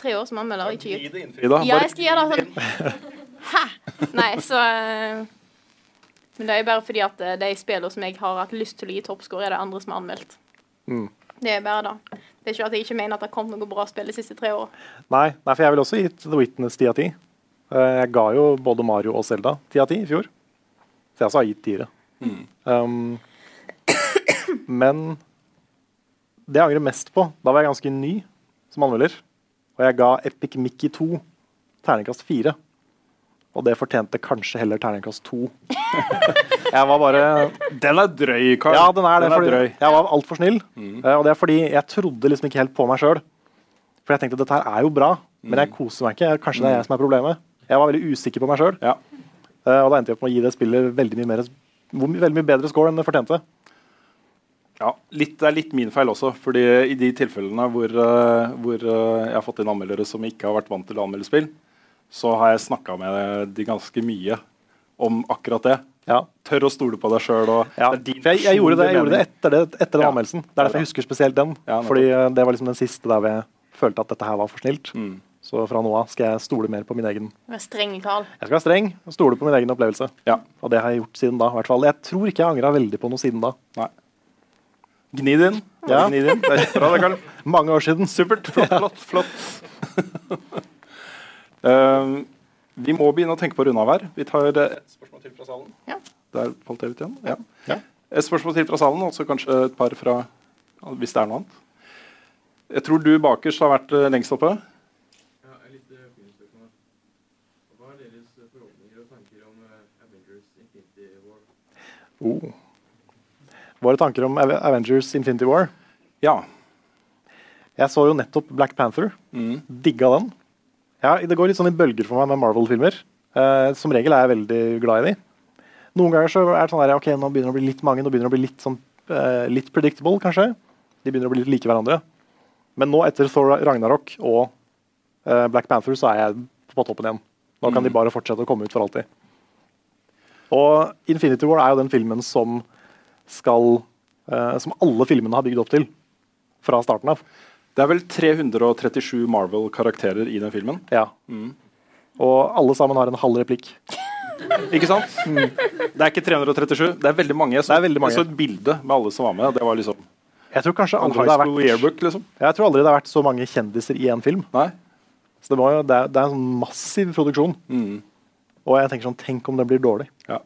Tre år som anmelder, ikke gitt. Ida, Ja, jeg skal gjøre det sånn. Hæ? Nei, så eh, Men det er bare fordi at eh, de spillene som jeg har hatt lyst til å gi toppscore, er det andre som har anmeldt. Mm. Det er bare det. Det er ikke at jeg ikke mener at det har kommet noe bra spill de siste tre årene. Nei, nei, for jeg ville også gitt The Witness 10 av 10. Eh, Jeg ga jo både Mario og Zelda 10 av 10 i fjor. Så jeg også har gitt tiere. Um, men det jeg angrer mest på Da var jeg ganske ny som anmelder. Og jeg ga Epic Mickey 2 terningkast 4. Og det fortjente kanskje heller terningkast 2. jeg var bare Den er drøy, Karl. Ja, den er det. Den er fordi drøy. Jeg var altfor snill. Mm. og det er fordi jeg trodde liksom ikke helt på meg sjøl. For jeg tenkte dette her er jo bra, men jeg koser meg ikke. Kanskje det er jeg som er problemet. Jeg var veldig usikker på meg sjøl. Ja. Og da endte vi opp med å gi det spillet veldig mye, mer, veldig mye bedre score enn det fortjente. Ja, litt, Det er litt min feil også. fordi I de tilfellene hvor, eh, hvor eh, jeg har fått inn anmeldere som ikke har vært vant til å anmelde spill, så har jeg snakka med de ganske mye om akkurat det. Tør å stole på deg sjøl. Ja, jeg, jeg gjorde det, jeg gjorde det etter, det, etter den anmeldelsen. Det er derfor jeg husker spesielt den. Ja, fordi eh, det var liksom den siste der vi jeg følte at dette her var for snilt. Mm. Så fra nå av skal jeg stole mer på min egen Du er streng, Karl. Jeg skal være streng og stole på min egen opplevelse. Og det har jeg gjort siden da. i hvert fall. Jeg tror ikke jeg angra veldig på noe siden da. Nei. Gni det inn. Ja. Gni det inn. Det er bra, det, Karl. Mange år siden. Supert. Flott, flott. flott. Eh, vi må begynne å tenke på å runde av her. Vi tar eh, et spørsmål til fra salen. Ja. Der falt jeg ut igjen. Ja. Et spørsmål til fra salen, og så kanskje et par fra Hvis det er noe annet. Jeg tror du bakerst har vært eh, lengst oppe. Ja, et litt uh, filmspørsmål. Hva er deres eh, forhåpninger og tanker om eh, Avengers Infinity War? Oh. Våre tanker om Avengers Infinity War? Ja. Jeg så jo nettopp Black Panther. Mm. Digga den. Ja, det går litt sånn i bølger for meg med Marvel-filmer. Eh, som regel er jeg veldig glad i de. Noen ganger så er det sånn der, ok, nå begynner det å bli litt mange, nå begynner det å bli litt, sånn, eh, litt predictable, kanskje. De begynner å bli litt like hverandre. Men nå, etter Thor Ragnarok og eh, Black Panther, så er jeg på toppen igjen. Nå kan Mm. de bare fortsette å komme ut for alltid. Og Infinity War er jo den filmen som skal uh, Som alle filmene har bygd opp til fra starten av. Det er vel 337 Marvel-karakterer i den filmen. Ja. Mm. Og alle sammen har en halv replikk. Ikke sant? Det er ikke 337. Det er veldig mange. Så, Det er veldig mange. Jeg så et bilde med alle som var med. Det var liksom Jeg tror kanskje aldri det har vært yearbook, liksom. Jeg tror aldri det har vært så mange kjendiser i en film. Nei. Så det, jo, det, er, det er en sånn massiv produksjon. Mm. Og jeg tenker sånn, tenk om den blir dårlig. Ja.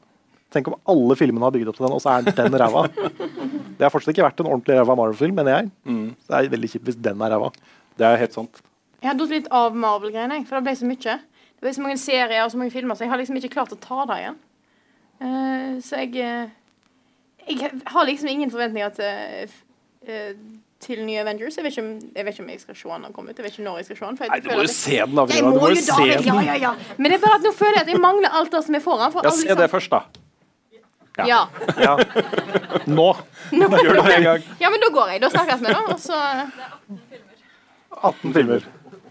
Tenk om alle filmene har bygd opp til den, og så er den ræva. Det har fortsatt ikke vært en ordentlig ræva Marvel-film, mener jeg. Mm. Det er veldig kjipt hvis den er ræva. Det er helt sant. Jeg har datt litt av Marvel-greiene, for det ble så mye. Det ble så mange serier og så mange filmer, så jeg har liksom ikke klart å ta det igjen. Uh, så jeg uh, Jeg har liksom ingen forventninger til, eh, til nye Avengers. Jeg vet, ikke om, jeg vet ikke om jeg skal se den når den kommer ut. Jeg vet ikke når jeg skal se den. for jeg Nei, du må jo jeg- se den, da. Jeg må må jo da se vel, ja, ja, ja. Men det er bare at nå føler jeg at jeg mangler alt det som er foran. For Ja, se det først, da. Ja. Ja. Nå. Gjør det en gang. ja, men da går jeg. Da snakkes vi, da. Og så 18 filmer.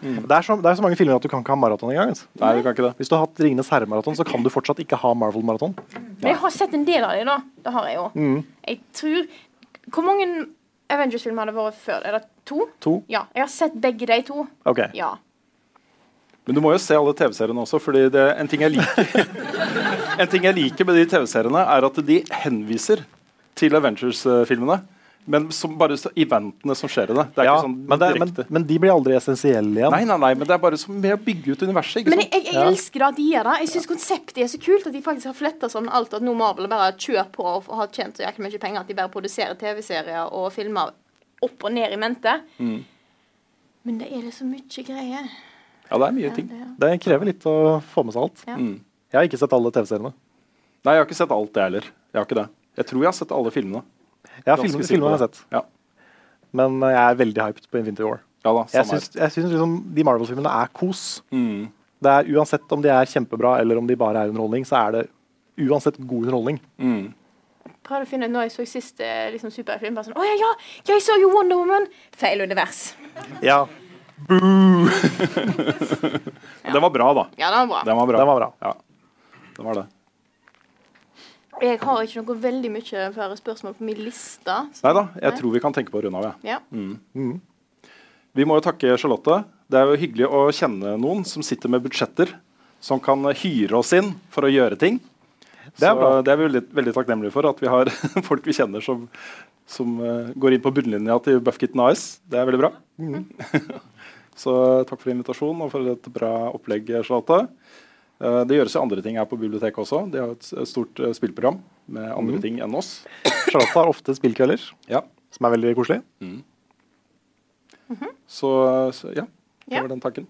Det, er så, det er så mange filmer at du kan ikke ha maraton engang. Altså. Nei, du kan ikke det. Hvis du har hatt Ringenes herre-maraton, så kan du fortsatt ikke ha Marvel-maraton. Men jeg har sett en del av dem, da. Det har jeg jo. Mm. Jeg tror Hvor mange Avengers-filmer har det vært før? Er det to? To. Ja. Jeg har sett begge de to. Ok. Ja. Men du må jo se alle TV-seriene også, fordi det, en ting jeg liker En ting jeg liker med de TV-seriene, er at de henviser til Avengers-filmene. Men som bare så eventene som skjer i det. Det er Ja, ikke sånn men, det, men, men de blir aldri essensielle igjen. Nei, nei, nei, men det er bare som med å bygge ut universet. Ikke Men sant? jeg, jeg, jeg elsker det at de gjør det. Jeg syns konseptet er så kult at de faktisk har fletta sånn alt at nå Marvel bare kjører på og har tjent så jæklig mye penger at de bare produserer TV-serier og filmer opp og ned i mente. Mm. Men det er det så mye greier. Ja, det er mye ting. Det krever litt å få med seg alt. Ja. Mm. Jeg har ikke sett alle TV-seriene. Nei, jeg har ikke sett alt, det heller. Jeg har ikke det. Jeg tror jeg har sett alle filmene. Jeg filmen, filmer har jeg sett. Ja. Men eh, jeg er veldig hyped på Infinity War. Ja da, Jeg syns, jeg syns liksom de Marvel-filmene er kos. Mm. Det er Uansett om de er kjempebra eller om de bare er underholdning, så er det uansett god underholdning. Mm. Prøvde å finne ut når jeg så siste liksom, superfilm. Bare sånn, Å ja, ja, ja, jeg så jo Wonder Woman! Feil univers. Ja. Boo! Den var bra, da. Ja, den var bra. Den var bra. Den var bra. Ja, den var det. Jeg har ikke noe veldig mye flere spørsmål på min liste. Nei da, jeg Nei. tror vi kan tenke på å runde av. Ja. Ja. Mm. Vi må jo takke Charlotte. Det er jo hyggelig å kjenne noen som sitter med budsjetter, som kan hyre oss inn for å gjøre ting. Det er Så bra. det er vi veldig, veldig takknemlige for, at vi har folk vi kjenner som, som eh, går inn på bunnlinja til Buffkitten AS. Det er veldig bra. Mm. Så takk for invitasjonen og for et bra opplegg, Charlotte. Eh, det gjøres jo andre ting her på biblioteket også. De har et stort eh, spillprogram med andre mm. ting enn oss. Charlotte har ofte spillkvelder, Ja. som er veldig koselig. Så, så ja, det Ja. var den tanken.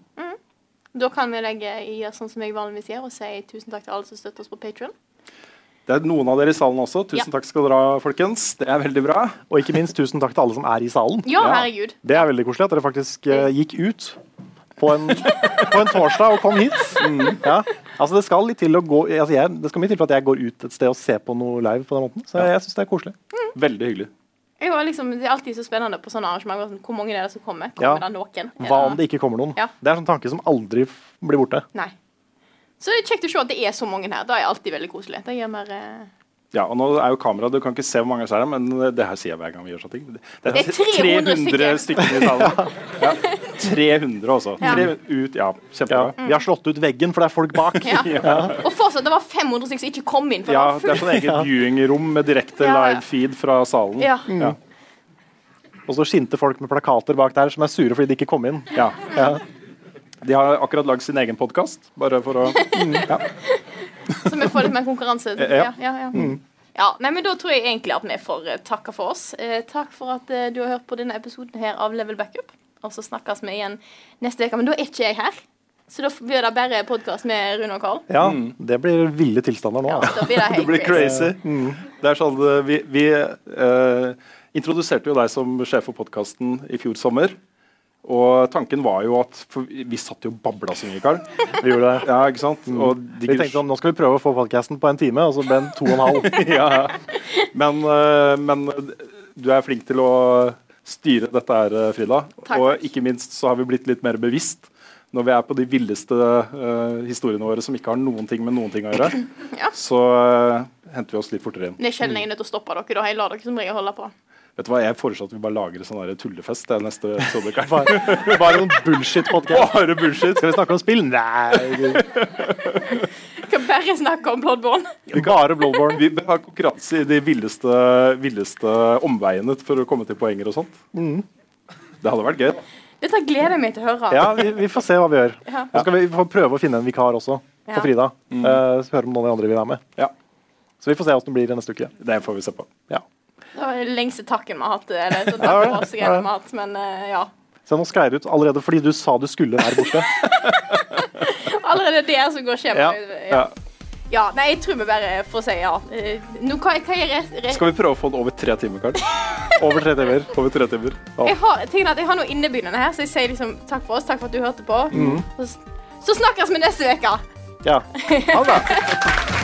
Da kan vi legge i sånn som jeg vanligvis gjør, og si tusen takk til alle som støtter oss på Patreon. Det er noen av dere i salen også. Tusen Ja. takk skal dere ha, folkens. Det er veldig bra. Og ikke minst tusen takk til alle som er i salen. Ja, herregud. Det er veldig koselig at dere faktisk eh, gikk ut på en, på en torsdag og kom hit. Mm, ja. Altså det skal litt til å gå altså jeg, Det skal mye til for at jeg går ut et sted og ser på noe live på den måten. Så jeg syns det er koselig. Veldig hyggelig. Jeg var liksom, det er alltid så spennende på sånne arrangement. Sånn, hvor mange er det som kommer? Ja. Det noen? Er Hva om det ikke kommer noen? Ja. Det er en sånn tanke som aldri blir borte. Nei. Så det er kjekt å se at det er så mange her. Da er alltid veldig koselig. Det gir mer eh, Ja, og nå er jo kamera, Du kan ikke se hvor mange det er men det her sier jeg hver gang vi gjør sånne ting. Det Det er 300 300 stykker i salen. Ja. 300 også. Ja. 300 ut, ja, Ja. kjempebra. Vi har slått ut veggen, for det er folk bak. Ja. Og fortsatt, det var 500 stykker som ikke kom inn. For Ja, det det er sånn eget viewing-rom med direkte Ja, ja. live feed fra salen. Ja. Ja. Og så skinte folk med plakater bak der som er sure fordi de ikke kom inn. Ja. De har akkurat lagd sin egen podkast, bare for å ja. Så vi får litt mer konkurranse. Ja. Ja, ja, ja. Mm. ja nei, men Da tror jeg egentlig at vi får eh, takke for oss. Eh, takk for at eh, du har hørt på denne episoden her av Level Backup. Og så snakkes vi igjen neste uke. Men da er ikke jeg her. Så da blir det bare podkast med Rune og Karl. Ja, det blir ville tilstander nå. Ja, Da blir det Det helt blir crazy. crazy. Det er sånn, eh, vi vi eh, introduserte jo deg som sjef for podkasten i fjor sommer. Og tanken var jo at For vi satt jo og babla så mye, Karl. Vi gjorde det. Ja, ikke sant? Og Vi tenkte sånn, nå skal vi prøve å få podcasten på en time, og så ble den to og en halv. ja. men, eh, men du er flink til å styre dette her, eh, Frida. Takk. Og ikke minst så har vi blitt litt mer bevisst når vi er på de villeste uh, historiene våre som ikke har noen ting med noen ting å gjøre. Ja. Så uh, henter vi oss litt fortere inn. Det er sjelden jeg er nødt til å stoppe dere. da Jeg lar dere som regel holde på. Vet du hva, Jeg foreslår at vi bare lager en sånn tullefest det er neste episode. Bare, bare noen bullshit-podkast. Bare bullshit. Skal vi snakke om spill? Nei. Vi kan bare snakke om Bloodborne. Bare Bloodborne. Vi har ha konkurranse i de villeste, villeste omveiene for å komme til poenger og sånt. Mm. Det hadde vært gøy. Dette gleder jeg meg til å høre. Ja, vi, vi får se hva vi gjør. Ja. Så skal vi få prøve å finne en vikar også Ja. for Frida. Mm. Uh, så høre om noen av de andre vil være med. Ja. Så vi får se hvordan det blir neste uke. Det får vi se på. Ja. Det var den lengste takken vi har hatt. Eller så Ja, ja, ja. vi har hatt. Men eh, ja. Så nå skreier ut allerede fordi du sa du skulle være borte. Allerede det som går Ja, skjemaet. ja. Ja, nei, jeg tror vi bare får si ja. Eh, Nå, hva, hva er re, Skal vi prøve å få den over tre timer, Karl? Over tre timer. Over tre timer. Ja. Jeg har, er at jeg har noe innebegynnende her, så jeg sier liksom takk for oss, takk for at du hørte på. Mm. Så, så snakkes vi neste uke. Ja. Ha det